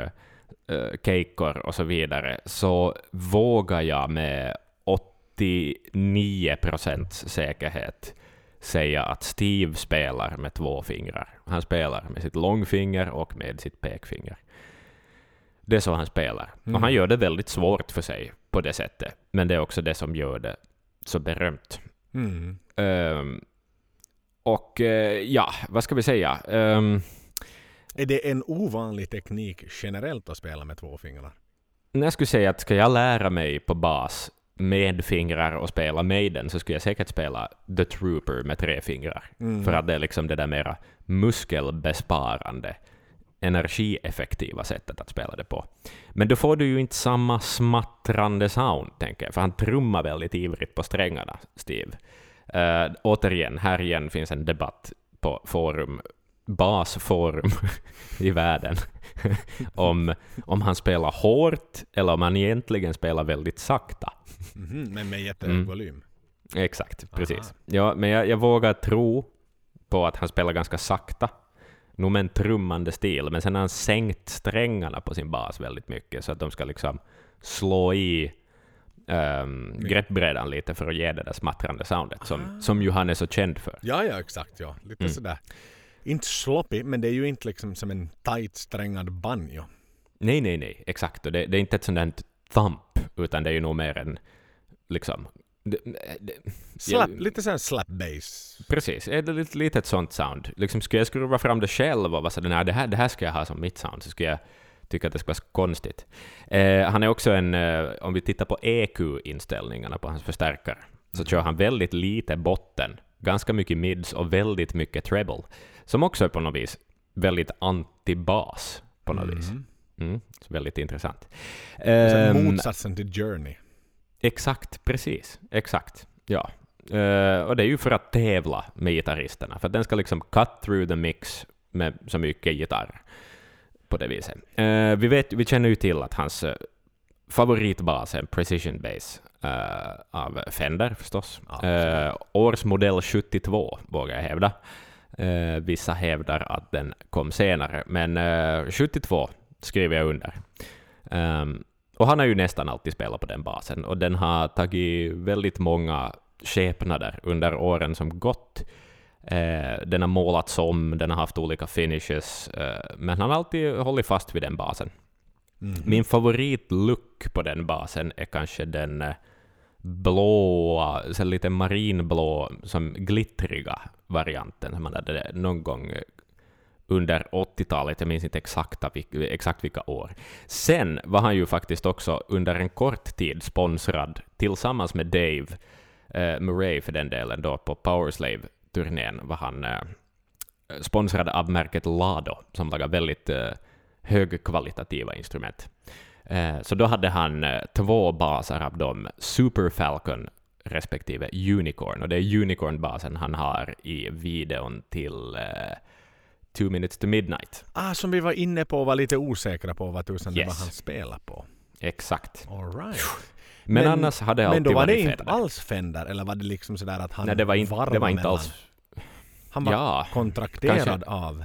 uh, Keikor och så vidare, så vågar jag med 89 procents säkerhet säga att Steve spelar med två fingrar. Han spelar med sitt långfinger och med sitt pekfinger. Det är så han spelar. Mm. Och han gör det väldigt svårt för sig på det sättet. Men det är också det som gör det så berömt. Mm. Ehm, och eh, ja, vad ska vi säga? Ehm, Är det en ovanlig teknik generellt att spela med två fingrar? när jag skulle säga att ska jag lära mig på bas med fingrar och spela Maiden så skulle jag säkert spela The Trooper med tre fingrar. Mm. För att det är liksom det där mera muskelbesparande, energieffektiva sättet att spela det på. Men då får du ju inte samma smattrande sound, tänker jag, för han trummar väldigt ivrigt på strängarna, Steve. Uh, återigen, här igen finns en debatt på forum, basforum i världen om, om han spelar hårt eller om han egentligen spelar väldigt sakta. Mhm, men med jättehög Mm. volym. Exakt, Aha. precis. Ja, men jag, jag vågar tro på att han spelar ganska sakta, nog med en trummande stil, men sen har han sänkt strängarna på sin bas väldigt mycket så att de ska liksom slå i um, greppbrädan lite för att ge det där smattrande soundet Ah. som, som ju han är så känd för. Ja, ja, exakt. Ja. Lite Mm. sådär. Inte sloppy, men det är ju inte liksom som en tight strängad banjo. Nej, nej, nej, exakt. Och det, det är inte ett sånt thump, utan det är ju nog mer en liksom... Det, det, Slap, Ja. Lite såhär slap bass. Precis, är det lite, lite ett sånt sound. Liksom skulle jag skruva fram det själv och vara sådär, det här, det här ska jag ha som mitt sound, så skulle jag tycka att det skulle vara konstigt. Eh, han är också en, eh, om vi tittar på EQ-inställningarna på hans förstärkare, så kör han väldigt lite botten, ganska mycket mids och väldigt mycket treble, som också är på något vis väldigt anti-bas på något vis. Mhm. Mm, väldigt intressant. Ehm, motsatsen till Journey. Exakt, precis. Exakt. Ja. Eh, och det är ju för att tävla med gitarristerna, för att den ska liksom cut through the mix med så mycket gitarr på det viset. Eh, vi, vet, vi känner ju till att hans uh, favoritbas är en precision bass av Fender förstås. Ja, Uh, årsmodell 72 vågar jag hävda. Eh, vissa hävdar att den kom senare, men eh, 72 skriver jag under. Ehm, och han har ju nästan alltid spelat på den basen, och den har tagit väldigt många skepnader under åren som gått. Eh, den har målats om, den har haft olika finishes, eh, men han har alltid hållit fast vid den basen. Mhm. Min favoritlook på den basen är kanske den eh, blåa, så lite marinblå, som glittriga varianten som man hade någon gång under 80-talet, jag minns inte exakta, exakt vilka år. Sen var han ju faktiskt också under en kort tid sponsrad tillsammans med Dave eh, Murray för den delen då på Powerslave-turnén var han eh, sponsrad av märket Lado som lagar väldigt eh, högkvalitativa instrument. Eh, så då hade han eh, två baser av dem, Super Falcon respektive Unicorn, och det är Unicorn-basen han har i videon till eh, Two Minutes to Midnight. Ah, som vi var inne på och var lite osäkra på vad tusan det Yes. var han spelade på. Exakt. All right. Men, annars hade det Men alltid då var varit det inte Fender. alls Fender, eller var det liksom sådär att han Nej, det var inte, det var inte alls... Han var Ja, kontrakterad kanske- av,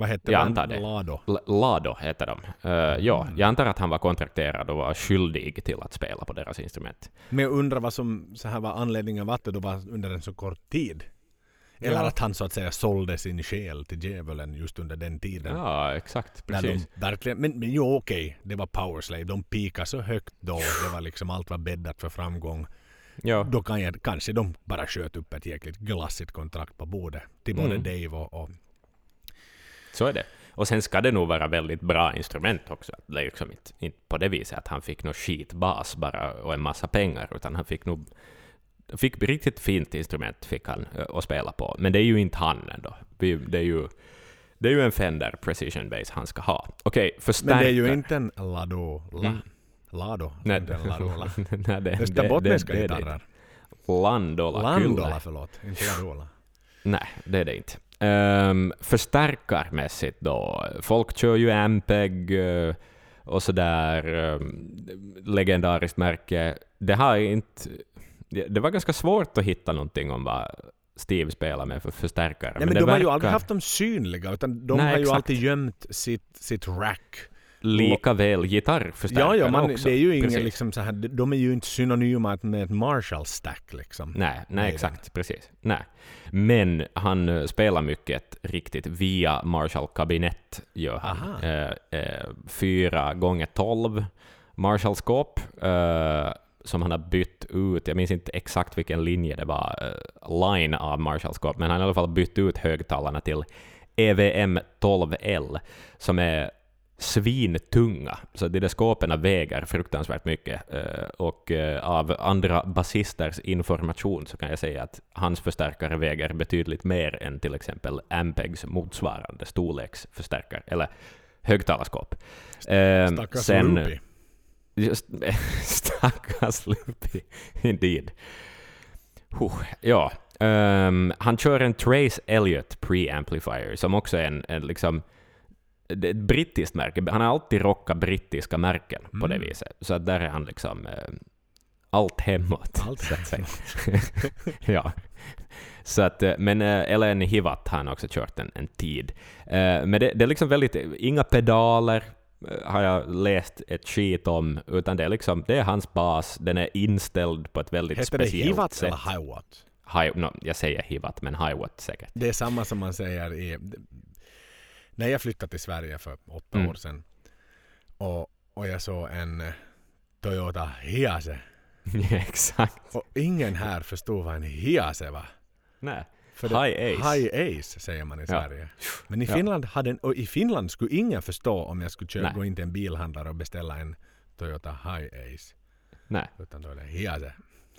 vad hette Jag antar det. Lado. L- Lado heter de. Eh, ja, jag antar att han var kontrakterad och var skyldig till att spela på deras instrument. Men jag undrar vad som så här var anledningen var att det då var under en så kort tid. Eller Ja. att han så att säga sålde sin själ till djävulen just under den tiden. Ja, exakt. Precis. de verkligen, men, men jo okej, det var Powerslave. De pikade så högt då. Det var liksom allt var bäddat för framgång. Ja. Då kan jag, kanske de bara sköt upp ett jäkligt glassigt kontrakt på bordet. Till både Mm. Dave och, och Så är det. Och sen ska det nog vara väldigt bra instrument också. Det är liksom inte, inte på det viset att han fick någon skitbas bara och en massa pengar, utan han fick nog fick riktigt fint instrument fick han eh, att spela på. Men det är ju inte han ändå. Det är ju, det är ju en Fender Precision Bass han ska ha. Okej, förstärkare. Men det är ju inte en Lado. La, Mm. Lado. Nej, Inte en Ladola. Nej, det, Österbottniska gitarrer. Landola. Landola, förlåt. Inte Ladola. Nej, det är det inte. Um, förstärkarmässigt då, folk kör ju Ampeg uh, och sådär, um, legendariskt märke. Det har inte... Det, det var ganska svårt att hitta någonting om vad Steve spelar med för förstärkare. Nej, men det de har ju verkar aldrig haft dem synliga utan de Nej, har ju exakt. alltid gömt sitt, sitt rack. Lika väl gitarrförstärkare Ja, ja, man, också. det är ju Precis. liksom så här, de är ju inte synonyma med ett Marshall-stack liksom. Nej, nej exakt, precis. Nej. Men han eh, spelar mycket riktigt via Marshall-kabinett, gör han. Eh, eh, fyra gånger tolv Marshall-skåp, eh, som han har bytt ut. Jag minns inte exakt vilken linje det var, eh, line av Marshall-skåp, men han har i alla fall bytt ut högtalarna till EVM 12L, som är svintunga, så de där skåpen väger fruktansvärt mycket. Eh, Och eh, av andra basisters information så kan jag säga att hans förstärkare väger betydligt mer än till exempel Ampegs motsvarande storleksförstärkare, eller högtalarskåp. Eh, Stackars sen- Loopy. Just, stackars Loopy, indeed. Huh, ja, Ehm, han kör en Trace Elliot preamplifier som också är en, en liksom det är ett brittiskt märke. Han har alltid rockat brittiska märken på det Mm. viset. Så att där är han liksom eh, allt hemåt. Allt säga. ja. Så att, eh, men eh, Ellen Hivat har han också kört en, en tid. Eh, Men det, det är liksom väldigt, inga pedaler eh, har jag läst ett skit om, utan det är liksom, det är hans bas, den är inställd på ett väldigt Heter det speciellt Hivat sätt. eller Hiwatt? Hi, no, jag säger Hivat, men Hiwatt säkert. Det är samma som man säger i... När jag flyttade till Sverige för åtta Mm. år sedan och, och jag såg en eh, Toyota Hiace Ja, Exakt. och ingen här förstod vad en Hiace var. Nej. För High Ace. High Ace säger man i Ja. Sverige. Men i Ja. Finland, hade en, och i Finland skulle ingen förstå om jag skulle köra, gå in till en bilhandlare och beställa en Toyota High Ace. Nej, Utan då är det Hiace.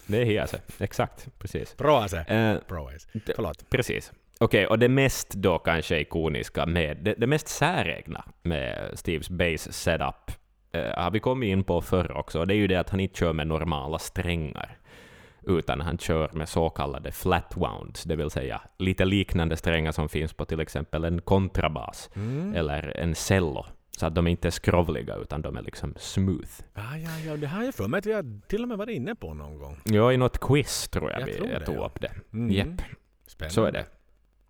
det är Hiase. Exakt, precis. Pro Ace. Eh, Pro Ace. det- Förlåt. Precis. Okej, och det mest då kanske ikoniska med, det, det mest säregna med Steves bass setup eh, har vi kommit in på förr också, och det är ju det att han inte kör med normala strängar, utan han kör med så kallade flat wounds, det vill säga lite liknande strängar som finns på till exempel en kontrabas Mm. eller en cello, så att de inte är skrovliga utan de är liksom smooth. Ja, ja, ja, det har jag för mig att vi har till och med varit inne på någon gång. Ja, i något quiz tror jag, Jag vi tror det, tog ja. upp det. Mm. Japp. Spännande. Så är det.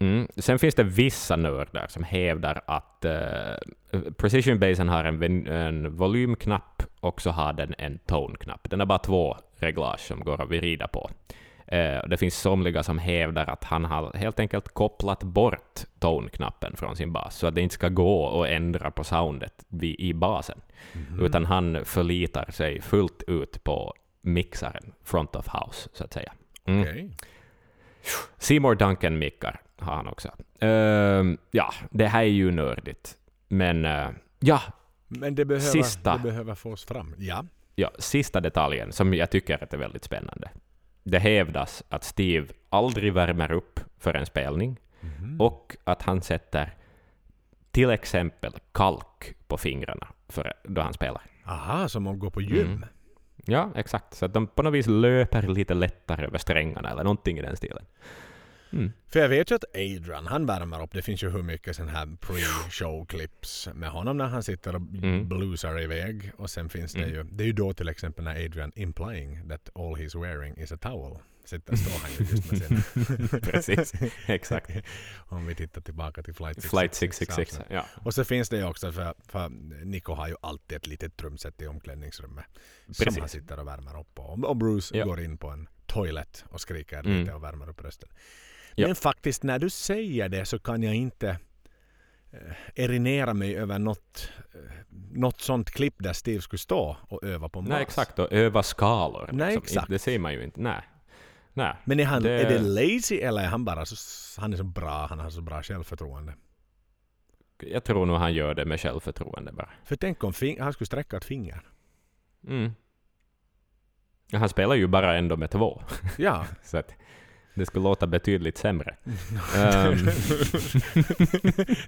Mm. Sen finns det vissa nördar som hävdar att uh, Precision Basen har en, en volymknapp och så har den en tone-knapp. Den har bara två reglage som går att vrida på. Och det finns somliga som hävdar att han har helt enkelt kopplat bort tone-knappen från sin bas, så att det inte ska gå att ändra på soundet i basen, Mhm. utan han förlitar sig fullt ut på mixaren, front of house, så att säga. Mm. Okej. Seymour Duncan-mickar har han också. Ehm, ja, det här är ju nördigt. Men eh, ja, Men det behöver, Sista. det behöver fås fram. Ja. ja, sista detaljen som jag tycker att är väldigt spännande. Det hävdas att Steve aldrig värmer upp för en spelning Mhm. och att han sätter till exempel kalk på fingrarna för, då han spelar. Aha, som att gå på gym. Mm. Ja, exakt. Så att de på något vis löper lite lättare över strängarna eller någonting i den stilen. Mm. För jag vet ju att Adrian, han värmer upp. Det finns ju hur mycket sån här pre-show-clips med honom när han sitter och Mm. bluesar iväg. Och sen finns det Mm. ju, det är ju då till exempel när Adrian implying that all he's wearing is a towel. Sitter, står han ju just med sin... Precis, exakt. Om vi tittar tillbaka till Flight 666. Flight 666. avsnitt. Ja, Och så finns det ju också för, för Nico har ju alltid ett litet trumset i omklädningsrummet. Som Precis. han sitter och värmer upp på. Och Bruce Ja. går in på en toilet och skriker Mm. lite och värmer upp rösten. Ja. Men faktiskt när du säger det så kan jag inte eh, erinera mig över något, eh, något sånt klipp där Steve skulle stå och öva på Nej, mas. exakt. Och öva skalor. Nej, liksom. exakt. Det ser man ju inte. Nej. Nej. Men är, han, Det- är det lazy eller är han bara så, han är så bra, han har så bra självförtroende? Jag tror nog han gör det med självförtroende bara. För tänk om han skulle sträcka ett finger. Mm. Han spelar ju bara ändå med två, Ja. så att det skulle låta betydligt sämre.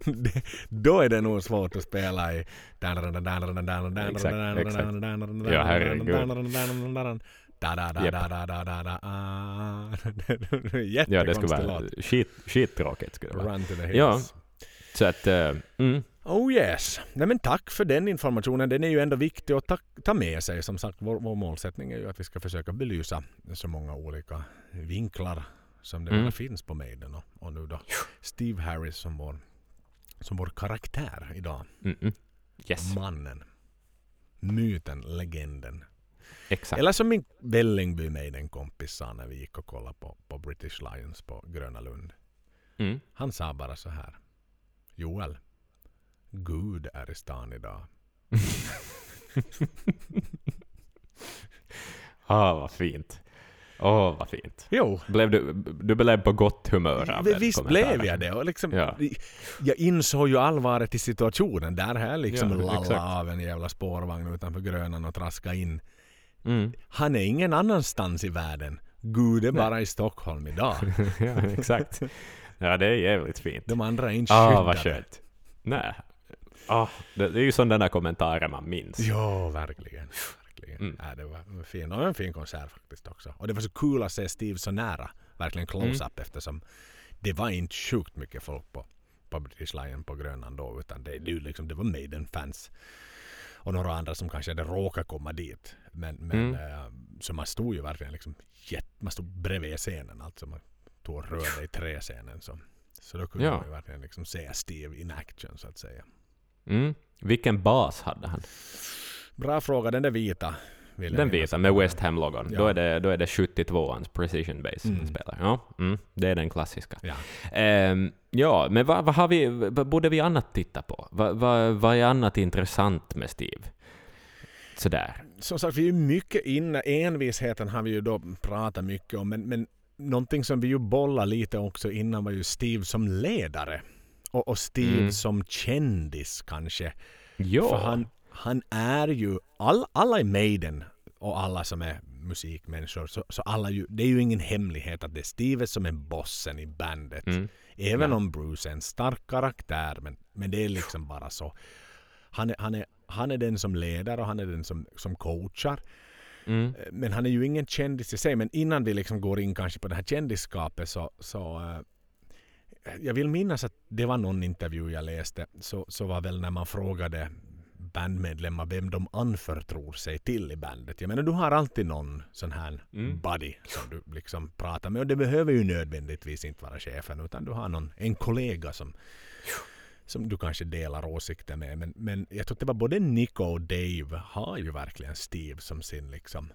Det, då är det nog svårt att spela i... Exakt, exakt. Ja, herregud. ja, det skulle vara skittråkigt. Skulle det vara. Run to the hills. Ja. Så att, eh, mm. Oh yes. Nej, men tack för den informationen. Den är ju ändå viktig att ta, ta med sig. Som sagt, vår, vår målsättning är ju att vi ska försöka belysa så många olika vinklar som det Mm. bara finns på Maiden. Och, och nu då Steve Harris som vår, som vår karaktär idag. Mm, mm. Yes, Mannen. Myten, legenden. exakt. Eller som min Vällingby Maiden-kompis sa när vi gick och kollade på, på British Lions på Gröna Lund. Mm. Han sa bara så här. Joel, Gud är i stan idag. Ah, vad fint. Åh, vad fint. Jo, Blev du, du blev på gott humör av den visst blev jag det. Och liksom, Ja. Jag insåg ju allvaret i situationen. Där här liksom Ja, lalla exakt. av en jävla spårvagn utanför Grönan och traska in. Mm. Han är ingen annanstans i världen. Gud är Nej. bara i Stockholm idag. ja, exakt. Ja, det är jävligt fint. De andra är inte Ah, vad skyddade. skönt. Nej. Ah, det, det är ju sådana kommentarer man minns. Ja, verkligen. Verkligen. Mm. Ja, det var. Och en fin konsert faktiskt också. Och det var så kul att se Steve så nära verkligen close-up eftersom det var inte sjukt mycket folk på, på British Lion på Grönland då utan det, det, liksom, det var Maiden-fans och några andra som kanske hade råkat komma dit. Men, men Mm. eh, så man stod ju verkligen liksom jätt, man stod bredvid scenen alltså man tog och rörde i träscenen så, så då kunde Ja. man ju verkligen liksom se Steve in action så att säga. Mm. Vilken bas hade han? Bra fråga, den där vita. Den vita med West Ham-logon. Ja. Då, är det, då är det 72ans precision base Mm. spelar. Ja, mm, det är den klassiska. Ja. Ehm, ja, men vad, vad har vi, vad borde vi annat titta på? Vad, vad, vad är annat intressant med Steve? Sådär. som sagt, vi är mycket inne. Envisheten har vi ju då pratat mycket om. Men, men någonting som vi ju bollar lite också innan var ju Steve som ledare. Och, och Steve Mm. som kändis kanske. Ja. För han, han är ju, all, alla i Maiden och alla som är musikmänniskor, så, så alla ju, det är ju ingen hemlighet att det är Steve som är bossen i bandet. Mm. Även Ja. om Bruce är en stark karaktär, men, men det är liksom bara så. Han är, han, är, han är den som leder och han är den som, som coachar. Mm. Eh, Men han är ju ingen kändis i sig. Men innan vi liksom går in kanske på det här kändisskapet så, så eh, jag vill minnas att det var någon intervju jag läste så, så var väl när man frågade bandmedlemmar vem de anförtror sig till i bandet. Jag menar du har alltid någon sån här Mm. buddy som du liksom pratar med och det behöver ju nödvändigtvis inte vara chefen utan du har någon, en kollega som som du kanske delar åsikter med. Men, men jag tror att det var både Nico och Dave har ju verkligen Steve som sin liksom...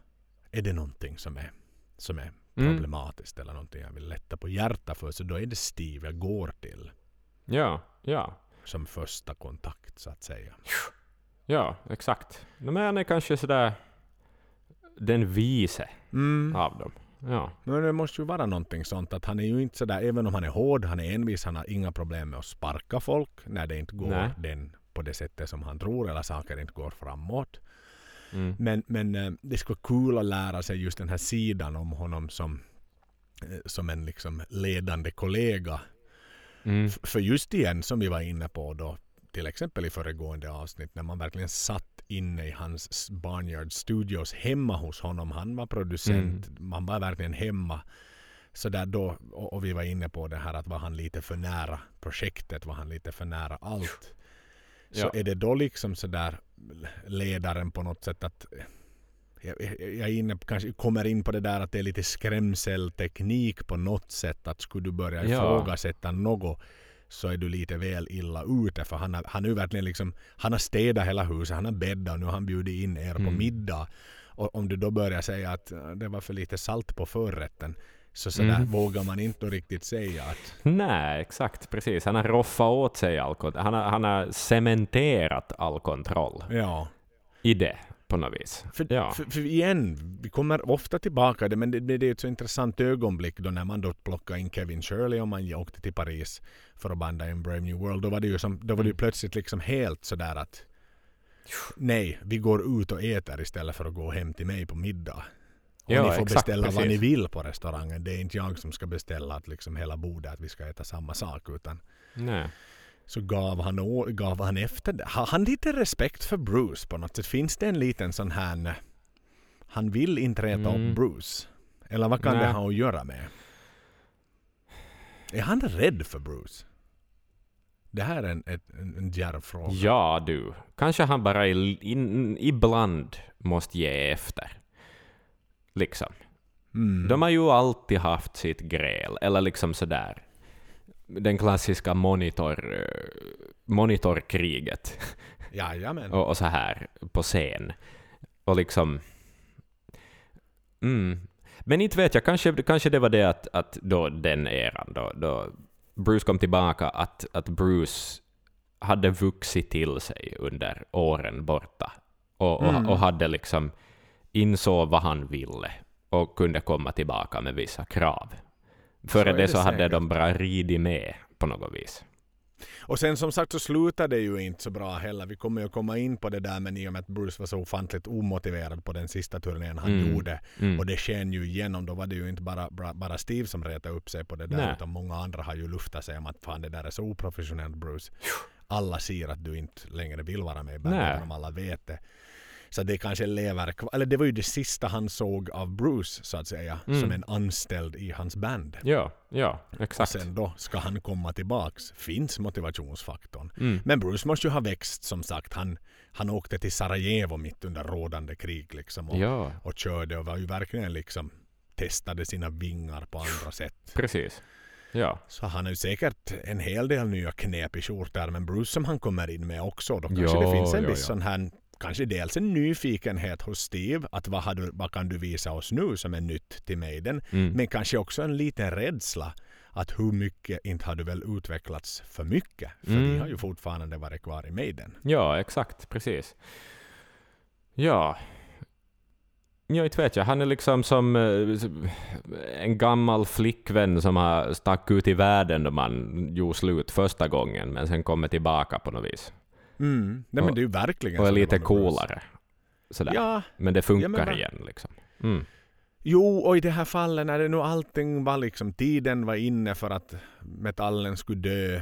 Är det någonting som är, som är Mm. problematiskt eller någonting jag vill lätta på hjärta för så då är det Steve jag går till Ja, ja. som första kontakt så att säga. Ja, exakt. Men han är kanske sådär den vise Mm. av dem. Ja. Men det måste ju vara någonting sånt att han är ju inte sådär, även om han är hård, han är envis, han har inga problem med att sparka folk när det inte går Nej. den på det sättet som han tror eller saker inte går framåt. Mm. Men, men eh, det skulle vara kul att lära sig just den här sidan om honom som, eh, som en liksom ledande kollega. Mm. För just igen som vi var inne på då till exempel i föregående avsnitt när man verkligen satt inne i hans Barnyard Studios hemma hos honom. Han var producent, man var verkligen hemma. Så där då, och, och vi var inne på det här att var han lite för nära projektet, var han lite för nära allt. Så Ja. är det då liksom sådär ledaren på något sätt att jag, jag, inne, kanske kommer in på det där att det är lite skrämselteknik på något sätt. Att skulle du börja Ja. ifrågasätta något så är du lite väl illa ute. För han har, han är verkligen liksom, han har städat hela huset, han har bäddat och nu har han bjudit in er på Mm. middag. Och om du då börjar säga att det var för lite salt på förrätten så sådär Mm. vågar man inte riktigt säga att Nej, exakt. Precis. Han har roffat åt sig all. Han har, han har cementerat all kontroll ja. i det på något vis. För, Ja. för, för igen, vi kommer ofta tillbaka till det, men det, det, är ett så intressant ögonblick då när man då plockade in Kevin Shirley och man åkte till Paris för att banda in Brave New World. Då var det ju, som, då var det ju plötsligt liksom helt sådär att nej, vi går ut och äter istället för att gå hem till mig på middag. Och Ja, ni får exakt, beställa vad precis. ni vill på restaurangen. Det är inte jag som ska beställa att liksom hela bordet att vi ska äta samma sak utan Nej. Så gav han, gav han efter det. Har han lite respekt för Bruce på något sätt? Finns det en liten sån här... Han vill inte reta Mm. upp Bruce. Eller vad kan Nej. det ha att göra med? Är han rädd för Bruce? Det här är en, en, en djärv fråga. Ja, du. Kanske han bara i, in, ibland måste ge efter. Liksom. Mm. De har ju alltid haft sitt gräl, eller liksom sådär. Den klassiska monitor, monitorkriget Jajamän. och, och så här på scen. Och liksom... Mm. Men inte vet jag, kanske, kanske det var det att, att då den eran, då, då Bruce kom tillbaka, att, att Bruce hade vuxit till sig under åren borta. Och, och, Mm. och hade liksom insåg vad han ville och kunde komma tillbaka med vissa krav. Före det det så hade säkert. de bara ridit med på något vis. Och sen som sagt så slutar det ju inte så bra heller. Vi kommer ju komma in på det där men i och med att Bruce var så ofantligt omotiverad på den sista turnén han Mm. gjorde. Mm. Och det sken ju igenom. Då var det ju inte bara, bara, bara Steve som retade upp sig på det där. Nej. Utan många andra har ju luftat sig om att fan det där är så oprofessionellt Bruce. Alla ser att du inte längre vill vara med i bandet. Om alla vet det. Så det kanske lever kvar. Eller det var ju det sista han såg av Bruce så att säga. Mm. Som en anställd i hans band. Ja, ja, Och exakt. sen då ska han komma tillbaks. Finns motivationsfaktorn. Mm. Men Bruce måste ju ha växt som sagt. Han, han åkte till Sarajevo mitt under rådande krig liksom. Och, Ja, och körde och var ju verkligen liksom testade sina vingar på andra sätt. precis. Ja, Så han har ju säkert en hel del nya knep i skjortärmen. Bruce som han kommer in med också. Då kanske Ja, det finns en viss ja. sån här Kanske dels en nyfikenhet hos Steve. Att vad, du, vad kan du visa oss nu som är nytt till Maiden? mm. Men kanske också en liten rädsla. Att hur mycket inte har du väl utvecklats för mycket? För Mm. vi har ju fortfarande varit kvar i Maiden. ja exakt, precis. Ja. Ja, inte vet jag. Han är liksom som eh, en gammal flickvän som har stack ut i världen då man gjorde slut första gången, men sen kommer tillbaka på något vis. Mm. Nej, men det är ju verkligen Och är lite coolare. Sådär. Ja, Men det funkar Ja, men igen liksom. Mm. Jo, och i det här fallet när det nu allting var liksom, tiden var inne för att metallen skulle dö.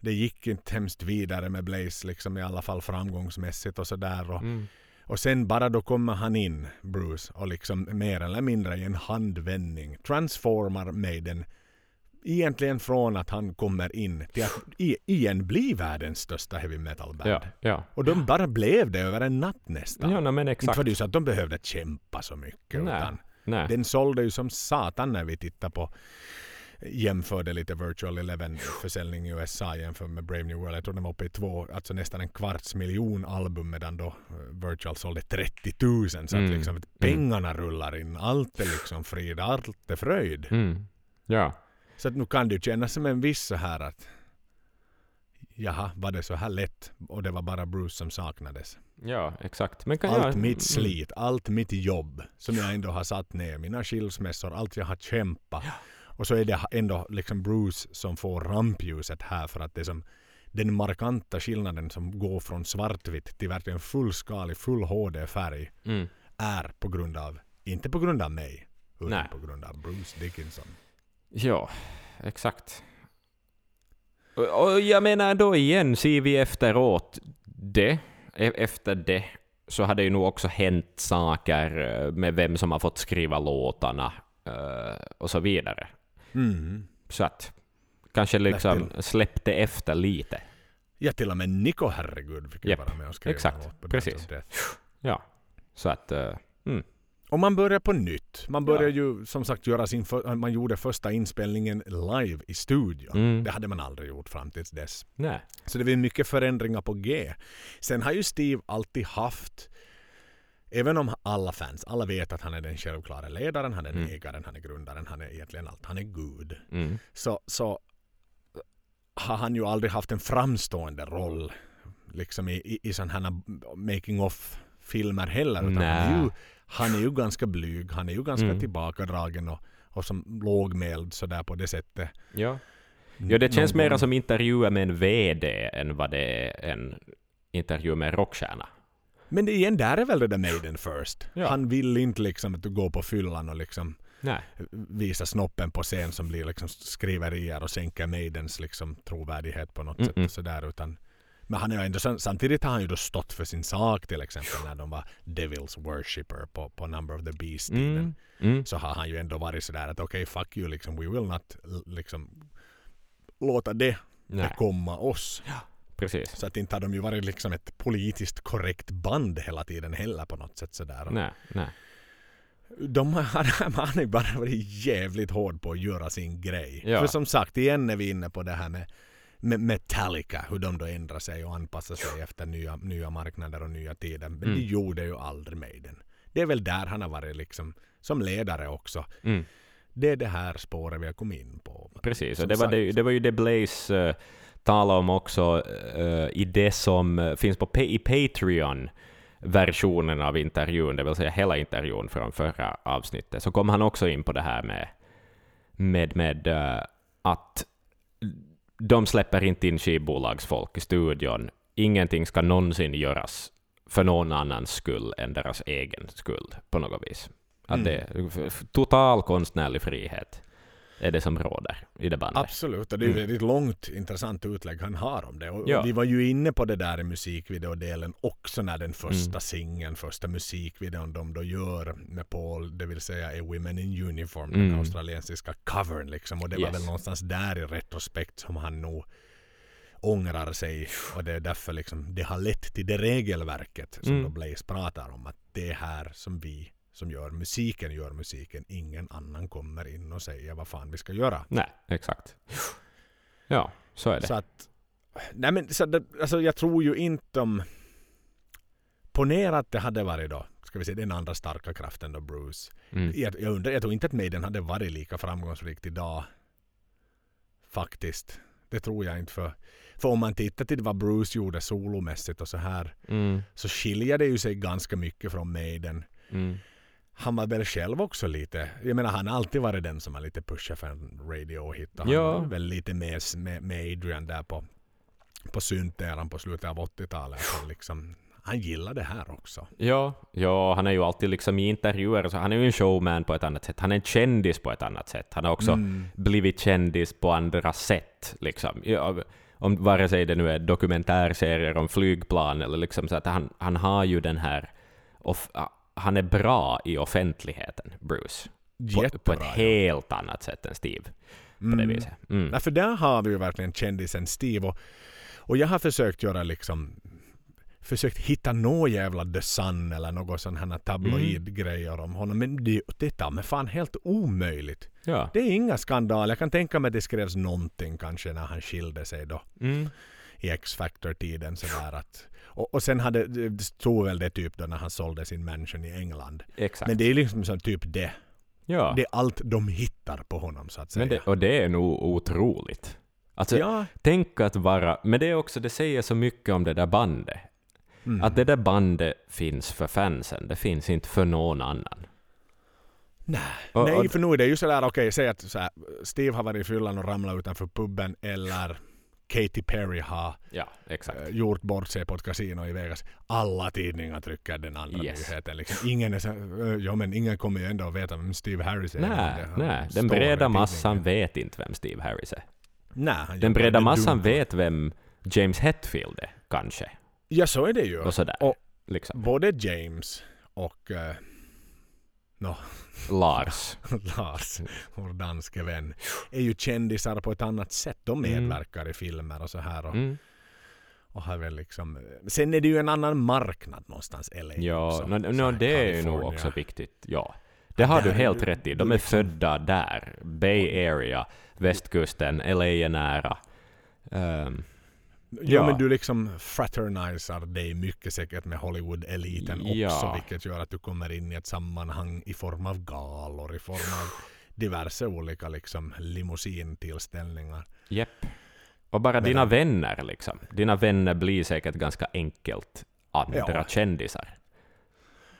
Det gick inte hemskt vidare med Blaze liksom i alla fall framgångsmässigt och sådär. Och, Mm. och sen bara då kommer han in, Bruce, och liksom mer eller mindre i en handvändning transformar Maiden egentligen från att han kommer in till att igen bli världens största heavy metal band. Ja, ja. Och de bara blev det över en natt nästan. Ja, men Inte exakt. var det ju så att de behövde kämpa så mycket. Nej. Utan Nej. den sålde ju som satan när vi tittar på jämförde lite Virtual Eleven försäljning i USA jämfört med Brave New World. Jag tror den var uppe i två, alltså nästan en kvarts miljon album medan då eh, Virtual sålde 30 000. Så att Mm. liksom pengarna rullar in. Allt är liksom frid, allt är fröjd. Mm. Ja. Så att nu kan det ju kännas som en viss så här att jaha, var det så här lätt? Och det var bara Bruce som saknades. ja, exakt. Men kan Allt jag... mitt slit, allt mitt jobb som jag ändå har satt ner, mina skilsmässor, allt jag har kämpat. Och så är det ändå liksom Bruce som får rampljuset här för att det är som den markanta skillnaden som går från svartvitt till verkligen fullskalig, full HD-färg Mm. är på grund av, inte på grund av mig, utan Nej. på grund av Bruce Dickinson. Ja, exakt. Och, och jag menar då igen, ser vi efteråt det, e- efter det, så har det ju nog också hänt saker eh, med vem som har fått skriva låtarna eh, och så vidare. Mm. Så att kanske liksom släppte efter lite. Ja, till och med Nico herregud fick ju Japp, vara med och skriva exakt, en låt på precis. Ja, så att... eh, mm. Och man börjar på nytt. Man börjar Ja. ju som sagt göra sin för, man gjorde första inspelningen live i studion. Mm. Det hade man aldrig gjort fram tills dess. Nej. Så det är mycket förändringar på G. Sen har ju Steve alltid haft Även om alla fans, alla vet att han är den självklara ledaren, han är Mm. ägaren, han är grundaren, han är egentligen allt, han är Gud. Mm. Så, så har han ju aldrig haft en framstående roll liksom i, i, i sådana här making of filmer heller. Utan han, är ju, han är ju ganska blyg, han är ju ganska Mm. tillbakadragen och, och som lågmäld sådär på det sättet. Ja. ja, det känns gång- som intervjuer med en VD än vad det är en intervju med en rockstjärna. Men igen, där är väl det där Maiden first. Ja. Han vill inte liksom att du går på fyllan och liksom Nej. visa snoppen på scen som blir liksom skriverier och sänker Maidens liksom trovärdighet på något Mm-mm. sätt. Och sådär, utan, men han är ändå, sam- samtidigt har han ju då stått för sin sak till exempel när de var Devils Worshipper på, på Number of the Beast-tiden. Mm. Mm. Så har han ju ändå varit sådär att okej fuck you liksom, we will not liksom låta det Nej, bekomma oss. precis. Så att inte har de ju varit liksom ett politiskt korrekt band hela tiden heller på något sätt sådär. Nej, nej. De har, han har ju bara varit jävligt hård på att göra sin grej. Ja. För som sagt, igen är vi inne på det här med Metallica, hur de då ändrar sig och anpassar sig efter nya, nya marknader och nya tider. Men Mm. det gjorde ju aldrig Maiden. Det är väl där han har varit liksom, som ledare också. Mm. Det är det här spåret vi har kommit in på. Precis, och det var, det, det var ju det Blaze uh, talade om också eh, i det som eh, finns på i Patreon-versionen av intervjun, det vill säga hela intervjun från förra avsnittet, så kom han också in på det här med, med, med eh, att de släpper inte in skivbolagsfolk i studion. Ingenting ska någonsin göras för någon annans skull än deras egen skull på något vis. Att Mm. det total konstnärlig frihet är det som råder i det bandet. Absolut, och det är ju väldigt långt intressant utlägg han har om det. Och, Ja. och vi var ju inne på det där i musikvideodelen också när den första singeln, första musikvideon de då gör med Paul, det vill säga är Women in Uniform, den Mm. australiensiska covern liksom. Och det var Yes. väl någonstans där i retrospekt som han nog ångrar sig och det är därför liksom det har lett till det regelverket som Mm. då Blaze pratar om att det är här som vi som gör musiken gör musiken. Ingen annan kommer in och säger vad fan vi ska göra. Nej, exakt. Ja, så är det. Så att, nej men så det, alltså jag tror ju inte om... Ponera att det hade varit då, ska vi se den andra starka kraften då Bruce. Mm. Jag, jag, undrar, jag tror inte att Maiden hade varit lika framgångsrikt idag. Faktiskt. Det tror jag inte för. För om man tittar till vad Bruce gjorde solomässigt och så här. Mm. Så skiljer det ju sig ganska mycket från Maiden. Mm. Han var väl själv också lite, jag menar han har alltid varit den som har lite pushat för en radio-hit. Och Ja. Han var väl lite med, med, med Adrian där på, på synteran på slutet av 80-talet. Så liksom, han gillar det här också. Ja, ja, han är ju alltid liksom i intervjuer, så han är ju en showman på ett annat sätt. Han är en kändis på ett annat sätt. Han har också Mm. blivit kändis på andra sätt. Liksom. Ja, om, vare sig det nu är dokumentärserier om flygplan eller liksom så att han, han har ju den här... Off, han är bra i offentligheten, Bruce. På, på Jättebra. ett ja. helt annat sätt än Steve. På det Mm. viset. Mm. Nej, för där har vi ju verkligen kändisen Steve. Och, och jag har försökt göra liksom försökt hitta något jävla The Sun eller något sån här tabloidgrejer om honom. Men det, det är mig fan helt omöjligt. Ja. Det är inga skandaler. Jag kan tänka mig att det skrevs någonting kanske när han skilde sig då Mm. i X-Factor-tiden sådär att och, och sen hade, det stod väl det typ då när han sålde sin mansion i England. Exakt. Men det är liksom så typ det. ja. Det är allt de hittar på honom så att säga. Det, och det är nog otroligt. Alltså, ja. tänk att vara... Men det är också, det säger så mycket om det där bandet. Mm. Att det där bandet finns för fansen, det finns inte för någon annan. Nej, Och- Nej och- för nu är det ju sådär, okej, säg att så här, Steve har varit i fyllan och ramlat utanför puben eller Katy Perry har Ja, eh, gjort bort sig på ett kasino i Vegas. Alla tidningar trycker den andra Yes. nyheten. Liksom. Ingen är så, här, ja men ingen kommer ju ändå att veta vem Steve Harris är. Nej, nej, den breda massan vet inte vem Steve Harris är. Nej, Den breda massan dumt. vet vem James Hetfield är, kanske. Ja, så är det ju. Och sådär. Och- liksom. Både James och eh, no, Lars. Lars, vår danske vän, är ju kändisar på ett annat sätt. De Mm. medverkar i filmer och så här. Och, Mm. och har väl liksom, sen är det ju en annan marknad någonstans, LA Ja, också. no, no, här, det är ju nog också viktigt. Ja. Det har där du helt rätt i. De är liksom- födda där. Bay Area, västkusten, LA är nära. Ehm, Ja, Ja. men du liksom fraternisar dig mycket säkert med Hollywood-eliten Ja. också, vilket gör att du kommer in i ett sammanhang i form av galor, i form av diverse olika liksom limousin-tillställningar. Jepp. Och bara Men- dina vänner liksom. Dina vänner blir säkert ganska enkelt andra Ja. kändisar.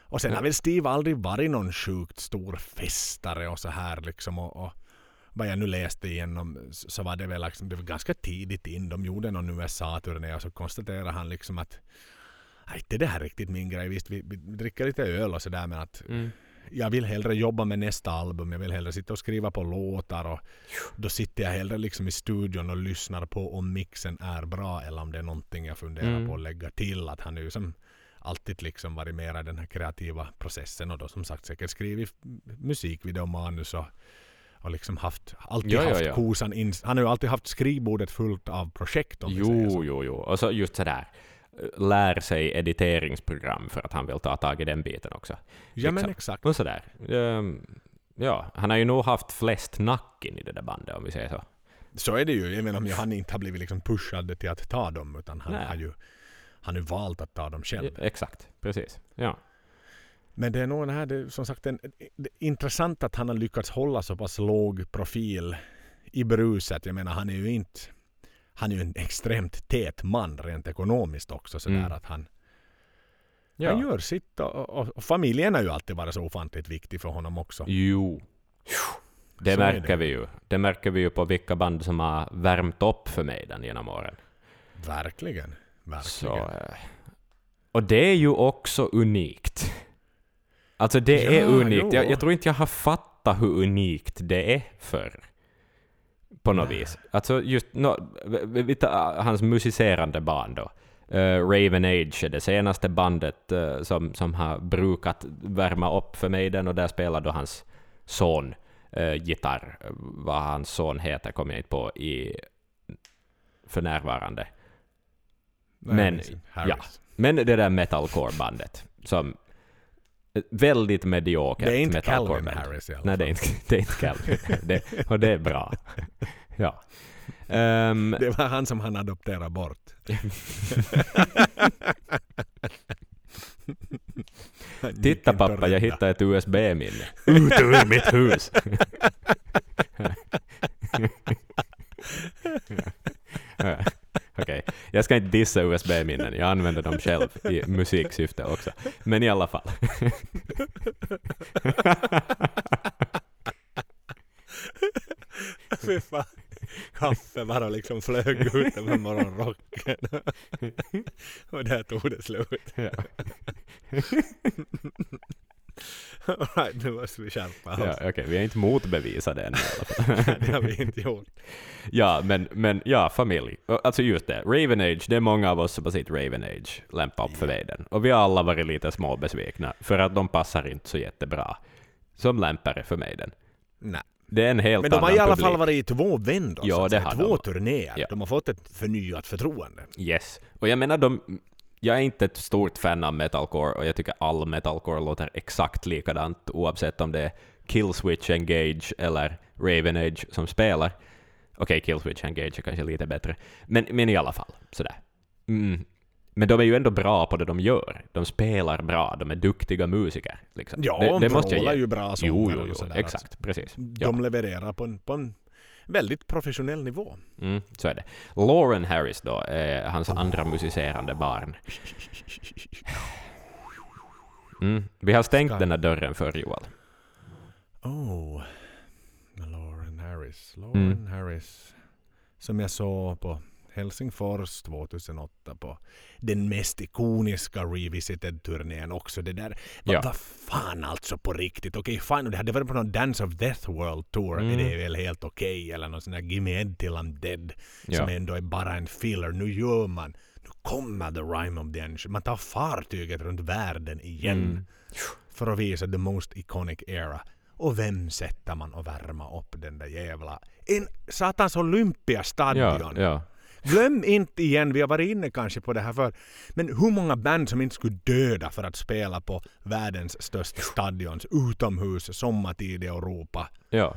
Och sen har väl Steve aldrig varit någon sjukt stor festare och så här liksom. Och, och vad jag nu läste igenom så var det väl liksom, det var ganska tidigt in. De gjorde någon USA-turné och så konstaterade han liksom att Nej, inte det här är riktigt min grej. Visst, vi, vi dricker lite öl och sådär men att Mm. jag vill hellre jobba med nästa album. Jag vill hellre sitta och skriva på låtar och då sitter jag hellre liksom i studion och lyssnar på om mixen är bra eller om det är någonting jag funderar Mm. på att lägga till. Att han är ju som alltid liksom varit mera i den här kreativa processen och då som sagt säkert skrivit musikvideomanus och, och liksom haft, alltid ja, haft ja. kosan in, Han har ju alltid haft skrivbordet fullt av projekt om säger så. Jo, jo, jo. Och så just sådär. Lär sig editeringsprogram för att han vill ta tag i den biten också. Ja men liksom. exakt. Och sådär. Ehm, ja, han har ju nog haft flest nacken i det där bandet om vi säger så. Så är det ju. Jag menar om han inte har blivit liksom pushad till att ta dem utan han Nej. har ju han har valt att ta dem själv. Ja, Exakt, precis. Ja. Men det är nog här, det som sagt en, intressant att han har lyckats hålla så pass låg profil i bruset. Jag menar han är ju inte han är ju en extremt tät man rent ekonomiskt också sådär Mm. att han, ja. han gör sitt och, och, och familjen har ju alltid varit så ofantligt viktig för honom också. Jo. Det Så är märker vi ju. Det märker vi ju på vilka band som har värmt upp för mig den genom åren. Verkligen. Verkligen. Så, eh, och det är ju också unikt. Alltså det är Ja, unikt. jo. Jag, jag tror inte jag har fattat hur unikt det är förr. på något vis. Alltså just no, vi, tar hans musicerande band då. Uh, Raven Age är det senaste bandet uh, som, som har brukat värma upp för mig den och där spelar då hans son uh, gitarr. Vad hans son heter kommer jag inte på i, för närvarande. Nej, Men, ja. Men det där metalcore-bandet som väldigt mediokert Det är inte. Calvin Harris i alla Nej, det är inte, det är inte Calvin. det, och det är bra. ja. Ehm, Det var han som han adopterade bort. Titta pappa, jag hittade ett USB-minne. Ut ur mitt hus! Ja, Okej, jag ska inte dissa USB-minnen, jag använder dem själv i musiksyfte också. Men i alla fall. Fy fan. Kaffe bara liksom flög ut över morgonrocken. Och där tog det slut. Ja. All right, nu måste vi skärpa oss. Ja, Okej, vi har inte motbevisat det än i alla fall. Det har vi inte gjort. Ja, men, men ja, familj. Alltså just det, Raven Age, det är många av oss som har sett Raven Age lämpa upp för veden. Och vi har alla varit lite små besvikna, för att de passar inte så jättebra som lämpare för Maiden. Nej. Det är en helt Men de har i alla publik. fall varit i två vändor. Ja, det har Två de. turnéer. Ja. De har fått ett förnyat förtroende. Yes. Och jag menar, de, jag är inte ett stort fan av metalcore, och jag tycker all metalcore låter exakt likadant, oavsett om det är Killswitch Engage eller Raven Age som spelar. Okej, Killswitch Engage är kanske lite bättre, men, men i alla fall, sådär. Mm. Men de är ju ändå bra på det de gör. De spelar bra, de är duktiga musiker. Liksom. Ja, det, det de måste jag ge. ju bra Jo, sångare jo, jo, sådär, exakt, precis. Ja. De levererar på en, på en väldigt professionell nivå. Mm, så är det. Lauren Harris då, är hans andra musicerande barn. Mm. Vi har stängt Ska- den här dörren för Joel. Oh, Lauren Harris. Lauren Mm. Harris. Som jag såg på Helsingfors 2008 på den mest ikoniska Revisited-turnén också. Det där, vad Ja. vad fan alltså på riktigt. Okej, fine, det hade varit på någon Dance of Death World Tour. Mm. Är det väl helt okej. Eller någon sån där Gimme Ed till I'm Dead. Som Ja. ändå är bara en filler. Nu gör man, nu kommer the rhyme of the end. Man tar fartyget runt världen igen Mm. för att visa the most iconic era. Och vem sätter man att värma upp den där jävla... En satans Olympiastadion! Ja, ja. Glöm inte igen, vi har varit inne kanske på det här för men hur många band som inte skulle döda för att spela på världens största stadions utomhus sommartid i Europa. ja.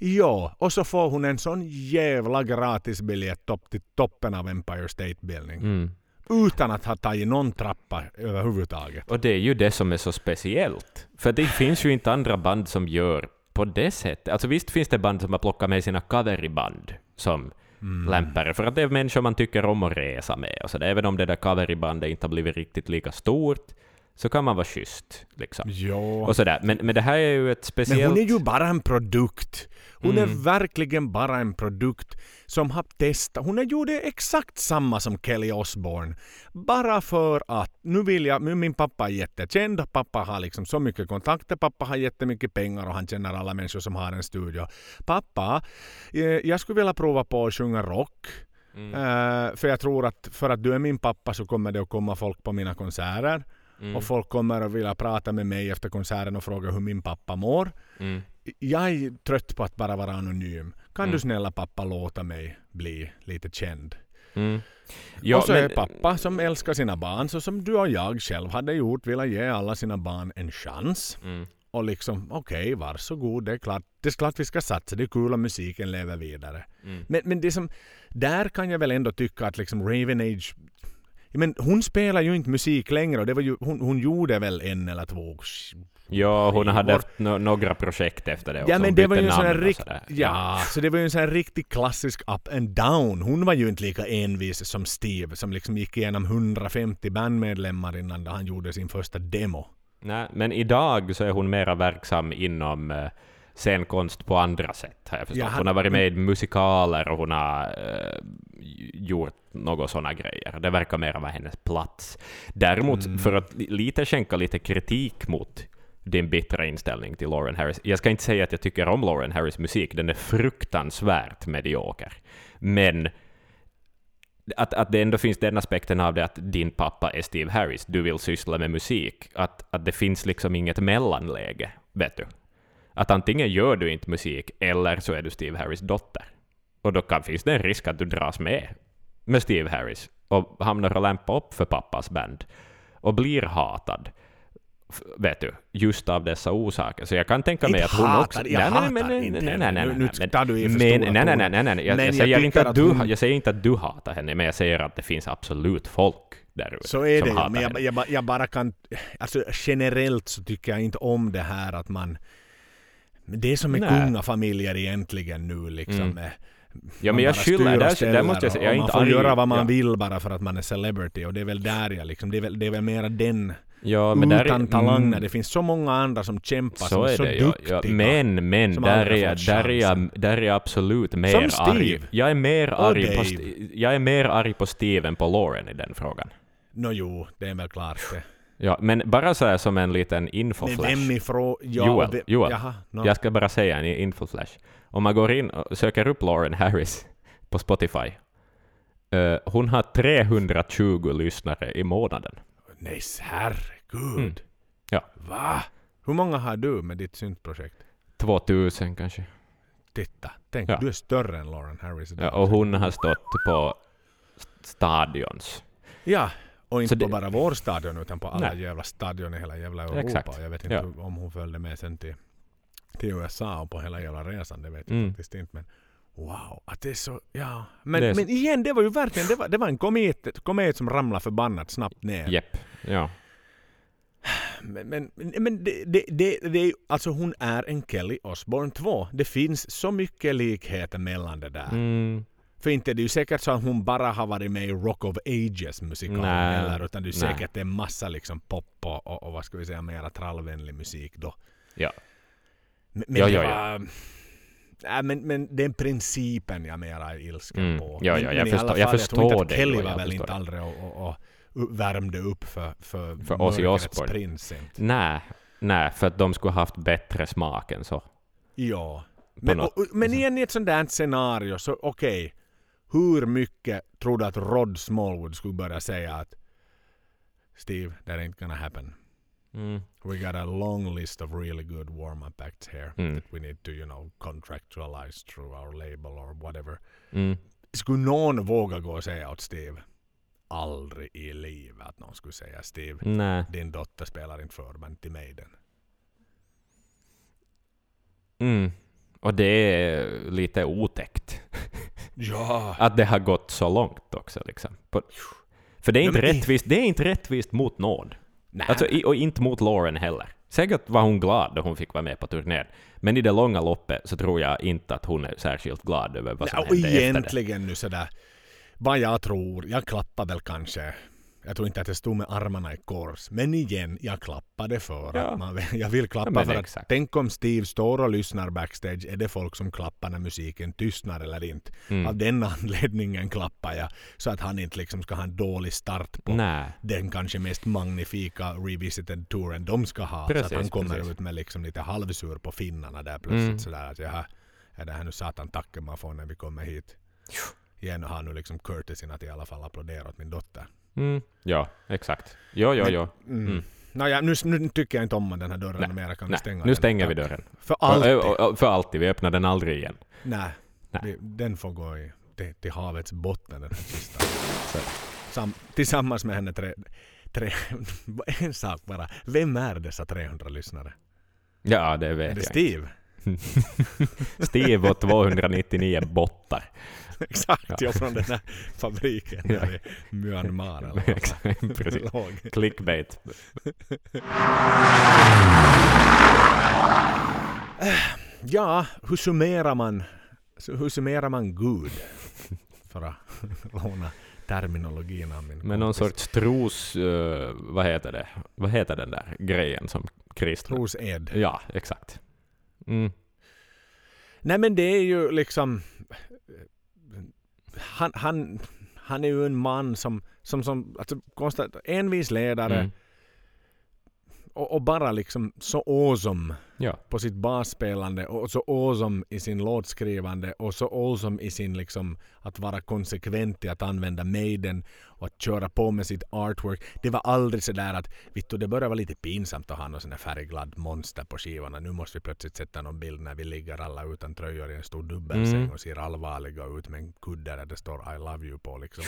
Ja, och så får hon en sån jävla gratisbiljett upp till toppen av Empire State Building. Mm. Utan att ha tagit någon trappa överhuvudtaget. Och det är ju det som är så speciellt. För det finns ju inte andra band som gör på det sättet. Alltså visst finns det band som har plockat med sina coveriband som Mm. lämpare, för att det är människor man tycker om att resa med. Och så där. Även om det där coverbandet inte har blivit riktigt lika stort, så kan man vara schysst. Liksom. Ja. Och sådär. Men, men det här är ju ett speciellt... Men hon är ju bara en produkt. Hon Mm. är verkligen bara en produkt som har testat. Hon det exakt samma som Kelly Osbourne. Bara för att, nu vill jag, nu min pappa är jättekänd, pappa har liksom så mycket kontakter, pappa har jättemycket pengar och han känner alla människor som har en studio. Pappa, eh, jag skulle vilja prova på att sjunga rock. Mm. Eh, för jag tror att för att du är min pappa så kommer det att komma folk på mina konserter. Mm. Och folk kommer att vilja prata med mig efter konserten och fråga hur min pappa mår Mm. Jag är trött på att bara vara anonym. Kan Mm. du snälla pappa låta mig bli lite känd? Mm. och så men- är pappa som älskar sina barn så som du och jag själv hade gjort vill ge alla sina barn en chans. Mm. Och liksom okej varsågod det är klart. Det är klart vi ska satsa. Det är kul om musiken lever vidare. Mm. Men, men det som, där kan jag väl ändå tycka att liksom Raven Age men hon spelar ju inte musik längre och det var ju, hon, hon gjorde väl en eller två Ja, hon hade haft no- några projekt efter det också. Ja men det var ju en sån här rikt, ja, så det var ju en sån här riktigt klassisk up and down. Hon var ju inte lika envis som Steve som liksom gick igenom 150 bandmedlemmar innan han gjorde sin första demo. Nej, men idag så är hon mera verksam inom eh, scenkonst på andra sätt, har jag förstått. Hon har varit med i musikaler och hon har eh, gjort några sådana grejer. Det verkar mera vara hennes plats. Däremot, Mm. för att li- lite skänka lite kritik mot din bittra inställning till Lauren Harris. Jag ska inte säga att jag tycker om Lauren Harris musik, den är fruktansvärt medioker. Men att, att det ändå finns den aspekten av det att din pappa är Steve Harris, du vill syssla med musik, att, att det finns liksom inget mellanläge, vet du. Att antingen gör du inte musik, eller så är du Steve Harris dotter. Och då kan, finns det en risk att du dras med med Steve Harris och hamnar och lämpar upp för pappas band och blir hatad. Vet du, just av dessa orsaker. Så jag kan tänka mig att hon också... jag hatar nej, nej, inte nej, nej, nej, Nu tar du i för men, stora nej, nej, nej, toner. nej, nej. Jag, Men jag, jag säger inte att du, hon- jag säger inte att du hatar henne, men jag säger att det finns absolut folk där ute Så är som det ju, men jag bara kan... Alltså generellt så tycker jag inte om det här att man... Det är som med Nej. kungafamiljer egentligen nu liksom. Mm. med- Ja, men jag skyller, där, där måste jag säga, jag är inte Man får arg. göra vad man ja. vill bara för att man är celebrity och det är väl där jag liksom... Det är väl, det är väl mera den... Ja, men där, utan talang mm, det finns så många andra som kämpar så som är är så det duktiga. ja. Men, men, där är, jag, där, är jag, där är jag absolut mer Som arg. Steve. Jag är mer arg på, jag är mer arg på Steve än på Lauren i den frågan. Nå jo, det är väl klart det. Ja, men bara så här som en liten Men infoflash. vem ifrån... Ja, Joel, vem, Joel. Jaha, no. Jag ska bara säga en infoflash. Om man går in och söker upp Lauren Harris på Spotify, eh, hon har 320 lyssnare i månaden. Nej, herregud. Mm. Ja. Va? Hur många har du med ditt syntprojekt? 2000 kanske. Titta, tänk Ja. du är större än Lauren Harris. Ja, och hon har stått på st- stadions. Ja, och inte det- bara vår stadion utan på alla Nej. jävla stadion i hela jävla Europa. Exakt. Jag vet inte Ja. om hon följde med sen till, till USA och på hela jävla resan. Det vet jag Mm. faktiskt inte. Men wow, att det är så... Ja. Men, är så- men igen, det var ju verkligen... Det var, det var en komet, komet som ramlade förbannat snabbt ner. Jepp. Ja. Men, men, men det, det, det, det alltså hon är en Kelly Osbourne 2. Det finns så mycket likheter mellan det där. Mm. För inte det är ju säkert så att hon bara har varit med i Rock of Ages Nej, heller utan det är nej. säkert en massa liksom pop och, och, och vad ska vi säga mera trallvänlig musik då. Ja. Men, men Ja, det ja, ja. Nej, men, men den principen jag mera är ilsken Mm. på. Ja, ja, men jag förstår- alla jag fall, förstår tror inte att det, Kelly jo, var jag väl inte det. aldrig och, och, och värmde upp för, för, För Ozzy Osbourne. prins. Nej, nej, för att de skulle haft bättre smak än så. Ja. Men, och, men igen i ett sånt där scenario så okej. Hur mycket tror du att Rod Smallwood skulle börja säga att Steve, that ain't gonna happen. Mm. We got a long list of really good warm-up acts here Mm. that we need to, you know, contractualize through our label or whatever. Mm. Skulle någon våga gå och säga åt Steve? Aldrig i livet att någon skulle säga Steve, Nej. din dotter spelar inte förband till Maiden. Mm. Och det är lite otäckt. Ja! Att det har gått så långt också. Liksom. För det är, inte men det- rättvist, det är inte rättvist mot någon. Nej. Alltså, och inte mot Lauren heller. Säkert var hon glad då hon fick vara med på turnén. Men i det långa loppet så tror jag inte att hon är särskilt glad över vad som Nej, och hände efter det. egentligen nu sådär, vad jag tror, jag klappar väl kanske, jag tror inte att jag stod med armarna i kors, men igen, jag klappade för Ja. att man, jag vill klappa Ja, för att exakt. tänk om Steve står och lyssnar backstage, är det folk som klappar när musiken tystnar eller inte? Mm. Av den anledningen klappar jag, så att han inte liksom ska ha en dålig start på Nej. den kanske mest magnifika revisited touren de ska ha. så att Precis, han kommer precis. ut med liksom lite halvsur på finnarna där plötsligt Mm. sådär att jaha, är det här nu satan tacken man får när vi kommer hit? Igen har nu liksom courtesyn att i alla fall applådera åt min dotter. Mm. Ja, exakt. Jo, jo, Men- jo. Mm. Mm. Nåja, nu, nu tycker jag inte om den här dörren Nej, mera. Kan vi stänga nu den? stänger vi dörren. För alltid. Och- För alltid. Vi öppnar den aldrig igen. Nej, den får gå i, till, till havets botten den här kistan. Sam, tillsammans med henne tre, tre... En sak bara. Vem är dessa 300 lyssnare? Ja, det Är vet det jag Steve? Steve och 299 bottar. Exakt, Ja. från den här fabriken Ja. i Myanmar eller Exakt, precis. låg. Clickbait. Ja, hur summerar man, hur summerar man Gud? För att låna terminologin av min Med någon sorts tros... eh, vad heter det? Vad heter den där grejen som kristna... trosed. Ja, exakt. Mm. Nej men det är ju liksom... Han, han, han är ju en man som, som, som alltså, konstant, envis ledare Mm. Och, och bara liksom så awesome Ja. på sitt basspelande och så awesome i sin låtskrivande och så awesome i sin liksom att vara konsekvent i att använda Maiden och att köra på med sitt artwork. Det var aldrig så där att vittu det började vara lite pinsamt att ha någon sån där färgglad monster på skivorna. Nu måste vi plötsligt sätta någon bild när vi ligger alla utan tröjor i en stor dubbelsäng Mm. och ser allvarliga ut med en kudde där det står I love you på liksom.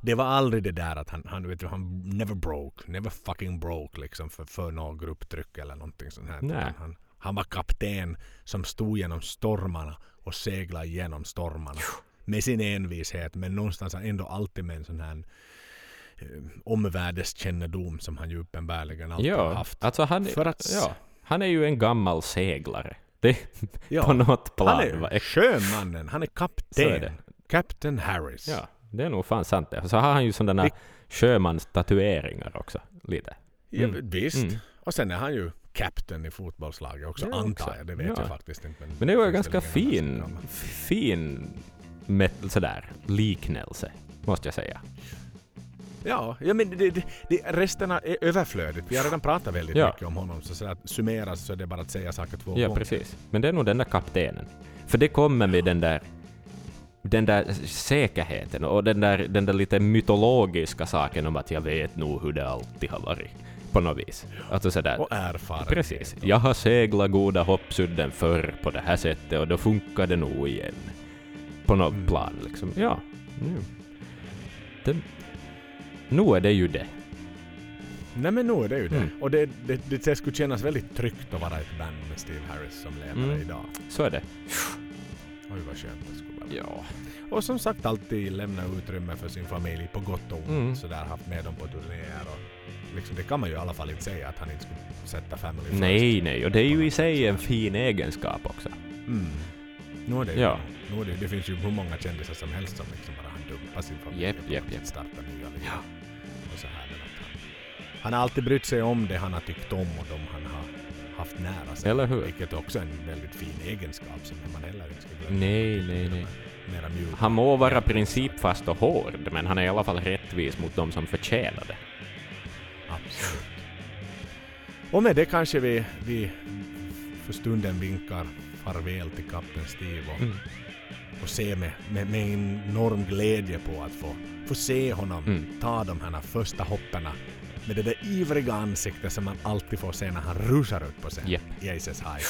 Det var aldrig det där att han, han, vet du, han never broke, never fucking broke liksom för, för något grupptryck eller någonting sånt här. Nej. Han, han var kapten som stod genom stormarna och seglade genom stormarna. Med sin envishet men någonstans ändå alltid med en sån här eh, omvärldskännedom som han ju uppenbarligen alltid Ja, haft. alltså han, För att- ja, han är ju en gammal seglare. Det, Ja, på något plan. han är sjömannen, han är är kapten. det. Captain Harris. Ja, det är nog fan sant det. Så har han ju sådana där sjömanstatueringar också. Lite. Ja, Mm. visst. Mm. Och sen är han ju captain i fotbollslaget också, Ja, antar jag. Det vet Ja. jag faktiskt inte. Men det var ju finns ganska fin, fin met, sådär, liknelse, måste jag säga. Ja, ja men det, det, det, resten är överflödigt. Vi har redan pratat väldigt Ja. mycket om honom. Så, så att summeras så är det bara att säga saker två Ja, gånger. precis. Men det är nog den där kaptenen. För det kommer med den där den där säkerheten och den där, den där lite mytologiska saken om att jag vet nog hur det alltid har varit. På något vis. Alltså sådär. Och erfarenhet. Precis. Jag har seglat goda hoppsudden förr på det här sättet och då funkar det nog igen. På något Mm. plan liksom. Ja. Mm. Det, nu är det ju det. Nej men nu är det ju det. Mm. Och det, det, det, det skulle kännas väldigt tryggt att vara ett band med Steve Harris som ledare Mm. idag. Så är det. Oj vad skönt det skulle vara. Ja. Och som sagt alltid lämna utrymme för sin familj på gott och ont. Mm. Sådär haft med dem på turnéer och liksom, det kan man ju i alla fall inte säga att han inte skulle sätta family first. Nej, nej. Och det är ju i sig en fin egenskap också. Mm. Nu är det, Ja. nu är det, det finns ju hur många kändisar som helst som liksom bara har dumpat sin familj och japp, japp. startar nya liv. Och så här, han, han har alltid brytt sig om det han har tyckt om och de han har haft nära sig. Eller hur? Vilket också är en väldigt fin egenskap som man heller inte ska glömma. Nej, nej, nej. Han må vara principfast och hård, men han är i alla fall rättvis mot de som förtjänar det. Och med det kanske vi, vi för stunden vinkar farväl till Kapten Steve och, Mm. och ser med, med, med enorm glädje på att få, få se honom Mm. ta de här första hopperna med det där ivriga ansiktet som man alltid får se när han rusar ut på scen Japp. i Aces High.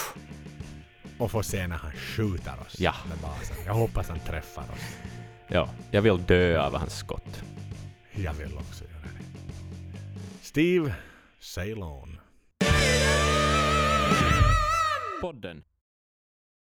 Och få se när han skjuter oss Ja. med basen. Jag hoppas han träffar oss. Ja, jag vill dö av hans skott. Jag vill också. Steve, Ceylon. Podden